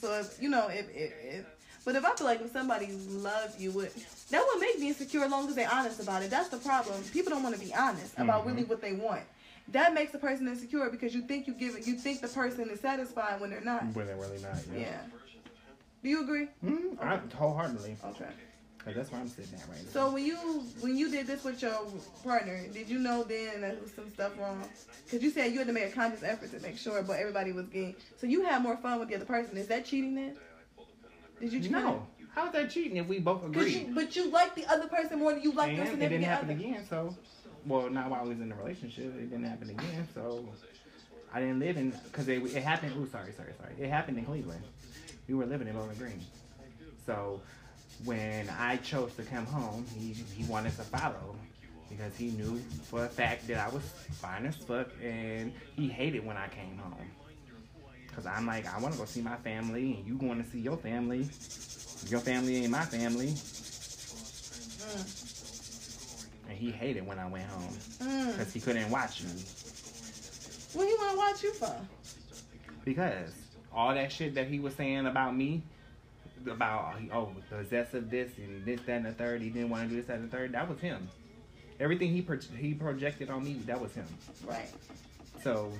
So if you know if if, if but if I feel like if somebody loves you, would that would make me insecure as long as they're honest about it. That's the problem. People don't want to be honest about Mhm. really what they want. That makes the person insecure because you think you give it, you think the person is satisfied when they're not. When they're really not. Yeah. Yeah. Do you agree? Mm, I, wholeheartedly. Okay. Cause that's why I'm sitting at right now. So when you when you did this with your partner, did you know then that there was some stuff wrong? Because you said you had to make a conscious effort to make sure, but everybody was getting. So you had more fun with the other person. Is that cheating then? Did you cheat? no. How is that cheating if we both agree? you, but you like the other person more than you like your and it didn't happen other. again. So, well, not while I was in the relationship. It didn't happen again. So, I didn't live in because it, it happened. Oh, sorry, sorry, sorry. It happened in Cleveland. We were living in Bowling Green. So, when I chose to come home, he he wanted to follow because he knew for a fact that I was fine as fuck, and he hated when I came home. Cause I'm like, I want to go see my family, and you want to see your family. Your family ain't my family, Mm. and he hated when I went home Mm. because he couldn't watch me. What he want to watch you for? Because all that shit that he was saying about me, about oh possessive this and this that and the third, he didn't want to do this that and the third. That was him. Everything he pro- he projected on me, that was him. Right. So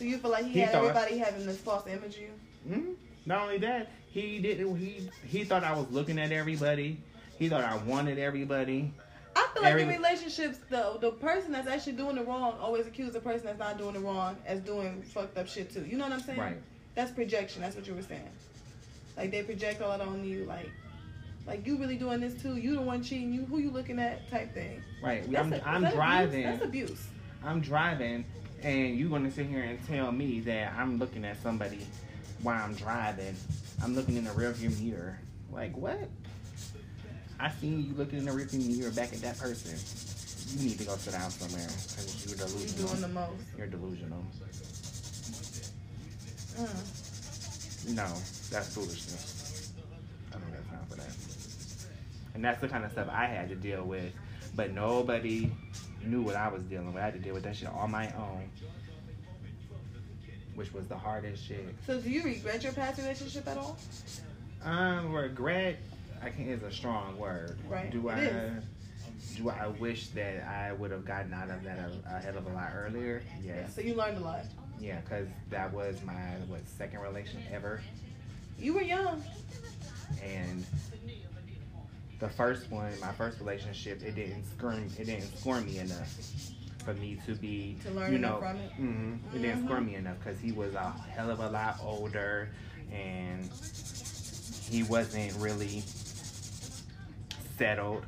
So you feel like he, He had everybody having this false image of you? mhm. not only that, he didn't. He he thought I was looking at everybody. He thought I wanted everybody. I feel like in relationships, though, the person that's actually doing the wrong always accuse the person that's not doing the wrong as doing fucked up shit too. You know what I'm saying? Right. That's projection. That's what you were saying. Like they project all that on you, like, like you really doing this too. You the one cheating. You who you looking at? Type thing. Right. That's I'm a- I'm that driving. Abuse? That's abuse. I'm driving, and you're gonna sit here and tell me that I'm looking at somebody while I'm driving. I'm looking in the rearview mirror. Like what? I seen you looking in the rearview mirror back at that person. You need to go sit down somewhere because you're You delusional. doing the most. You're delusional. Mm. No, that's foolishness. I don't got time for that. And that's the kind of stuff I had to deal with, but nobody knew what I was dealing with. I had to deal with that shit on my own, which was the hardest shit. So do you regret your past relationship at all? Um, regret, I can is a strong word. Right, Do it I? is. Do I wish that I would have gotten out of that a, a hell of a lot earlier? Yeah. So you learned a lot. Yeah, because that was my what second relation ever. You were young. and the first one, my first relationship, it didn't squirm, it didn't score me enough for me to be, To learn you know, from it. hmm it didn't score me enough because he was a hell of a lot older, and he wasn't really settled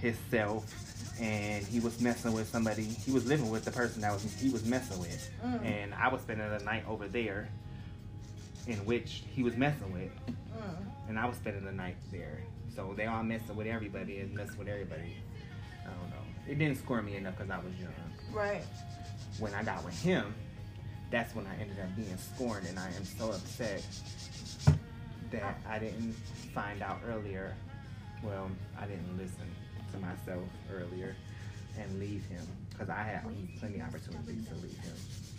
himself. And he was messing with somebody. He was living with the person that was he was messing with, Mm. and I was spending the night over there, in which he was messing with Mm. and I was spending the night there. So they all messing with everybody and messing with everybody. I don't know. It didn't score me enough because I was young. Right. When I got with him, that's when I ended up being scorned, and I am so upset that I didn't find out earlier. Well, I didn't listen to myself earlier and leave him because I had plenty of opportunities to leave him,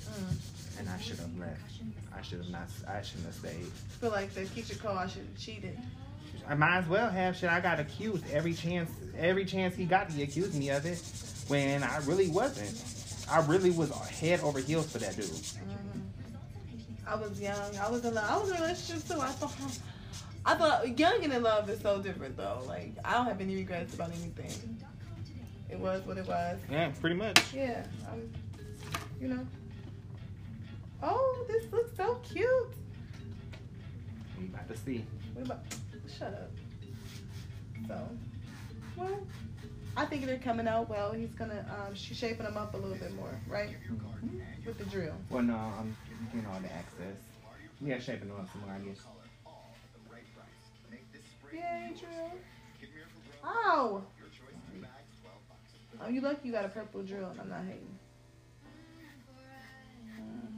Mm. and I should have left. I should have not. I shouldn't have stayed. feel like the Keyshia Cole, I should have cheated. I might as well have shit. I got accused every chance. Every chance he got, he accused me of it when I really wasn't. I really was head over heels for that dude. Mhm. I was young. I was in love. I was in a relationship too. I thought, I thought young and in love is so different though. Like I don't have any regrets about anything. It was what it was. Yeah, pretty much. Yeah. I'm, you know. Oh, this looks so cute. We about to see. Shut up. So, well, I think they're coming out well. He's gonna um, she's shaping them up a little bit more, right? With the drill. Well, no, I'm getting all the access. Yeah, shaping them up some more, I guess. Yay, drill. Ow! Oh, you lucky you got a purple drill, and I'm not hating. Mhm.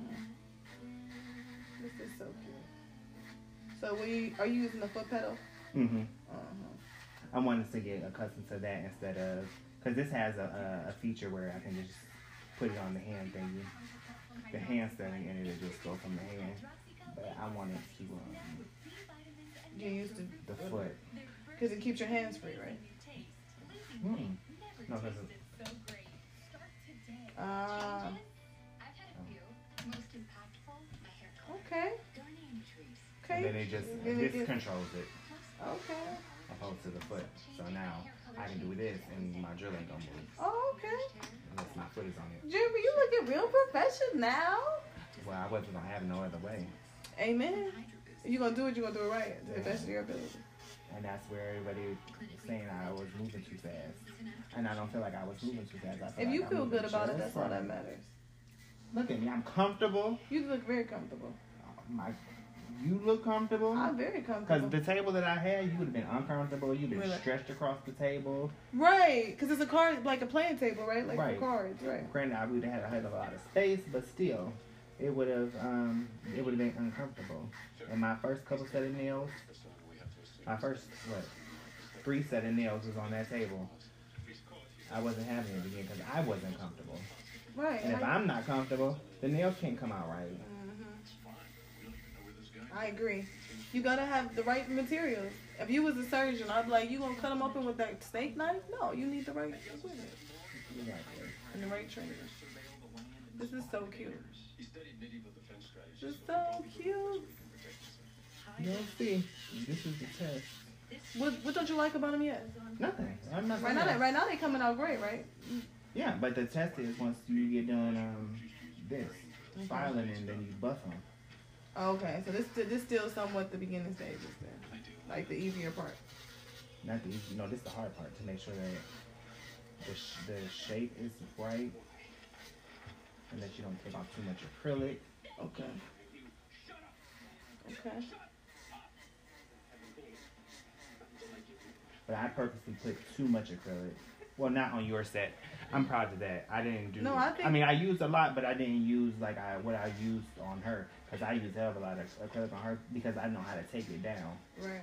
So, we are you using the foot pedal? Mm-hmm. Uh-huh. I wanted to get accustomed to that instead of because this has a, a, a feature where I can just put it on the hand thingy, the hand setting, and it'll just go from the hand. But I wanted to um, You used to the foot. because it keeps your hands free, right? Hmm. No, because Ah, I've had a few. Most impactful, my hair color. okay, Darname okay. then it just Then this gets- controls it Okay. opposed to the foot. So now I can do this and my drill ain't gonna move Oh, okay. unless my foot is on it. Jimmy, you looking real professional. Now. Well, I wasn't gonna have no other way, Amen. You gonna do it, you gonna do it right to the best of your ability. and that's where everybody was saying I was moving too fast, and I don't feel like I was moving too fast. If like you I'm feel good about it, that's all that matters. Look at me, I'm comfortable. You look very comfortable. Oh, My you look comfortable. I'm very comfortable. Because the table that I had, you would have been uncomfortable. You'd been Really? stretched across the table. Right, because it's a card, like a playing table, right? Like Right. for cards, right? Granted, I would have had a hell of a lot of space, but still, it would have um, it would have been uncomfortable. And my first couple set of nails, my first what, three set of nails was on that table. I wasn't having it again because I wasn't comfortable. Right. And if I, I'm not comfortable, the nails can't come out right. I agree. You gotta have the right materials. If you was a surgeon, I'd be like, you gonna cut them open with that steak knife? No, you need the right equipment and the right training. This is so cute. He medieval defense strategies. This is so cute. You'll see. This is the test. What What don't you like about them yet? Nothing. I'm not Right now, they, right now they coming out great, right? Yeah, but the test is once you get done um, this filing and then you buff them. Oh, okay, so this this still somewhat the beginning stages then, like the easier part. Not the easy, no, this is the hard part to make sure that the, sh- the shape is right and that you don't take off too much acrylic. Okay. Okay. But I purposely put too much acrylic. Well, not on your set. I'm proud of that. I didn't do. No, I think- I mean, I used a lot, but I didn't use like I what I used on her because I used a hell of a lot of acrylic on her because I know how to take it down. Right.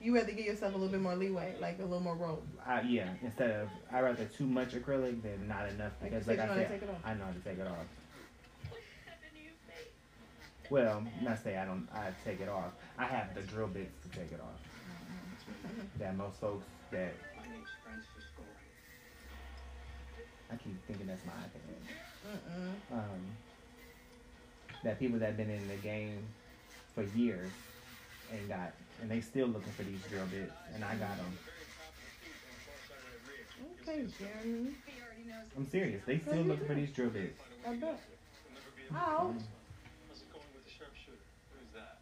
You rather give yourself a little bit more leeway, like a little more rope. I, yeah, instead of I rather too much acrylic than not enough Like because you like said, I know how to said, take it off. I know how to take it off. Well, not say I don't. I take it off. I have the drill bits to take it off. That most folks that My name's Francis Gore. I keep thinking that's my iPad. Mm-mm. Um, that people that been in the game for years and got and they still looking for these drill bits, and I got them. Okay, Jeremy. I'm serious. They still looking for these drill bits. I bet. Ow. How's it going with the sharpshooter? Who's that?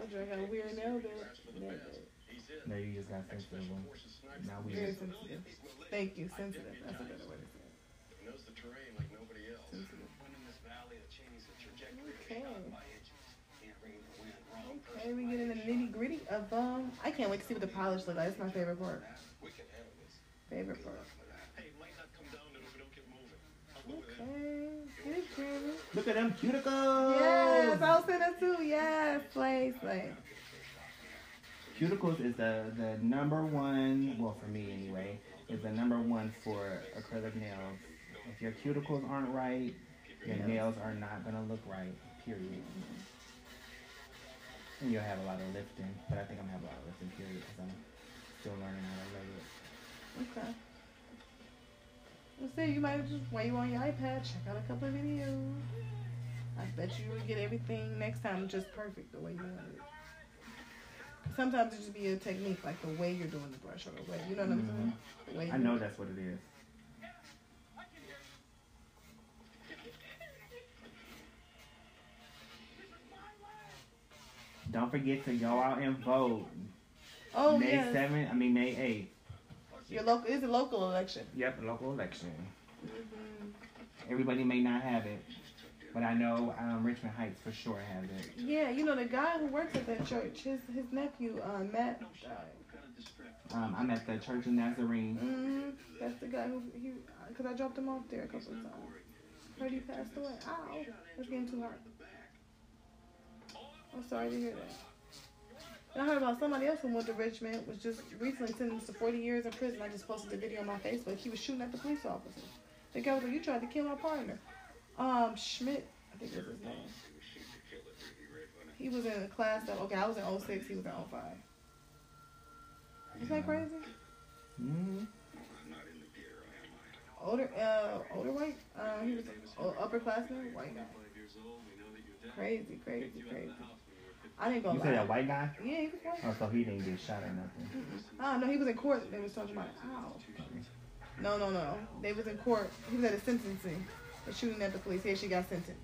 I got a weird nail bit. Yeah, but He's in. No, you just got sensitive one. Forces. Now Very weird. sensitive. Thank you, sensitive. That's a better way to Wrong Okay, we get into the nitty gritty of um. I can't wait to see what the polish looks like. It's my favorite part. We can handle this. Favorite part. Hey, it might not come down to it if we don't get moving. I'll go with him. Okay, get it, Jeremy. Look at them cuticles. Yes, I was saying that too. Yes, play, play. Cuticles is the the number one. Well, for me anyway, is the number one for acrylic nails. If your cuticles aren't right, your nails are not gonna look right. Period. And you'll have a lot of lifting, but I think I'm gonna have a lot of lifting. Period, because I'm still learning how to lay it. Okay. Let's see. You might just while you on your iPad, check out a couple of videos. I bet you will get everything next time just perfect the way you want it. Sometimes it just be a technique, like the way you're doing the brush or the way you know what I'm mm-hmm. saying. The way I know that's what it is. Don't forget to go out and vote. Oh May yes. 7th, I mean May 8th. Your local is a local election. Yep, local election. Mm-hmm. Everybody may not have it, but I know um, Richmond Heights for sure has it. Yeah, you know the guy who works at that church, his his nephew, uh, Matt. died. Um, I'm at the Church of Nazarene. Mm-hmm. That's the guy who he, cause I dropped him off there a couple of times. Heard he passed away. Ow, it's getting too hot. I'm sorry to hear that. And I heard about somebody else who went to Richmond was just recently sentenced to 40 years in prison. I just posted the video on my Facebook. He was shooting at the police officer. The guy was like, "You tried to kill my partner." Um, Schmidt, I think was his name. He was in a class that okay, I was in 06, he was in 05. Isn't that crazy? Mm-hmm. Older, uh, older white. Uh, he was an upperclassman, white guy. Crazy, crazy, crazy. I didn't go You lie. said that white guy? Yeah, he was white. Oh, so he didn't get shot or nothing. Oh no, he was in court. They was talking about it. ow. No, no, no. They was in court. He was at a sentencing. For shooting at the police. Here she got sentenced.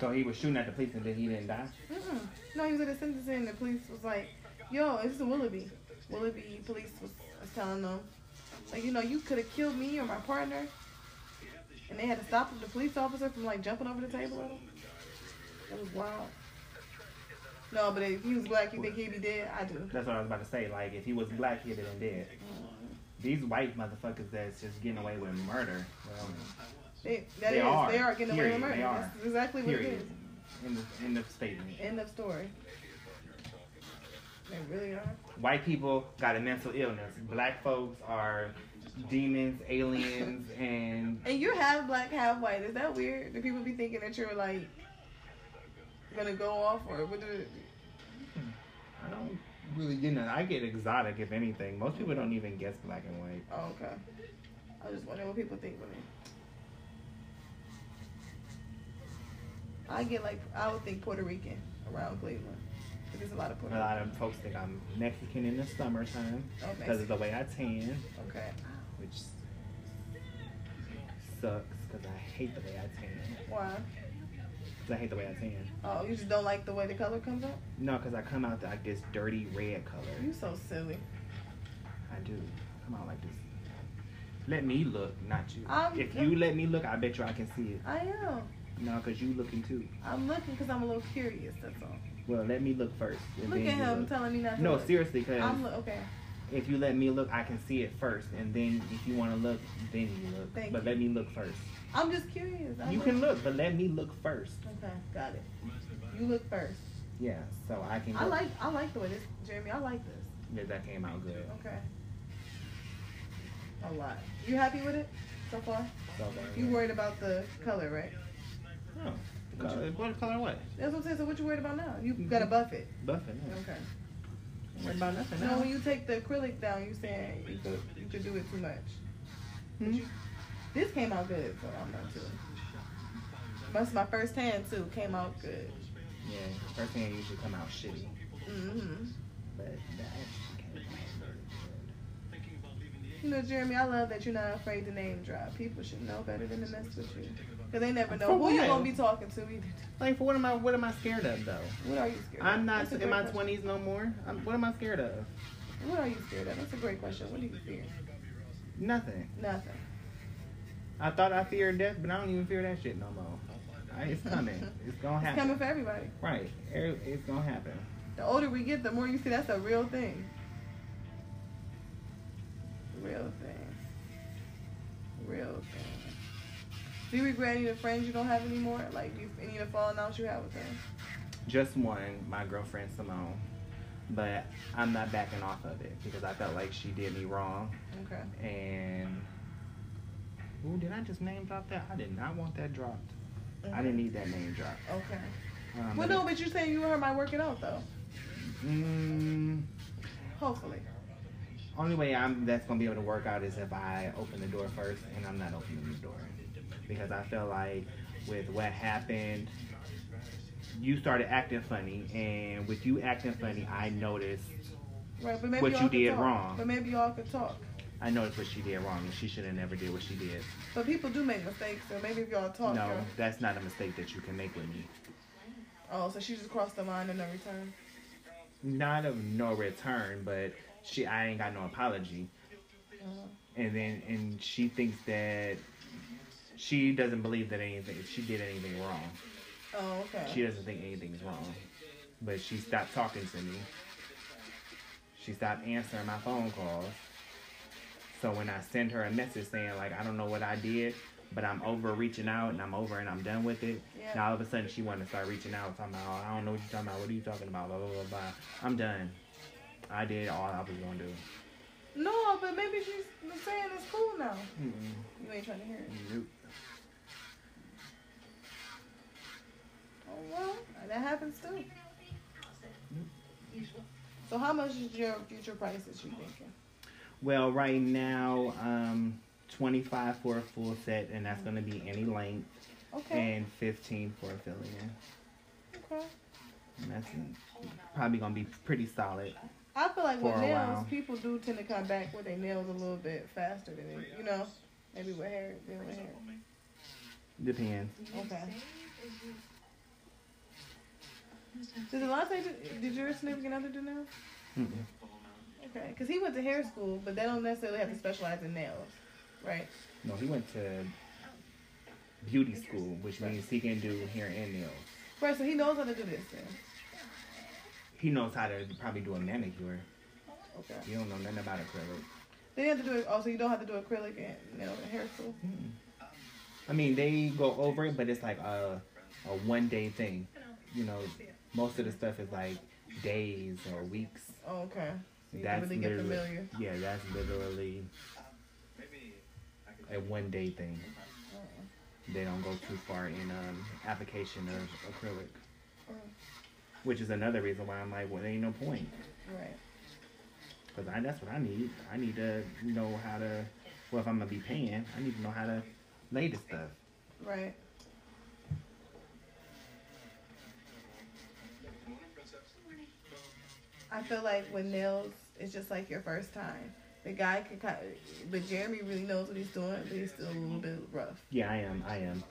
So he was shooting at the police and then he didn't die? Mm-mm. No, he was at a sentencing and the police was like, yo, this is Willoughby. Willoughby police was, was telling them, like, you know, you could have killed me or my partner. And they had to stop the police officer from like jumping over the table. It was wild. No, but if he was black, you think he'd be dead? I do. That's what I was about to say. Like, if he was black, he'd have been dead. These white motherfuckers that's just getting away with murder. Well, They, that They is- are. they are getting away with murder. They are. That's exactly what it period. is. In the, in the statement. End of story. They really are. White people got a mental illness. Black folks are demons, aliens, and And you're half black, half white. Is that weird? Do people be thinking that you're like gonna go off or what? Do, hmm. I don't really, you know, I get exotic if anything. Most people don't even guess black and white. oh, okay. I just wonder what people think of me. I get like I would think Puerto Rican around Cleveland. There's a lot of Puerto A lot of folks think I'm Mexican in the summertime Oh, because of the way I tan, Okay. which sucks because I hate the way I tan. Why? 'Cause I hate the way I tan. Oh, you just don't like the way the color comes out? No, because I come out like this dirty red color. You so silly. I do. Come out like this. Let me look, not you. I'm- if you let me look, I bet you I can see it. I am. No, because you looking too. I'm looking because I'm a little curious. That's all. Well, let me look first. Look at him look. telling me not to. No, look. seriously, because I'm lo- okay. if you let me look, I can see it first, and then if you want to look, then you look. Thank but you. let me look first. I'm just curious. I'm You can look, but let me look first. Okay, got it. You look first. Yeah, so I can. I like I like the way this Jeremy. I like this. Yeah, that came out good. Okay. A lot. You happy with it so far? So far, You yeah. worried about the color, right? Oh, color, what color? What? That's what I'm saying. So what you worried about now? You gotta buff it. Buffing. Yeah. Okay. Worry about nothing No, now. when you take the acrylic down, you saying you could you could do it too much. Hmm? This came out good, so I'm not too. That's my first tan too. Came out good. Yeah, first hand usually come out shitty, Mm-hmm. but that actually came out really good. You know, Jeremy, I love that you're not afraid to name drop. People should know better than to mess with you. Because they never know For who you're going to be talking to either. Like, for what am I? What am I scared of though? What are you scared of? I'm not in my twenties no more. I'm, what am I scared of? What are you scared of? That's a great question. What do you fear? Nothing. Nothing. I thought I feared death, but I don't even fear that shit no more. Oh I, it's coming. It's gonna It's happen. coming for everybody. Right. It's gonna happen. The older we get, the more you see that's a real thing. Real thing. Real thing. Do you regret any of the friends you don't have anymore? Like you, any of the falling outs you have with them? Just one, my girlfriend Simone. But I'm not backing off of it because I felt like she did me wrong. Okay. And ooh, did I just name drop that? I did not want that dropped. I didn't need that name drop. Okay. Um, Well, no, but you're saying you heard my might work it out though. Mm, Hopefully. only way I'm that's gonna be able to work out is if I open the door first, and I'm not opening the door because I feel like with what happened, you started acting funny, and with you acting funny, I noticed Right, but maybe What could did talk. wrong. But maybe y'all could talk. I noticed what she did wrong, and she should have never did what she did. But people do make mistakes, so maybe if y'all talk. no, that's not a mistake that you can make with me. Oh, so she just crossed the line and no return. Not of no return, but she I ain't got no apology. Uh, and then and she thinks that she doesn't believe that anything she did anything wrong. oh, okay. She doesn't think anything's wrong, but she stopped talking to me. She stopped answering my phone calls. So when I send her a message saying like I don't know what I did, but I'm over reaching out and I'm over and I'm done with it. Yeah. Now all of a sudden she wanted to start reaching out, talking about oh, I don't know what you're talking about. What are you talking about? Blah blah blah blah. I'm done. I did all I was gonna do. No, but maybe she's saying it's cool now. Mm-mm. You ain't trying to hear it. Nope. Oh well, that happens too. So how much is your future prices you thinking? Well, right now, um, 25 for a full set, and that's going to be any length, Okay. and 15 for a fill in. Okay. And that's probably going to be pretty solid. I feel like with nails, while. people do tend to come back with their nails a little bit faster than they, you know, maybe with hair than with hair. Depends. Okay. Did Delonte, do- did your significant other do nails? Mm-mm. Okay, because he went to hair school, but they don't necessarily have to specialize in nails, right? No, he went to beauty school, which means he can do hair and nails. Right, so he knows how to do this then. he knows how to probably do a manicure. Okay. He don't know nothing about acrylic. Then you have to do it. Also, you don't have to do acrylic and nail and hair school. Mm. I mean, they go over it, but it's like a a one day thing. You know, most of the stuff is like days or weeks. Oh, okay. So you That's really get literally familiar. yeah, that's literally a one day thing. They don't go too far in um, application of acrylic, which is another reason why I'm like, well, there ain't no point. Right. Cause I, that's what I need. I need to know how to. Well, if I'm gonna be paying, I need to know how to lay the stuff. Right. I feel like with nails, it's just like your first time. The guy could, but Jeremy really knows what he's doing, but he's still a little bit rough. Yeah, I am. I am.